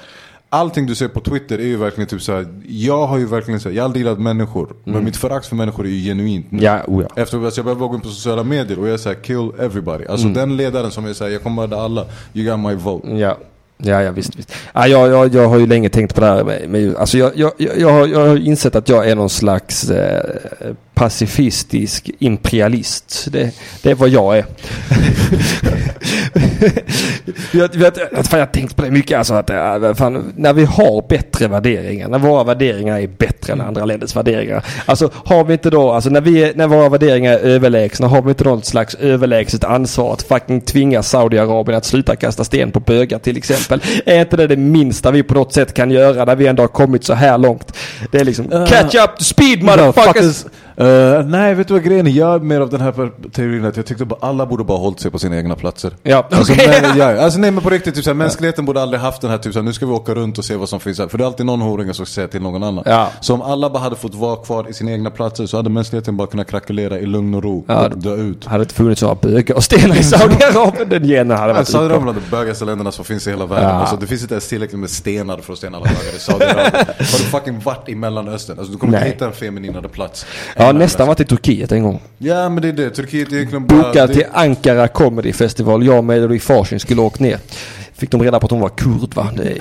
Allting du ser på Twitter är ju verkligen typ så här. Jag har ju verkligen så här, jag har aldrig gillat människor. Men mitt förakt för människor är ju genuint. nu. Mm. Ja, oh ja. Efter att jag började gå in på sociala medier och jag säger kill everybody. Mm. Alltså den ledaren som jag säger, jag kommer mörda alla. You got my vote. Ja. Ja, ja visst. visst. Ja, jag, jag, jag har ju länge tänkt på det här med, med alltså jag, jag, jag, jag, har, jag har insett att jag är någon slags eh, pacifistisk imperialist. Det, det är vad jag är. jag, fan, har tänkt på det mycket. Alltså, att, äh, fan, när vi har bättre värderingar, när våra värderingar är bättre än andra länders värderingar. Alltså har vi inte då, alltså när, vi, är- när våra värderingar är överlägsna, har vi inte något slags överlägset ansvar att fucking tvinga Saudiarabien att sluta kasta sten på bögar till exempel? Är inte det det minsta vi på något sätt kan göra när vi ändå har kommit så här långt? Det är liksom catch up to speed motherfuckers! Uh, nej, vet du vad grejen är? Jag är mer av den här teorin att jag tyckte bara alla borde bara hållit sig på sina egna platser. Ja, Alltså, okej. men, ja, alltså nej men på riktigt, typ, såhär, mänskligheten borde aldrig haft den här typ såhär, nu ska vi åka runt och se vad som finns här. För det är alltid någon horunge som ska säga till någon annan. Ja. Så om alla bara hade fått vara kvar i sina egna platser så hade mänskligheten bara kunnat krackelera i lugn och ro Ja, och dö ut. Hade det inte funnits några bögar och stenar i Saudiarabien, den genen hade varit. Saudiarabien är de bögigaste länderna som finns i hela världen. Ja. Alltså, det finns inte ens tillräckligt med stenar för att stena alla bögar i Saudiarabien. Har du fucking varit i Mellanöstern? Alltså, du kommer Nej. inte hitta en femininare plats. Ja, nästan varit i Turkiet en gång. Ja men det är det, Turkiet är egentligen bara... Bokad till Ankara Comedy Festival. Jag och Melody Farshin skulle åkt ner. Fick de reda på att hon var kurd va? Det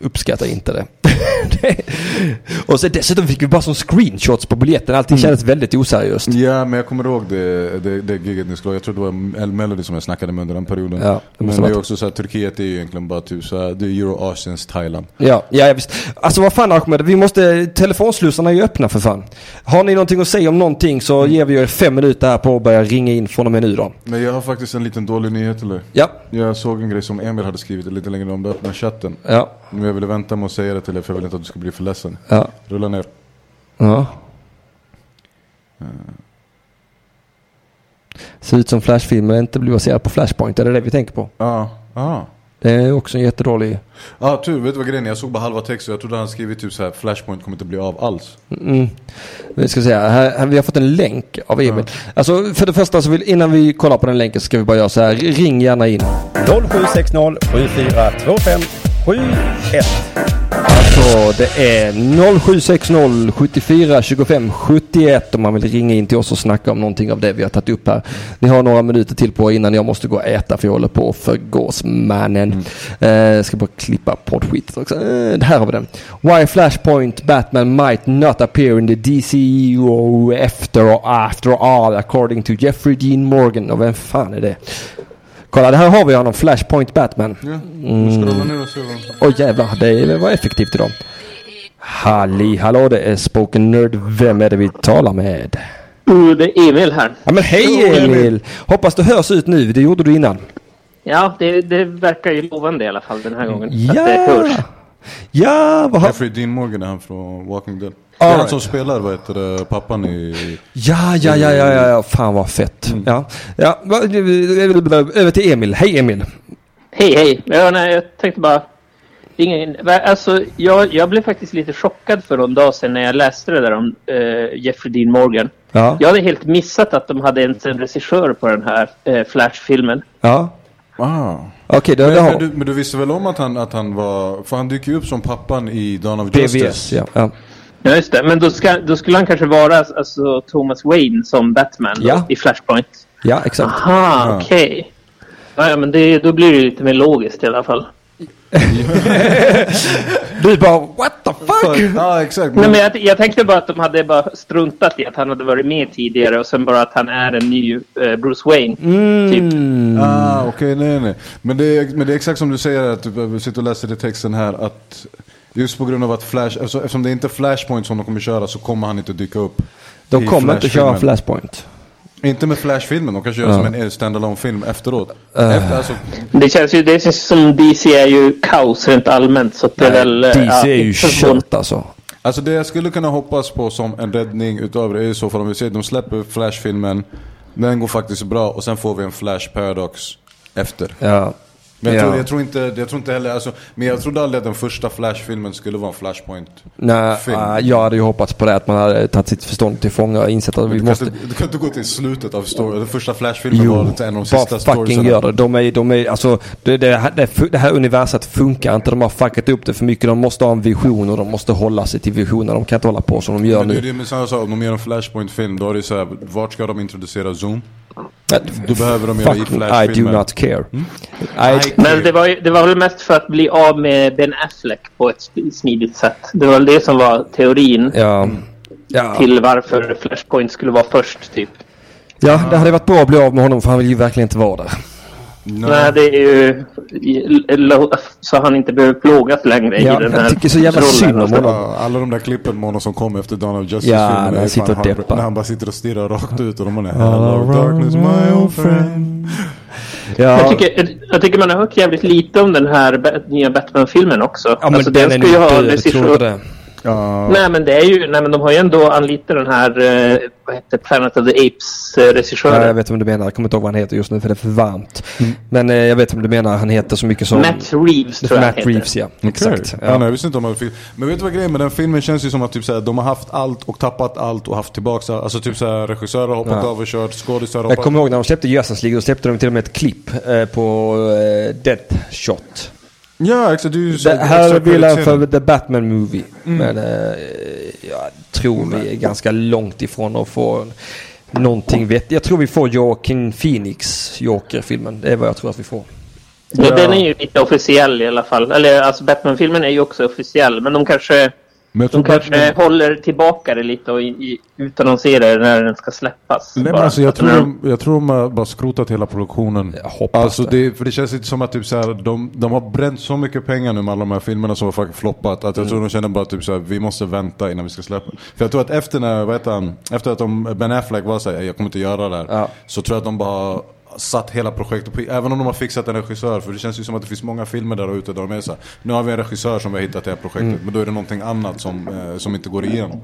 uppskattar inte det. Och så dessutom fick vi bara som screenshots på biljetten. Allting kändes väldigt oseriöst. Ja men jag kommer ihåg det, det, det giget ni skulle. Jag tror det var El Melody som jag snackade med under den perioden. Ja, det men det är också så här, Turkiet är ju egentligen bara typ så här, det är Euroasiens Thailand. Ja, ja visst. Alltså vad fan Ahmed, vi måste, telefonslussarna är ju öppna för fan. Har ni någonting att säga om någonting så ger vi er fem minuter här på att börja ringa in från och med nu då. Men jag har faktiskt en liten dålig nyhet eller? Ja, Jag såg en grej som Emil hade skrivit lite längre om det öppna chatten. ja, Men jag ville vänta med att säga det till er för jag vill inte att du ska bli för ledsen. ja. Rulla ner. ja. Ser ut som Flashfilmer inte blir baserad på Flashpoint, är det det vi tänker på? Ja, ja. Det är också en jättedålig... Ja, tur. Vet du vad grejen är? Jag såg bara halva texten och jag trodde han skrivit typ så här Flashpoint kommer inte bli av alls. Mm. Vi ska säga, här, här, vi har fått en länk av Emil. Alltså för det första så vill, innan vi kollar på den länken så ska vi bara göra så här. Ring gärna in. 0760 7425 71. Alltså det är 0760 74 25 71 om man vill ringa in till oss och snacka om någonting av det vi har tagit upp här. Ni har några minuter till på er innan jag måste gå och äta för jag håller på att förgås mannen. Eh, jag ska bara klippa poddskitet också. Eh, här har vi den. Why Flashpoint Batman might not appear in the DCU after, after all according to Jeffrey Dean Morgan. Och vem fan är det? Kolla, det här har vi honom. Flashpoint Batman. Ja, du ska rulla ner vad... Oj jävlar, det var effektivt idag. Halli hallå, det är Spoken Nerd. Vem är det vi talar med? Uh, det är Emil här. Ja men hej Emil. Emil! Hoppas det hörs ut nu, det gjorde du innan. Ja, det, det verkar ju lovande i alla fall den här gången. Att det Ja! hörs. Ja, vad har... Jeffrey Dean Morgan är han från Walking Dead. Det är han right. som spelar, vad heter det, pappan i... Ja, ja, ja, ja, ja, ja. Fan vad fett. Mm. Ja. Ja, över till Emil. Hej Emil. Hej, hej. Ja, nej, jag tänkte bara... Ingen, alltså, jag, jag blev faktiskt lite chockad för någon dag sedan när jag läste det där om eh, Jeffrey Dean Morgan. Ja. Jag hade helt missat att de hade ens en regissör på den här eh, Flash-filmen. Ja. Ah. Okej, det, det Men, men, har... du, men du visste väl om att han, att han var... För han dyker ju upp som pappan i Dawn of Justice. BVS, ja. ja. Ja, just det. Men då, ska, då skulle han kanske vara alltså, Thomas Wayne som Batman då, Ja. i Flashpoint. Ja, exakt. Aha, Ja. okej. Ja, ja, men det, då blir det lite mer logiskt i alla fall. Du bara, what the fuck? Ja, exakt. Nej, men jag, jag tänkte bara att de hade bara struntat i att han hade varit med tidigare och sen bara att han är en ny eh, Bruce Wayne. Typ. Mm. Ah, okej, nej, nej. Men det, är, men det är exakt som du säger, att du sitter och läser i texten här, att just på grund av att Flash, alltså, eftersom det inte är Flashpoint som de kommer köra så kommer han inte dyka upp. De kommer inte köra. Flashpoint. Inte med Flash-filmen, de kanske gör Ja. som en standalone film efteråt. Uh. Efter, alltså, Det känns ju det känns som DC är ju kaos rent allmänt. Så att det är väl... DC ja, är ju kört alltså. alltså det jag skulle kunna hoppas på som en räddning utöver det är ju så för om vi ser att de släpper Flash-filmen, den går faktiskt bra och sen får vi en Flash Paradox efter. Ja. Men jag, Ja. tror, jag, tror inte, jag tror inte heller, alltså, men jag trodde aldrig att den första Flash-filmen skulle vara en Flashpoint. Nej, jag hade ju hoppats på det att man hade tagit sitt förstånd till fånga och insett att vi Du, måste... kan inte, du kan inte gå till slutet av story. Den första Flash-filmen var en av de sista fucking storiesarna. gör det. De är, de är, alltså, det, det, här- det, det här universet funkar inte. De har fuckat upp det för mycket. De måste ha en vision och de måste hålla sig till visionen. De kan inte hålla på som de gör Men det är nu. det med samma sak, om de gör en Flashpoint-film, då är det så här, vart ska de introducera Zoom? Då behöver de göra i Fuck, I do not care. I, Nej. Men det var, ju, det var väl mest för att bli av med Ben Affleck på ett smidigt sätt. Det var väl det som var teorin ja, ja, till varför Flashpoint skulle vara först typ. ja, det hade varit bra att bli av med honom för han vill ju verkligen inte vara där. Nej. Nej, det är ju så han inte behöver plågas längre Ja, i den jag här tycker så jävla synd om honom. Ja, alla de där klippen med honom som kom efter Dawn of Ja, Justice-filmen. när han är sitter och deppar. När han bara sitter och stirrar rakt ut och de bara Hello darkness my old friend. Ja, Jag tycker, jag tycker man har hört jävligt lite om den här nya Batman-filmen också. ja men Alltså, den är ska ju nog ha det? Ja, Nej men det är ju, nej men de har ju ändå anlitat den här, eh, vad heter Planet of the Apes eh, Ja, regissören. jag vet vem du menar. Jag kommer inte ihåg vad han heter just nu för det är för varmt. Men eh, jag vet vem du menar. Han heter så mycket som... Matt Reeves tror jag han Matt heter. Reeves, ja. Exakt. Ja. nej, jag visste inte om film. Men vet du vad grejen med den filmen känns ju som att typ såhär, de har haft allt och tappat allt och haft tillbaka Alltså typ såhär, regissörer har hoppat Ja. av och kört, skådisar har Jag hoppat kommer ihåg när de släppte Justice League. Då släppte de till och med ett klipp eh, på eh, Deathshot. Ja exakt, så Det här extra vill jag credit-scenen. för The Batman Movie. Men eh, jag tror vi är ganska långt ifrån att få någonting vettigt. Jag tror vi får Joaquin Phoenix Joker-filmen. Det är vad jag tror att vi får. Ja. Den är ju lite officiell i alla fall. Eller alltså Batman-filmen är ju också officiell. Men de kanske, Men jag de kanske Batman- håller tillbaka det lite och i, i, utannonserar när den ska släppas. Nej, men alltså, jag, Att tror de, jag tror de har bara skrotat hela produktionen. Jag hoppas alltså, det. det. För det känns lite som att typ, så här, de, de har bränt så mycket pengar nu med alla de här filmerna som har floppat. Att jag tror de känner bara typ så här, vi måste vänta innan vi ska släppa. För jag tror att efter när, vad heter han, efter att de, Ben Affleck var såhär, jag kommer inte göra det här. Ja. Så tror jag att de bara satt hela projektet på, även om de har fixat en regissör. För det känns ju som att det finns många filmer där ute där de är såhär, nu har vi en regissör som vi har hittat det här projektet. Mm. Men då är det någonting annat som, eh, som inte går igenom.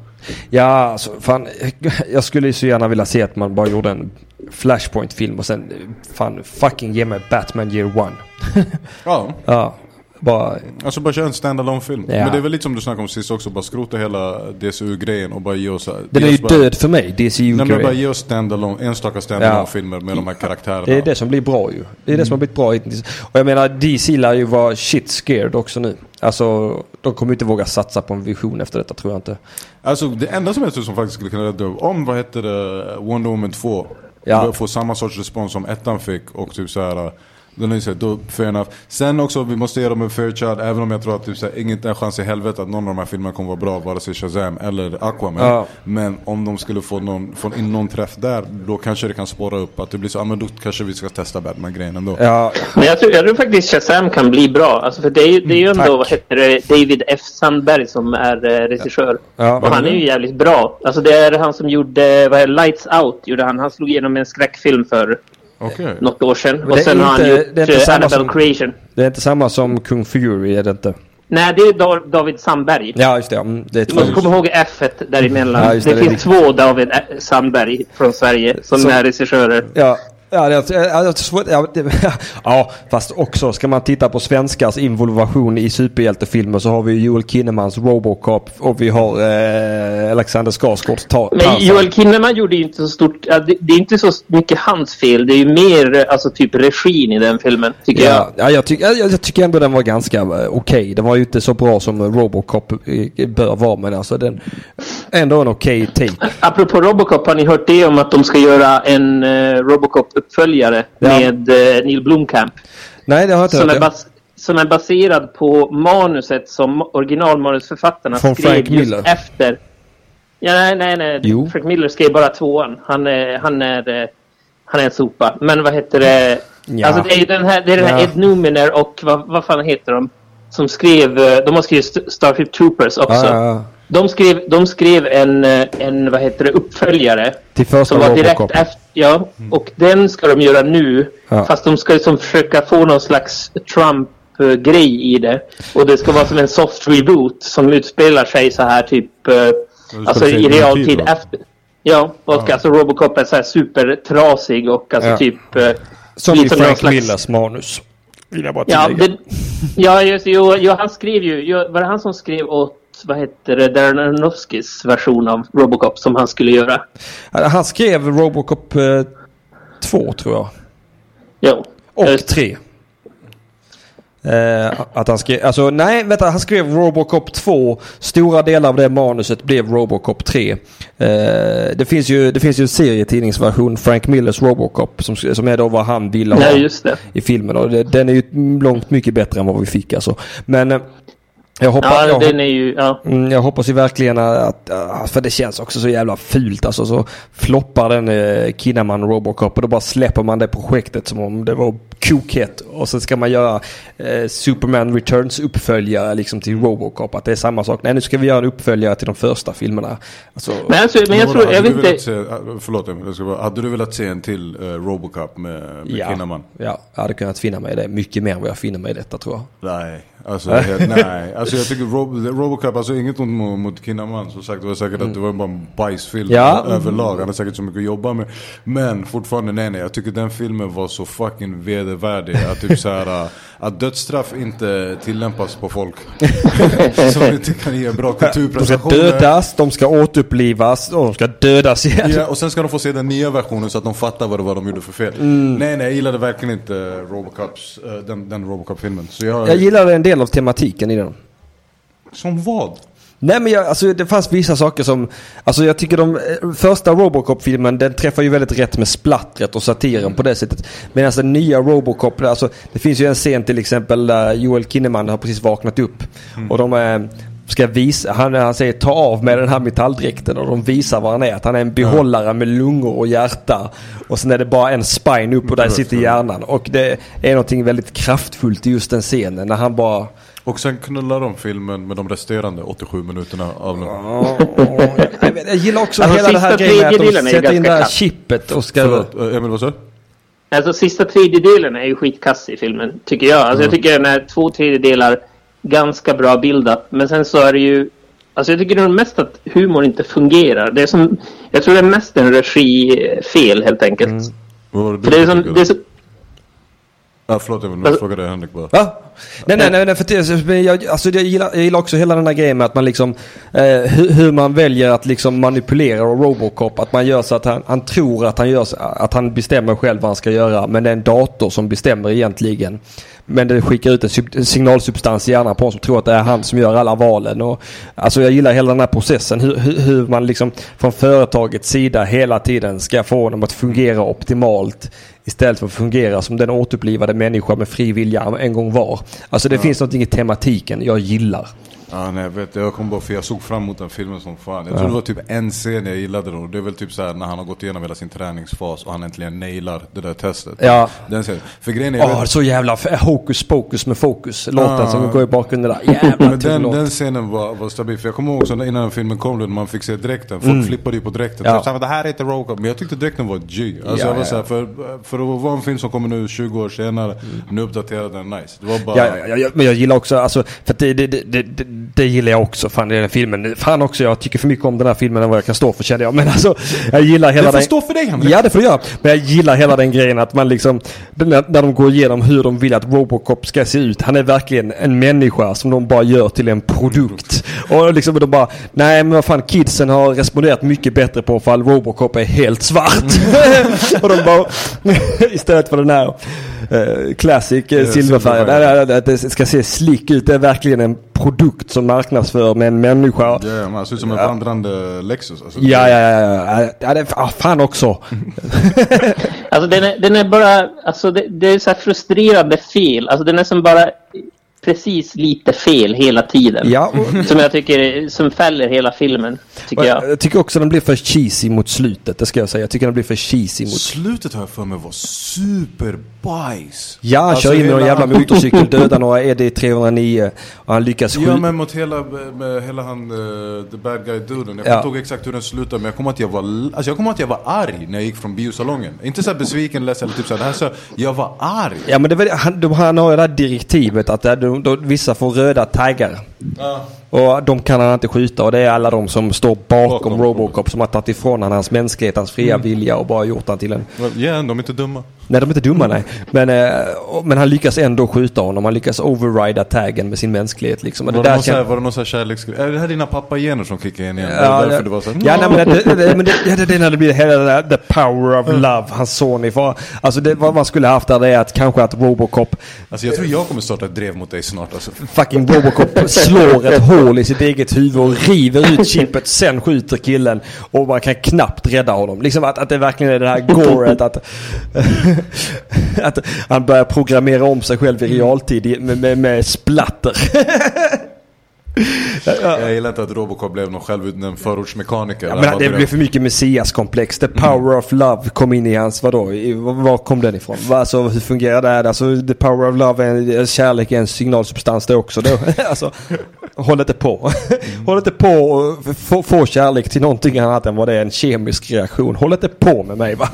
Ja, alltså, fan, jag skulle ju så gärna vilja se att man bara gjorde en Flashpoint-film och sen eh, fan fucking ge mig Batman Year One. Ja. Ja, bara... Alltså bara köra en standalone film Ja. Men det är väl lite som du snackade om sist också, bara skrota hela DCU-grejen och bara ge oss... Den ge är ju bara, död för mig, DCU Nej men bara ge oss standalone, enstaka standalone Ja. filmer med de här karaktärerna. Det är det som blir bra ju. Det är det som har blivit bra hittills. Och jag menar DC lär ju vara shit scared också nu. Alltså de kommer inte våga satsa på en vision efter detta tror jag inte. Alltså det enda som jag tror som faktiskt skulle kunna rädda om, vad heter det, Wonder Woman 2 Ja. får samma sorts respons som ettan fick och typ såhär den är ju så här, då, fair enough. Sen också, vi måste ge dem en fair child, även om jag tror att typ, så här, inget är chans i helvete att någon av de här filmerna kommer vara bra, vare sig Shazam eller Aquaman. Ja. Men om de skulle få, någon, få in någon träff där, då kanske det kan spåra upp att det blir så, ja men då kanske vi ska testa Batman-grejen ändå. Ja, Men jag tror, jag tror faktiskt Shazam kan bli bra. Alltså för det är, ju- det är ju ändå, tack. vad heter det, David F. Sandberg som är eh, regissör. Ja. och han är ju jävligt bra. Alltså det är han som gjorde, vad är Lights Out gjorde han. Han slog igenom en skräckfilm för Okej. något år sedan. Och sen har han inte- gjort det är inte eh, samma som- Creation. Det är inte samma som Kung Fury är det inte. Nej, det är Da- David Sandberg. Ja just det. Mm, det är Du måste komma ihåg F däremellan. Ja, det, det, finns två David Ä- Sandberg från Sverige som, Som- är regissörer. Ja, ja, det, ja, det, svårt- ja, det, ja, fast också ska man titta på svenskars involvation i superhjältefilmer så har vi Joel Kinnemans Robocop och vi har eh, Alexander Skarsgårds Ta- Men. Joel Kinnaman gjorde ju inte så stort... ja, Det, det är inte så mycket hans fel. Det är ju mer eh, alltså, typ regin i den filmen, tycker jag. Ja, ja jag, tycker, jag, jag tycker ändå den var ganska eh, okej. Den var ju inte så bra som Robocop eh, bör vara men alltså den ändå en okej take. Apropå Robocop, har ni hört det om att de ska göra en eh, Robocop-uppföljare Ja. med eh, Neil Blomkamp? Nej det har jag inte Som är, hört. bas- som är baserad på manuset som originalmanusförfattarna Från skrev Frank just Miller. efter. Ja, nej, nej, nej. Jo. Frank Miller skrev bara tvåan. Han är, han är, eh, han är en sopa. Men vad heter det? Ja. Alltså det är den här, det är den här Ja. Ed Numiner och vad, vad fan heter de? Som skrev, eh, de har skrivit St- Starship Troopers också. Ja. De skrev, de skrev en, eh, en, vad heter det, uppföljare. Till första Som var direkt Robocop. efter, ja. Och den ska de göra nu. Ja. Fast de ska liksom försöka få någon slags Trump-grej i det. Och det ska vara som en soft reboot som utspelar sig så här typ... eh, alltså i realtid tid efter. Ja, och alltså Robocop är så här supertrasig och alltså Ja. typ... eh, Som i Frank slags- Millers manus. Vill jag bara Ja, tillägga. det, ja just. Jo, jo, han skrev ju... Jo, var det han som skrev åt, vad heter det, Darren Aronofskys version av Robocop som han skulle göra? Han skrev Robocop 2 tror jag. Jo. Och Just- 3. Eh, att han skrev, alltså nej vänta han skrev Robocop 2. Stora delar av det manuset blev Robocop 3. Eh, det, finns ju, det finns ju en serietidningsversion, Frank Millers Robocop, som, som är då vad han ville ha Nej, i filmen. Och det, den är ju långt mycket bättre än vad vi fick alltså. Men eh, jag hoppas... Ja, jag, den är ju... Ja. Mm, jag hoppas ju verkligen att, för det känns också så jävla fult alltså. Så floppar den eh, Kinnaman Robocop och då bara släpper man det projektet som om det var kokhett. Och så ska man göra eh, Superman Returns uppföljare liksom till Robocop. Att det är samma sak. Nej nu ska vi göra en uppföljare till de första filmerna. Alltså, Men, alltså, men jag tror... Jag hade vet du velat inte... Se, ah, förlåt, jag ska bara, hade du velat se en till eh, Robocop med, med ja, Kinnaman? ja, jag hade kunnat finna mig i det. Mycket mer än vad jag finner mig i detta tror jag. Nej, alltså, helt, nej. alltså jag tycker Rob, Robocop, alltså inget ont mot, mot Kinnaman som sagt. Det var säkert att det var bara en bajsfilm Ja. överlag. Han har säkert så mycket att jobba med. Men fortfarande, nej nej. Jag tycker den filmen var så fucking vedervärdig. Att, typ så här, att dödsstraff inte tillämpas på folk. som inte kan ge bra De ska kulturprestationer. dödas, de ska återupplivas och de ska dödas igen. Ja, och sen ska de få se den nya versionen så att de fattar vad det var de gjorde för fel. Mm. Nej, nej, jag gillade verkligen inte Robocops, eh, den, den Robocop-filmen. Jag... Jag gillade en del av tematiken i den. Som vad? Nej men jag, alltså, det fanns vissa saker som, alltså jag tycker de eh, första Robocop-filmen den träffar ju väldigt rätt med splattret och satiren på det sättet. Medan den nya Robocop, alltså det finns ju en scen till exempel där Joel Kinnaman har precis vaknat upp. Och de eh, ska visa, han, han säger ta av med den här metalldräkten och de visar vad han är. Att han är en behållare med lungor och hjärta. Och sen är det bara en spine upp och där sitter hjärnan. Och det är någonting väldigt kraftfullt i just den scenen när han bara Och sen knullar de filmen med de resterande 87 minuterna av den. jag, vet, jag gillar också Alltså, hela det här sista grejen att de tredjedelen är ju sätter in det ganska här chippet och ska... Förlåt, eh, Emil vad sa du? Alltså sista tredjedelen är ju skitkass i filmen, tycker jag. Alltså jag tycker den är två tredjedelar ganska bra bildat. Men sen så är det ju... Alltså jag tycker nog mest att humorn inte fungerar. Det är som... Jag tror det är mest en regifel helt enkelt. Vad var det du För det är som... Det är så Ja, förlåt Emil, nu Alltså- frågade jag Henrik bara. Va? Nej, nej, nej, nej för jag, alltså jag, gillar, jag gillar också hela den här grejen med att man liksom, eh, hur, hur man väljer att liksom manipulera Robocop. Att man gör så att han, han tror att han, gör, att han bestämmer själv vad han ska göra. Men det är en dator som bestämmer egentligen. Men det skickar ut en, sub- en signalsubstans i hjärnan på honom som tror att det är han som gör alla valen. Och, alltså jag gillar hela den här processen. Hur, hur, hur man liksom från företagets sida hela tiden ska få honom att fungera optimalt. Istället för att fungera som den återupplivade människa med fri vilja en gång var. Alltså det finns någonting i tematiken jag gillar. Ja, nej, jag vet, jag kom bara för jag såg fram emot den filmen som fan. Jag tror det var typ en scen jag gillade då. Det är väl typ så här när han har gått igenom hela sin träningsfas och han äntligen nailar det där testet. Ja. Den scenen. För grejen är, jag Åh, vet- så jävla f- hokus pokus med fokus. Låten Ah. som går i bakgrunden där. Jävla Men den, den scenen var, var stabil, för jag kommer ihåg också när- innan filmen kom då, när man fick se dräkten. Folk flippade ju på dräkten. Mm. Ja. Ja. Så här, det här är inte Robocop. Men jag tyckte dräkten var G. Alltså Ja, jag var ja, så här, för, för att vara en film som kommer nu 20 år senare, nu uppdaterad den nice. Det var bara... Ja, ja, ja, ja, men jag gillar också, alltså, för att det, det, det, det, det, gillar jag också. Fan, den filmen. Fan också, jag tycker för mycket om den här filmen än vad jag kan stå för känner jag. Men alltså, jag gillar hela Det får den... stå för dig, Henrik. Ja, det får du göra. Men jag gillar hela den grejen att man liksom, när, när de går igenom hur de vill att Robocop ska se ut. Han är verkligen en människa som de bara gör till en produkt. Och liksom de bara, nej men vad fan, kidsen har responderat mycket bättre på ifall Robocop är helt svart. och de bara, istället för den här eh, classic eh, silverfärgen. Det ska se slick ut. Det är verkligen en produkt som marknadsför med en människa. Ja, ja, man ser ut som en vandrande Lexus. Alltså, Ja, ja, ja. ja. ja det, ah, fan också. Alltså den är, den är bara, alltså det, det är så här frustrerande fel. Alltså den är som bara precis lite fel hela tiden. Ja, Som jag tycker, som fäller hela filmen, tycker jag. jag tycker också den blir för cheesy mot slutet. Det ska jag säga. Jag tycker den blir för cheesy mot... Slutet har jag för mig var superbajs. Ja, han Alltså, kör in med någon jävla motorcykel, dödar några ED309 och han lyckas Ja skjuta. men mot hela, med hela han, uh, the bad guy duden. Jag Ja. kommer inte ihåg exakt hur den slutade men jag kommer att jag var, alltså jag kommer att jag var arg när jag gick från biosalongen. Inte så besviken, ledsen eller typ så här, det här så, jag var arg. Ja men det, var han, de, han har ju det här direktivet att det- då, vissa får röda taggar. Och de kan han inte skjuta och det är alla de som står bakom, Bakom Robocop som har tagit ifrån han hans mänsklighet, hans fria vilja och bara gjort han till en... Ja, de är inte dumma. Nej de är inte dumma nej. Men, eh, men han lyckas ändå skjuta honom. Han lyckas overrida taggen med sin mänsklighet liksom. Var det där kän- var det någon sån här kärleksgrej? Är det här dina pappagener som kickar in igen? Ja, Ja, det är det var så här, Ja, nej, men det, det, det, men det, ja, det, det är när det blir hela det där, the power of love, hans son far. Alltså det, vad man skulle haft där det är att kanske att Robocop, Alltså jag tror jag kommer starta ett drev mot dig snart alltså. fucking Robocop slår ett hål i sitt eget huvud och river ut chippet, sen skjuter killen och man kan knappt rädda honom. Liksom att, att det verkligen är det här goret att, att han börjar programmera om sig själv i realtid med, med, med splatter. Jag gillar inte att Robocop blev någon självutnämnd förortsmekaniker. Ja, men det blev för mycket messiaskomplex. The power of love kom in i hans, vadå? Var kom den ifrån? Alltså hur fungerar det här? Alltså the power of love, är en, kärlek är en signalsubstans det också då. alltså, håll inte på. håll inte på och få, få kärlek till någonting annat än vad det är en kemisk reaktion. Håll inte på med mig va.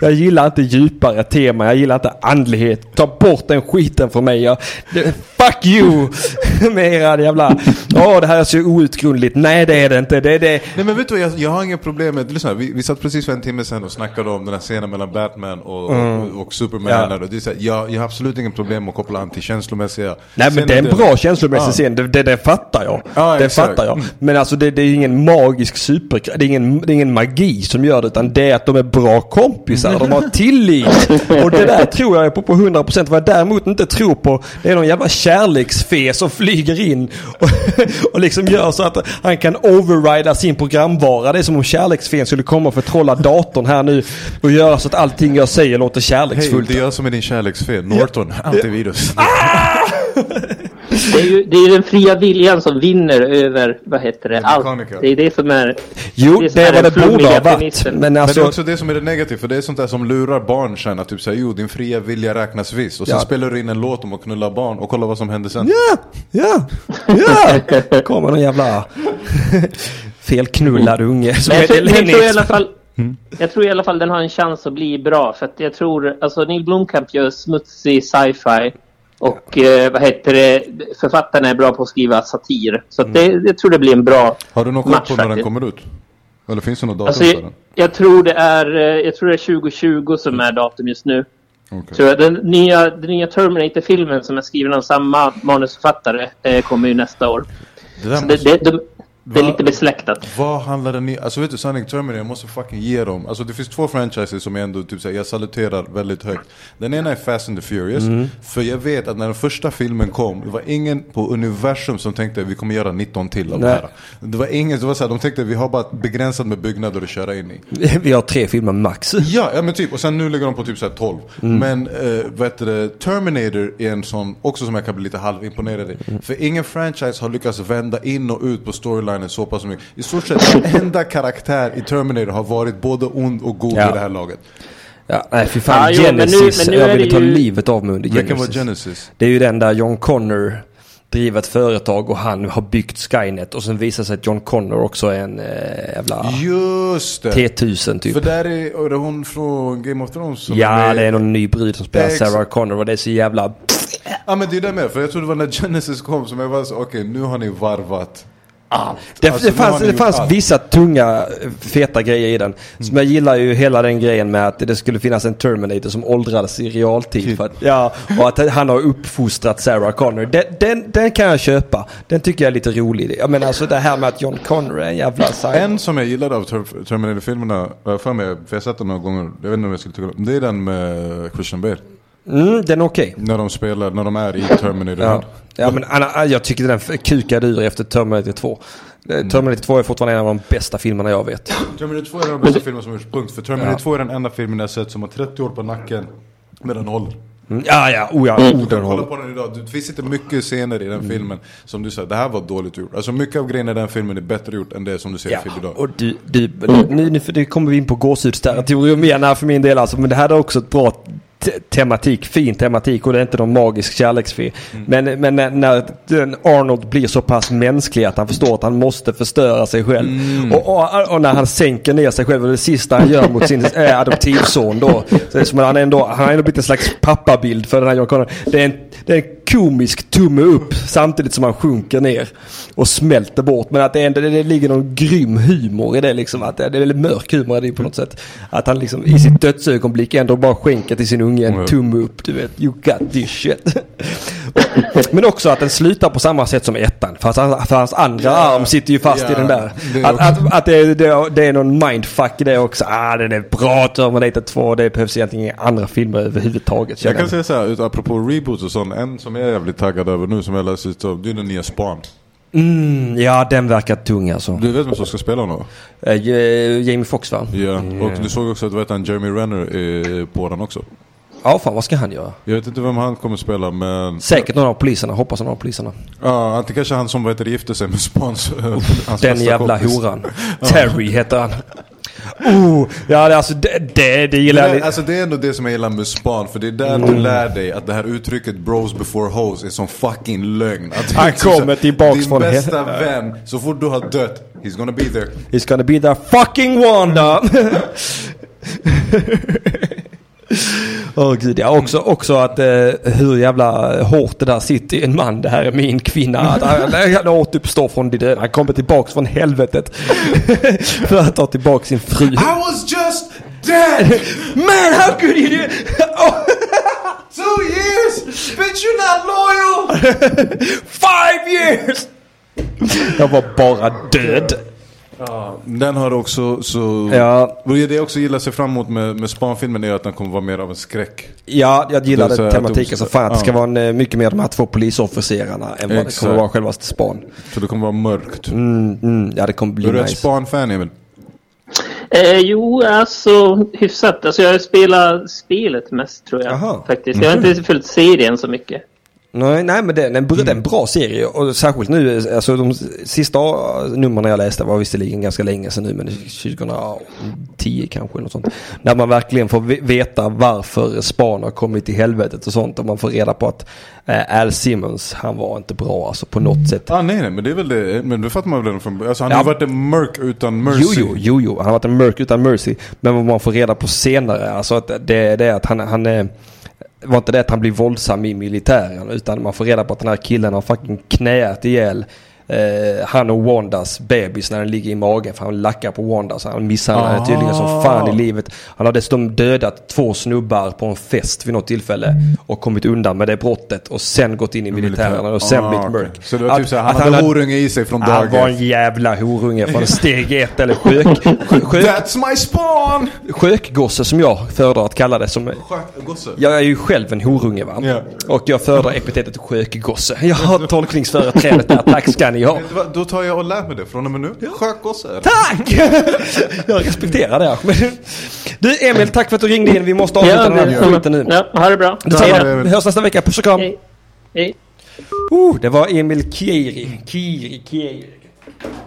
Jag gillar inte djupare tema, jag gillar inte andlighet. Ta bort den skiten från mig. Jag, det, fuck you! med era jävla, åh det här är så outgrundligt. Nej det är det inte. Det är det. Nej men vet du jag, jag har inga problem med, lyssna, vi, vi satt precis för en timme sedan och snackade om den här scenen mellan Batman och, och, och Superman. Mm. Ja. Och det är så här, jag, jag har absolut inget problem med att koppla an till känslomässiga Nej men det är en bra känslomässig Ja. scen, det, det, det fattar jag. Ja, det exakt. fattar jag. Men alltså det, det är ingen magisk super... Det är ingen, det är ingen magi som gör det utan det är att de är bra kompisar. De har tillit. Och det där tror jag är på på 100%. Vad jag däremot inte tror på det är någon jävla kärleksfe som flyger in och, och liksom gör så att han kan overrida sin programvara. Det är som om kärleksfen skulle komma och förtrolla datorn här nu och göra så att allting jag säger låter Hej, kärleksfullt. det är jag som är din kärleksfel. Norton, antivirus. Det är, ju, det är ju den fria viljan som vinner över, vad heter det, allt. Det är det som är... Jo, det är det är är vad det borde ha varit. Men Men det är alltså... också det som är det negativa, för det är sånt där som lurar barn sen att typ säga jo din fria vilja räknas visst. Och sen Ja. spelar du in en låt om att knulla barn och kolla vad som händer sen. Ja, ja, ja. Kommer någon jävla felknullad unge som Men jag, heter tror, jag, tror i alla Lenny. fall, jag tror i alla fall den har en chans att bli bra. För att jag tror, alltså Neil Blomkamp gör smutsig sci-fi. Och eh, vad heter det, författarna är bra på att skriva satir. Så det, jag tror det blir en bra Har du någon koll match på när den kommer ut? Eller finns det något datum Alltså, för jag, den? jag, tror det är, eh, jag tror det är 2020 som är datum just nu. Tror jag. Den, nya, den nya Terminator-filmen som är skriven av samma manusförfattare eh, kommer ju nästa år. Det Så måste... det, det, de, Det är lite besläktat. Vad handlar den i? Alltså vet du Sonic Terminator, jag måste fucking ge dem. Alltså det finns två franchises som jag ändå typ säger, jag saluterar väldigt högt. Den ena är Fast and the Furious. Mm. För jag vet att när den första filmen kom, det var ingen på universum som tänkte att vi kommer göra 19 till av det här. Det var ingen, det var så här, de tänkte vi har bara begränsat med byggnader att köra in i. Vi har tre filmer max. Ja, ja men typ, och sen nu ligger de på typ så här 12. Mm. Men eh, vad heter det, Terminator är en sån, också som jag kan bli lite halvimponerad i. Mm. För ingen franchise har lyckats vända in och ut på storylinen så pass mycket. I stort sett varenda karaktär i Terminator har varit både ond och god Ja. i det här laget. Ja, nej fy fan. Ja, jo, men nu- Genesis. men nu jag är ville det ta ju- livet av mig under Genesis. Vilken var Genesis? Det är ju den där John Connor driver ett företag och han har byggt Skynet och sen visar sig att John Connor också är en äh, jävla Just det! T1000 typ. För där är, och det är hon från Game of Thrones som Ja, med. det är någon ny brud som spelar. Sarah Connor och det är så jävla... Ja men det är det med, för jag tror det var när Genesis kom som jag var så okej nu har ni varvat allt. Det, Alltså, det fanns, det fanns vissa tunga, feta grejer i den. Som jag gillar ju hela den grejen med att det skulle finnas en Terminator som åldrades i realtid. För att, ja, och att han har uppfostrat Sarah Connor. Den, den, den kan jag köpa. Den tycker jag är lite rolig. Jag menar alltså det här med att John Connor är en jävla psycho. En som jag gillade av Ter- Terminator-filmerna, för mig, för jag har sett den några gånger, jag vet inte om jag skulle tycka om det är den med Christian Bale. Mm, den är okej. När de spelar, när de är i Terminator. Ja. ja men Anna, jag tycker den kukade ur efter Terminator 2. Eh, Terminator 2 är fortfarande en av de bästa filmerna jag vet. Terminator 2 är den bästa filmen som gjorts, punkt. För Terminator 2 är den enda filmen jag sett som har 30 år på nacken med den håller. Mm, ja, ja, oh ja, kan kolla håller. på den idag, det finns inte mycket scener i Mm. den filmen som du säger, det här var dåligt gjort. Alltså mycket av grejerna i den filmen är bättre gjort än det som du ser i Ja, film idag. och du, du, nu, nu det kommer vi in på gåshudsterritorium igen här för min del alltså. Men det här är också ett bra tematik, fin tematik och det är inte någon magisk kärleksfilm. Men, men när, när den Arnold blir så pass mänsklig att han förstår att han måste förstöra sig själv. Och, och, och när han sänker ner sig själv och det sista han gör mot sin äh, adoptivson då. Så det är som att han, ändå, han har ändå blivit en slags pappabild för den här John Connor. Det är en, det är en komisk tumme upp samtidigt som han sjunker ner och smälter bort. Men att det, ändå, det ligger någon grym humor i det liksom. Att det, det är väldigt mörk humor i det på något sätt. Att han liksom i sitt dödsögonblick ändå bara skänker till sin unge en Mm. tumme upp. Du vet, you got this shit. Men också att den slutar på samma sätt som ettan. För hans, för hans andra Ja, arm sitter ju fast i ja, den där. det Att, att, att det, det, det är någon mindfuck i det också. Ah, den är bra Terminator 2. Det behövs egentligen inga andra filmer överhuvudtaget. Jag kan säga såhär, ut- apropå reboots och sånt, en som jag är jävligt taggad över nu som jag läste ut av, det är den nya Spawn. Mm, ja, den verkar tung alltså. Du vet vem som ska spela honom? Eh, J- Jamie Foxx va? Ja, och du såg också att vet han, Jeremy Renner är på den också. Ja, fan vad ska han göra? Jag vet inte vem han kommer spela men... Säkert någon av poliserna, hoppas någon av poliserna. Ja, antingen kanske han som vad heter, gifte sig med Spans, Den jävla kompis. horan. Terry heter han. Oh, ja det, alltså det, det, det gillar jag alltså det är ändå det som jag gillar med Span, för det är där Mm. du lär dig att det här uttrycket bros before hoes är som fucking lögn. Att Han liksom kommer tillbaks din från bästa hel- vän, så fort du har dött, he's gonna be there. He's gonna be the fucking Wanda! Åh gud ja, också, också att eh, hur jävla hårt det där sitter i en man. Det här är min kvinna. Att han, han återuppstår från de döda. Han kommer tillbaks från helvetet. För att ta tillbaks sin fru. I was just dead! Man how could you do oh, Two years! Bitch you're not loyal! Five years! Jag var bara död. Den har också så... Ja. Det jag också gillar sig fram emot med, med Span-filmen är att den kommer vara mer av en skräck. Ja, jag så här tematiken så fan att det ska ja. vara en, eh, mycket mer de här två polisofficerarna än vad det Exakt. kommer vara själva span. Så det kommer vara mörkt. Mm, mm, ja, det kommer bli Är du ett nice. Span-fan Emil? Eh, jo, alltså hyfsat. Alltså jag spelar spelet mest tror jag. Jaha. Faktiskt. Jag har inte följt serien så mycket. Nej, nej men det, det, är en en bra serie och särskilt nu, alltså de sista numren jag läste var visserligen ganska länge sedan nu men 2010 kanske något sånt. När man verkligen får ve- veta varför Span har kommit till helvetet och sånt och man får reda på att eh, Al Simmons, han var inte bra alltså på något sätt. Ah, nej, nej, men det är väl det. Men det fattar man väl från Alltså han Ja. har varit en mörk utan mercy. Jo, jo, jo, jo, han har varit en mörk utan mercy. Men vad man får reda på senare, alltså att det, det är att han, han är var inte det att han blir våldsam i militären utan man får reda på att den här killen har fucking knäat ihjäl eh, han och Wandas bebis när den ligger i magen. För han lackar på Wanda så han misshandlar henne Ah. tydligen som fan i livet. Han har dessutom dödat två snubbar på en fest vid något tillfälle. Och kommit undan med det brottet och sen gått in i militären och sen Ah, blivit mörk. Så det var typ såhär, han hade hade- horunge i sig från Han dag var en jävla horunge från steg ett eller sjuk, sjuk, That's my spawn! sjökgosse som jag föredrar att kalla det. Som, Gosse. jag är ju själv en horunge va? Och jag föredrar epitetet sjökgosse. Jag har tolkningsföreträdet där, tack ska du vad? Då tar jag och lär mig det från och med nu. Sjökgosse. Tack! Jag respekterar det. Du Emil, tack för att du ringde in. Vi måste avsluta den här skiten nu. Ja, ha det bra. Ja, är väl- Vi hörs nästa vecka. Puss och kram. Hej. Hej. Oh, det var Emil Kieri. Kieri, Kieri.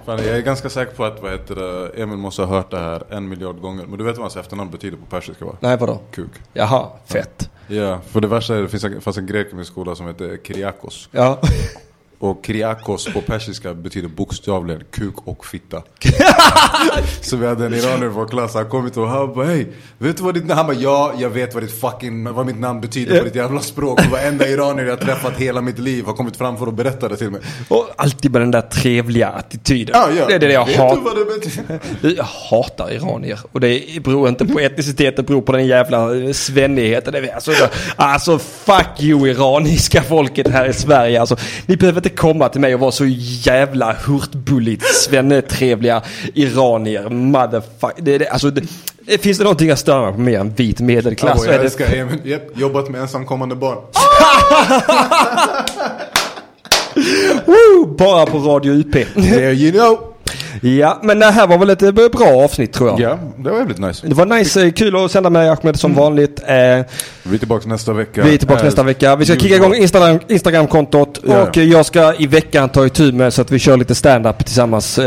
Fan, jag är ganska säker på att vad heter det, Emil måste ha hört det här en miljard gånger. Men du vet vad hans efternamn betyder på persiska va? Nej, vadå? Kuk. Jaha, fett. Ja, för det värsta är det finns en, fanns en grek i min skola som heter Kyriakos. Ja. Och Kyriakos på persiska betyder bokstavligen kuk och fitta. så vi hade en iranier i vår klass, han kom hit och han bara hej, vet du vad ditt namn? Han bara ja, jag vet vad ditt fucking, vad mitt namn betyder på ditt jävla språk. Och varenda iranier jag träffat hela mitt liv har kommit fram för att berätta det till mig. Och alltid med den där trevliga attityden. Ja, ja. Det är det jag hatar. Jag hatar iranier. Och det beror inte på etnicitet, det beror på den jävla eh, svennigheten. Alltså, alltså fuck you iraniska folket här i Sverige. Alltså, ni behöver inte komma till mig och vara så jävla hurtbulligt svennetrevliga iranier. Motherfuck. Det, det, alltså, det, finns det någonting jag stör mig på mer än vit medelklass så jag älskar Emil, Japp, jobbat med ensamkommande barn. Woo! bara på Radio UP. There you know. Ja, men det här var väl ett bra avsnitt tror jag. Ja, det var jävligt nice. Det var nice, eh, kul att sända med Ahmed som vanligt. Eh, Vi är tillbaka nästa vecka. Vi är tillbaka Eh, nästa vecka. Vi ska kicka igång Instagram, Instagram-kontot Ja. och eh, jag ska i veckan ta itu med så att vi kör lite stand-up tillsammans. Eh,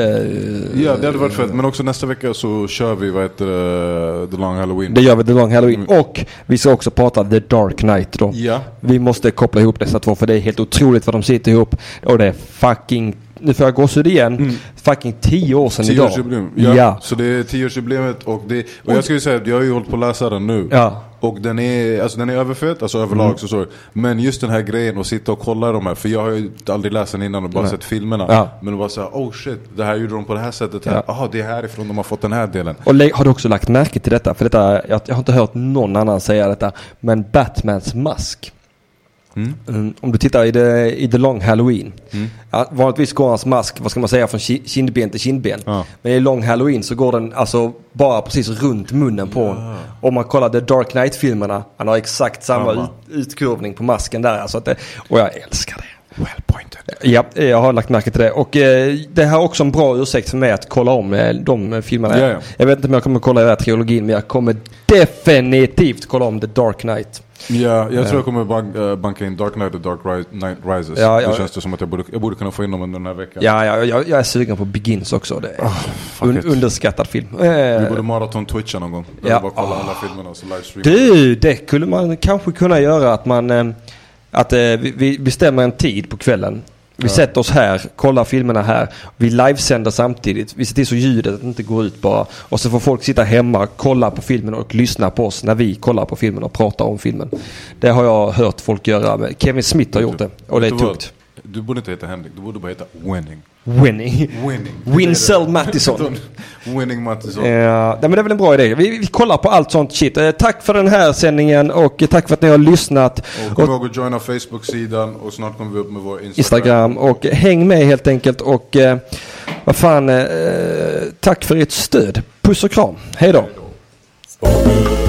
Ja, det hade varit fett. Men också nästa vecka så kör vi, vad heter det, The Long Halloween. Det gör vi The Long Halloween. Och vi ska också prata The Dark Knight då. Ja. Vi måste koppla ihop dessa två för det är helt otroligt vad de sitter ihop. Och det är fucking, nu får jag gåshud igen, fucking tio år sedan idag. Tioårsjubileum. Ja. ja. Så det är tioårsjubileet och det, och jag skulle säga att jag har ju hållit på att läsa den nu. Ja. Och den är, alltså den är överfet, alltså överlag Mm. så så. Men just den här grejen att sitta och kolla de här, för jag har ju aldrig läst den innan och bara Nej. sett filmerna. Ja. Men var såhär, oh shit, det här gjorde de på det här sättet här. Ja. Jaha, det är härifrån de har fått den här delen. Och har du också lagt märke till detta? För detta, jag, jag har inte hört någon annan säga detta. Men Batmans mask. Mm, om du tittar i The, i the Long Halloween. Ja, vanligtvis går hans mask, vad ska man säga, från ki- kindben till kindben. Ja. Men i Long Halloween så går den alltså bara precis runt munnen på honom. Om man kollar The Dark Knight-filmerna, han har exakt samma Samma. ut, utkurvning på masken där. Alltså att det, och jag älskar det. Well pointed. Ja, jag har lagt märke till det. Och eh, det här är också en bra ursäkt för mig att kolla om eh, de filmerna. Ja, ja. Jag vet inte om jag kommer kolla den här trilogin men jag kommer definitivt kolla om The Dark Knight. Ja, jag tror jag kommer bank, äh, banka in Dark Knight och Dark Knight Rises. Ja, ja. Då känns det som att jag borde, jag borde kunna få in dem under den här veckan. Ja, ja jag, jag är sugen på Begins också. Det är fuck un, underskattad film. Vi Eh, borde maraton twitcha någon gång. Ja. vi bara kolla Ah. alla filmerna och så livestreama. du, det skulle man kanske kunna göra att man eh, att eh, vi, vi bestämmer en tid på kvällen. Vi sätter oss här, kollar filmerna här. Vi livesänder samtidigt. Vi ser till så ljudet inte går ut bara. Och så får folk sitta hemma, kolla på filmen och lyssna på oss när vi kollar på filmen och pratar om filmen. Det har jag hört folk göra. Kevin Smith har gjort det. Och det är tungt. Du borde inte heta Henrik, du borde bara heta Winning. Winning. Winning. Winsell Mattisson. Winning Mattisson. Ja, men det är väl en bra idé. Vi, vi kollar på allt sånt shit. Eh, tack för den här sändningen och eh, tack för att ni har lyssnat. Och kom ihåg att joina Facebook-sidan och snart kommer vi upp med vår Instagram. Instagram och häng med helt enkelt och eh, vad fan, eh, tack för ert stöd. Puss och kram. Hej då. Hej då.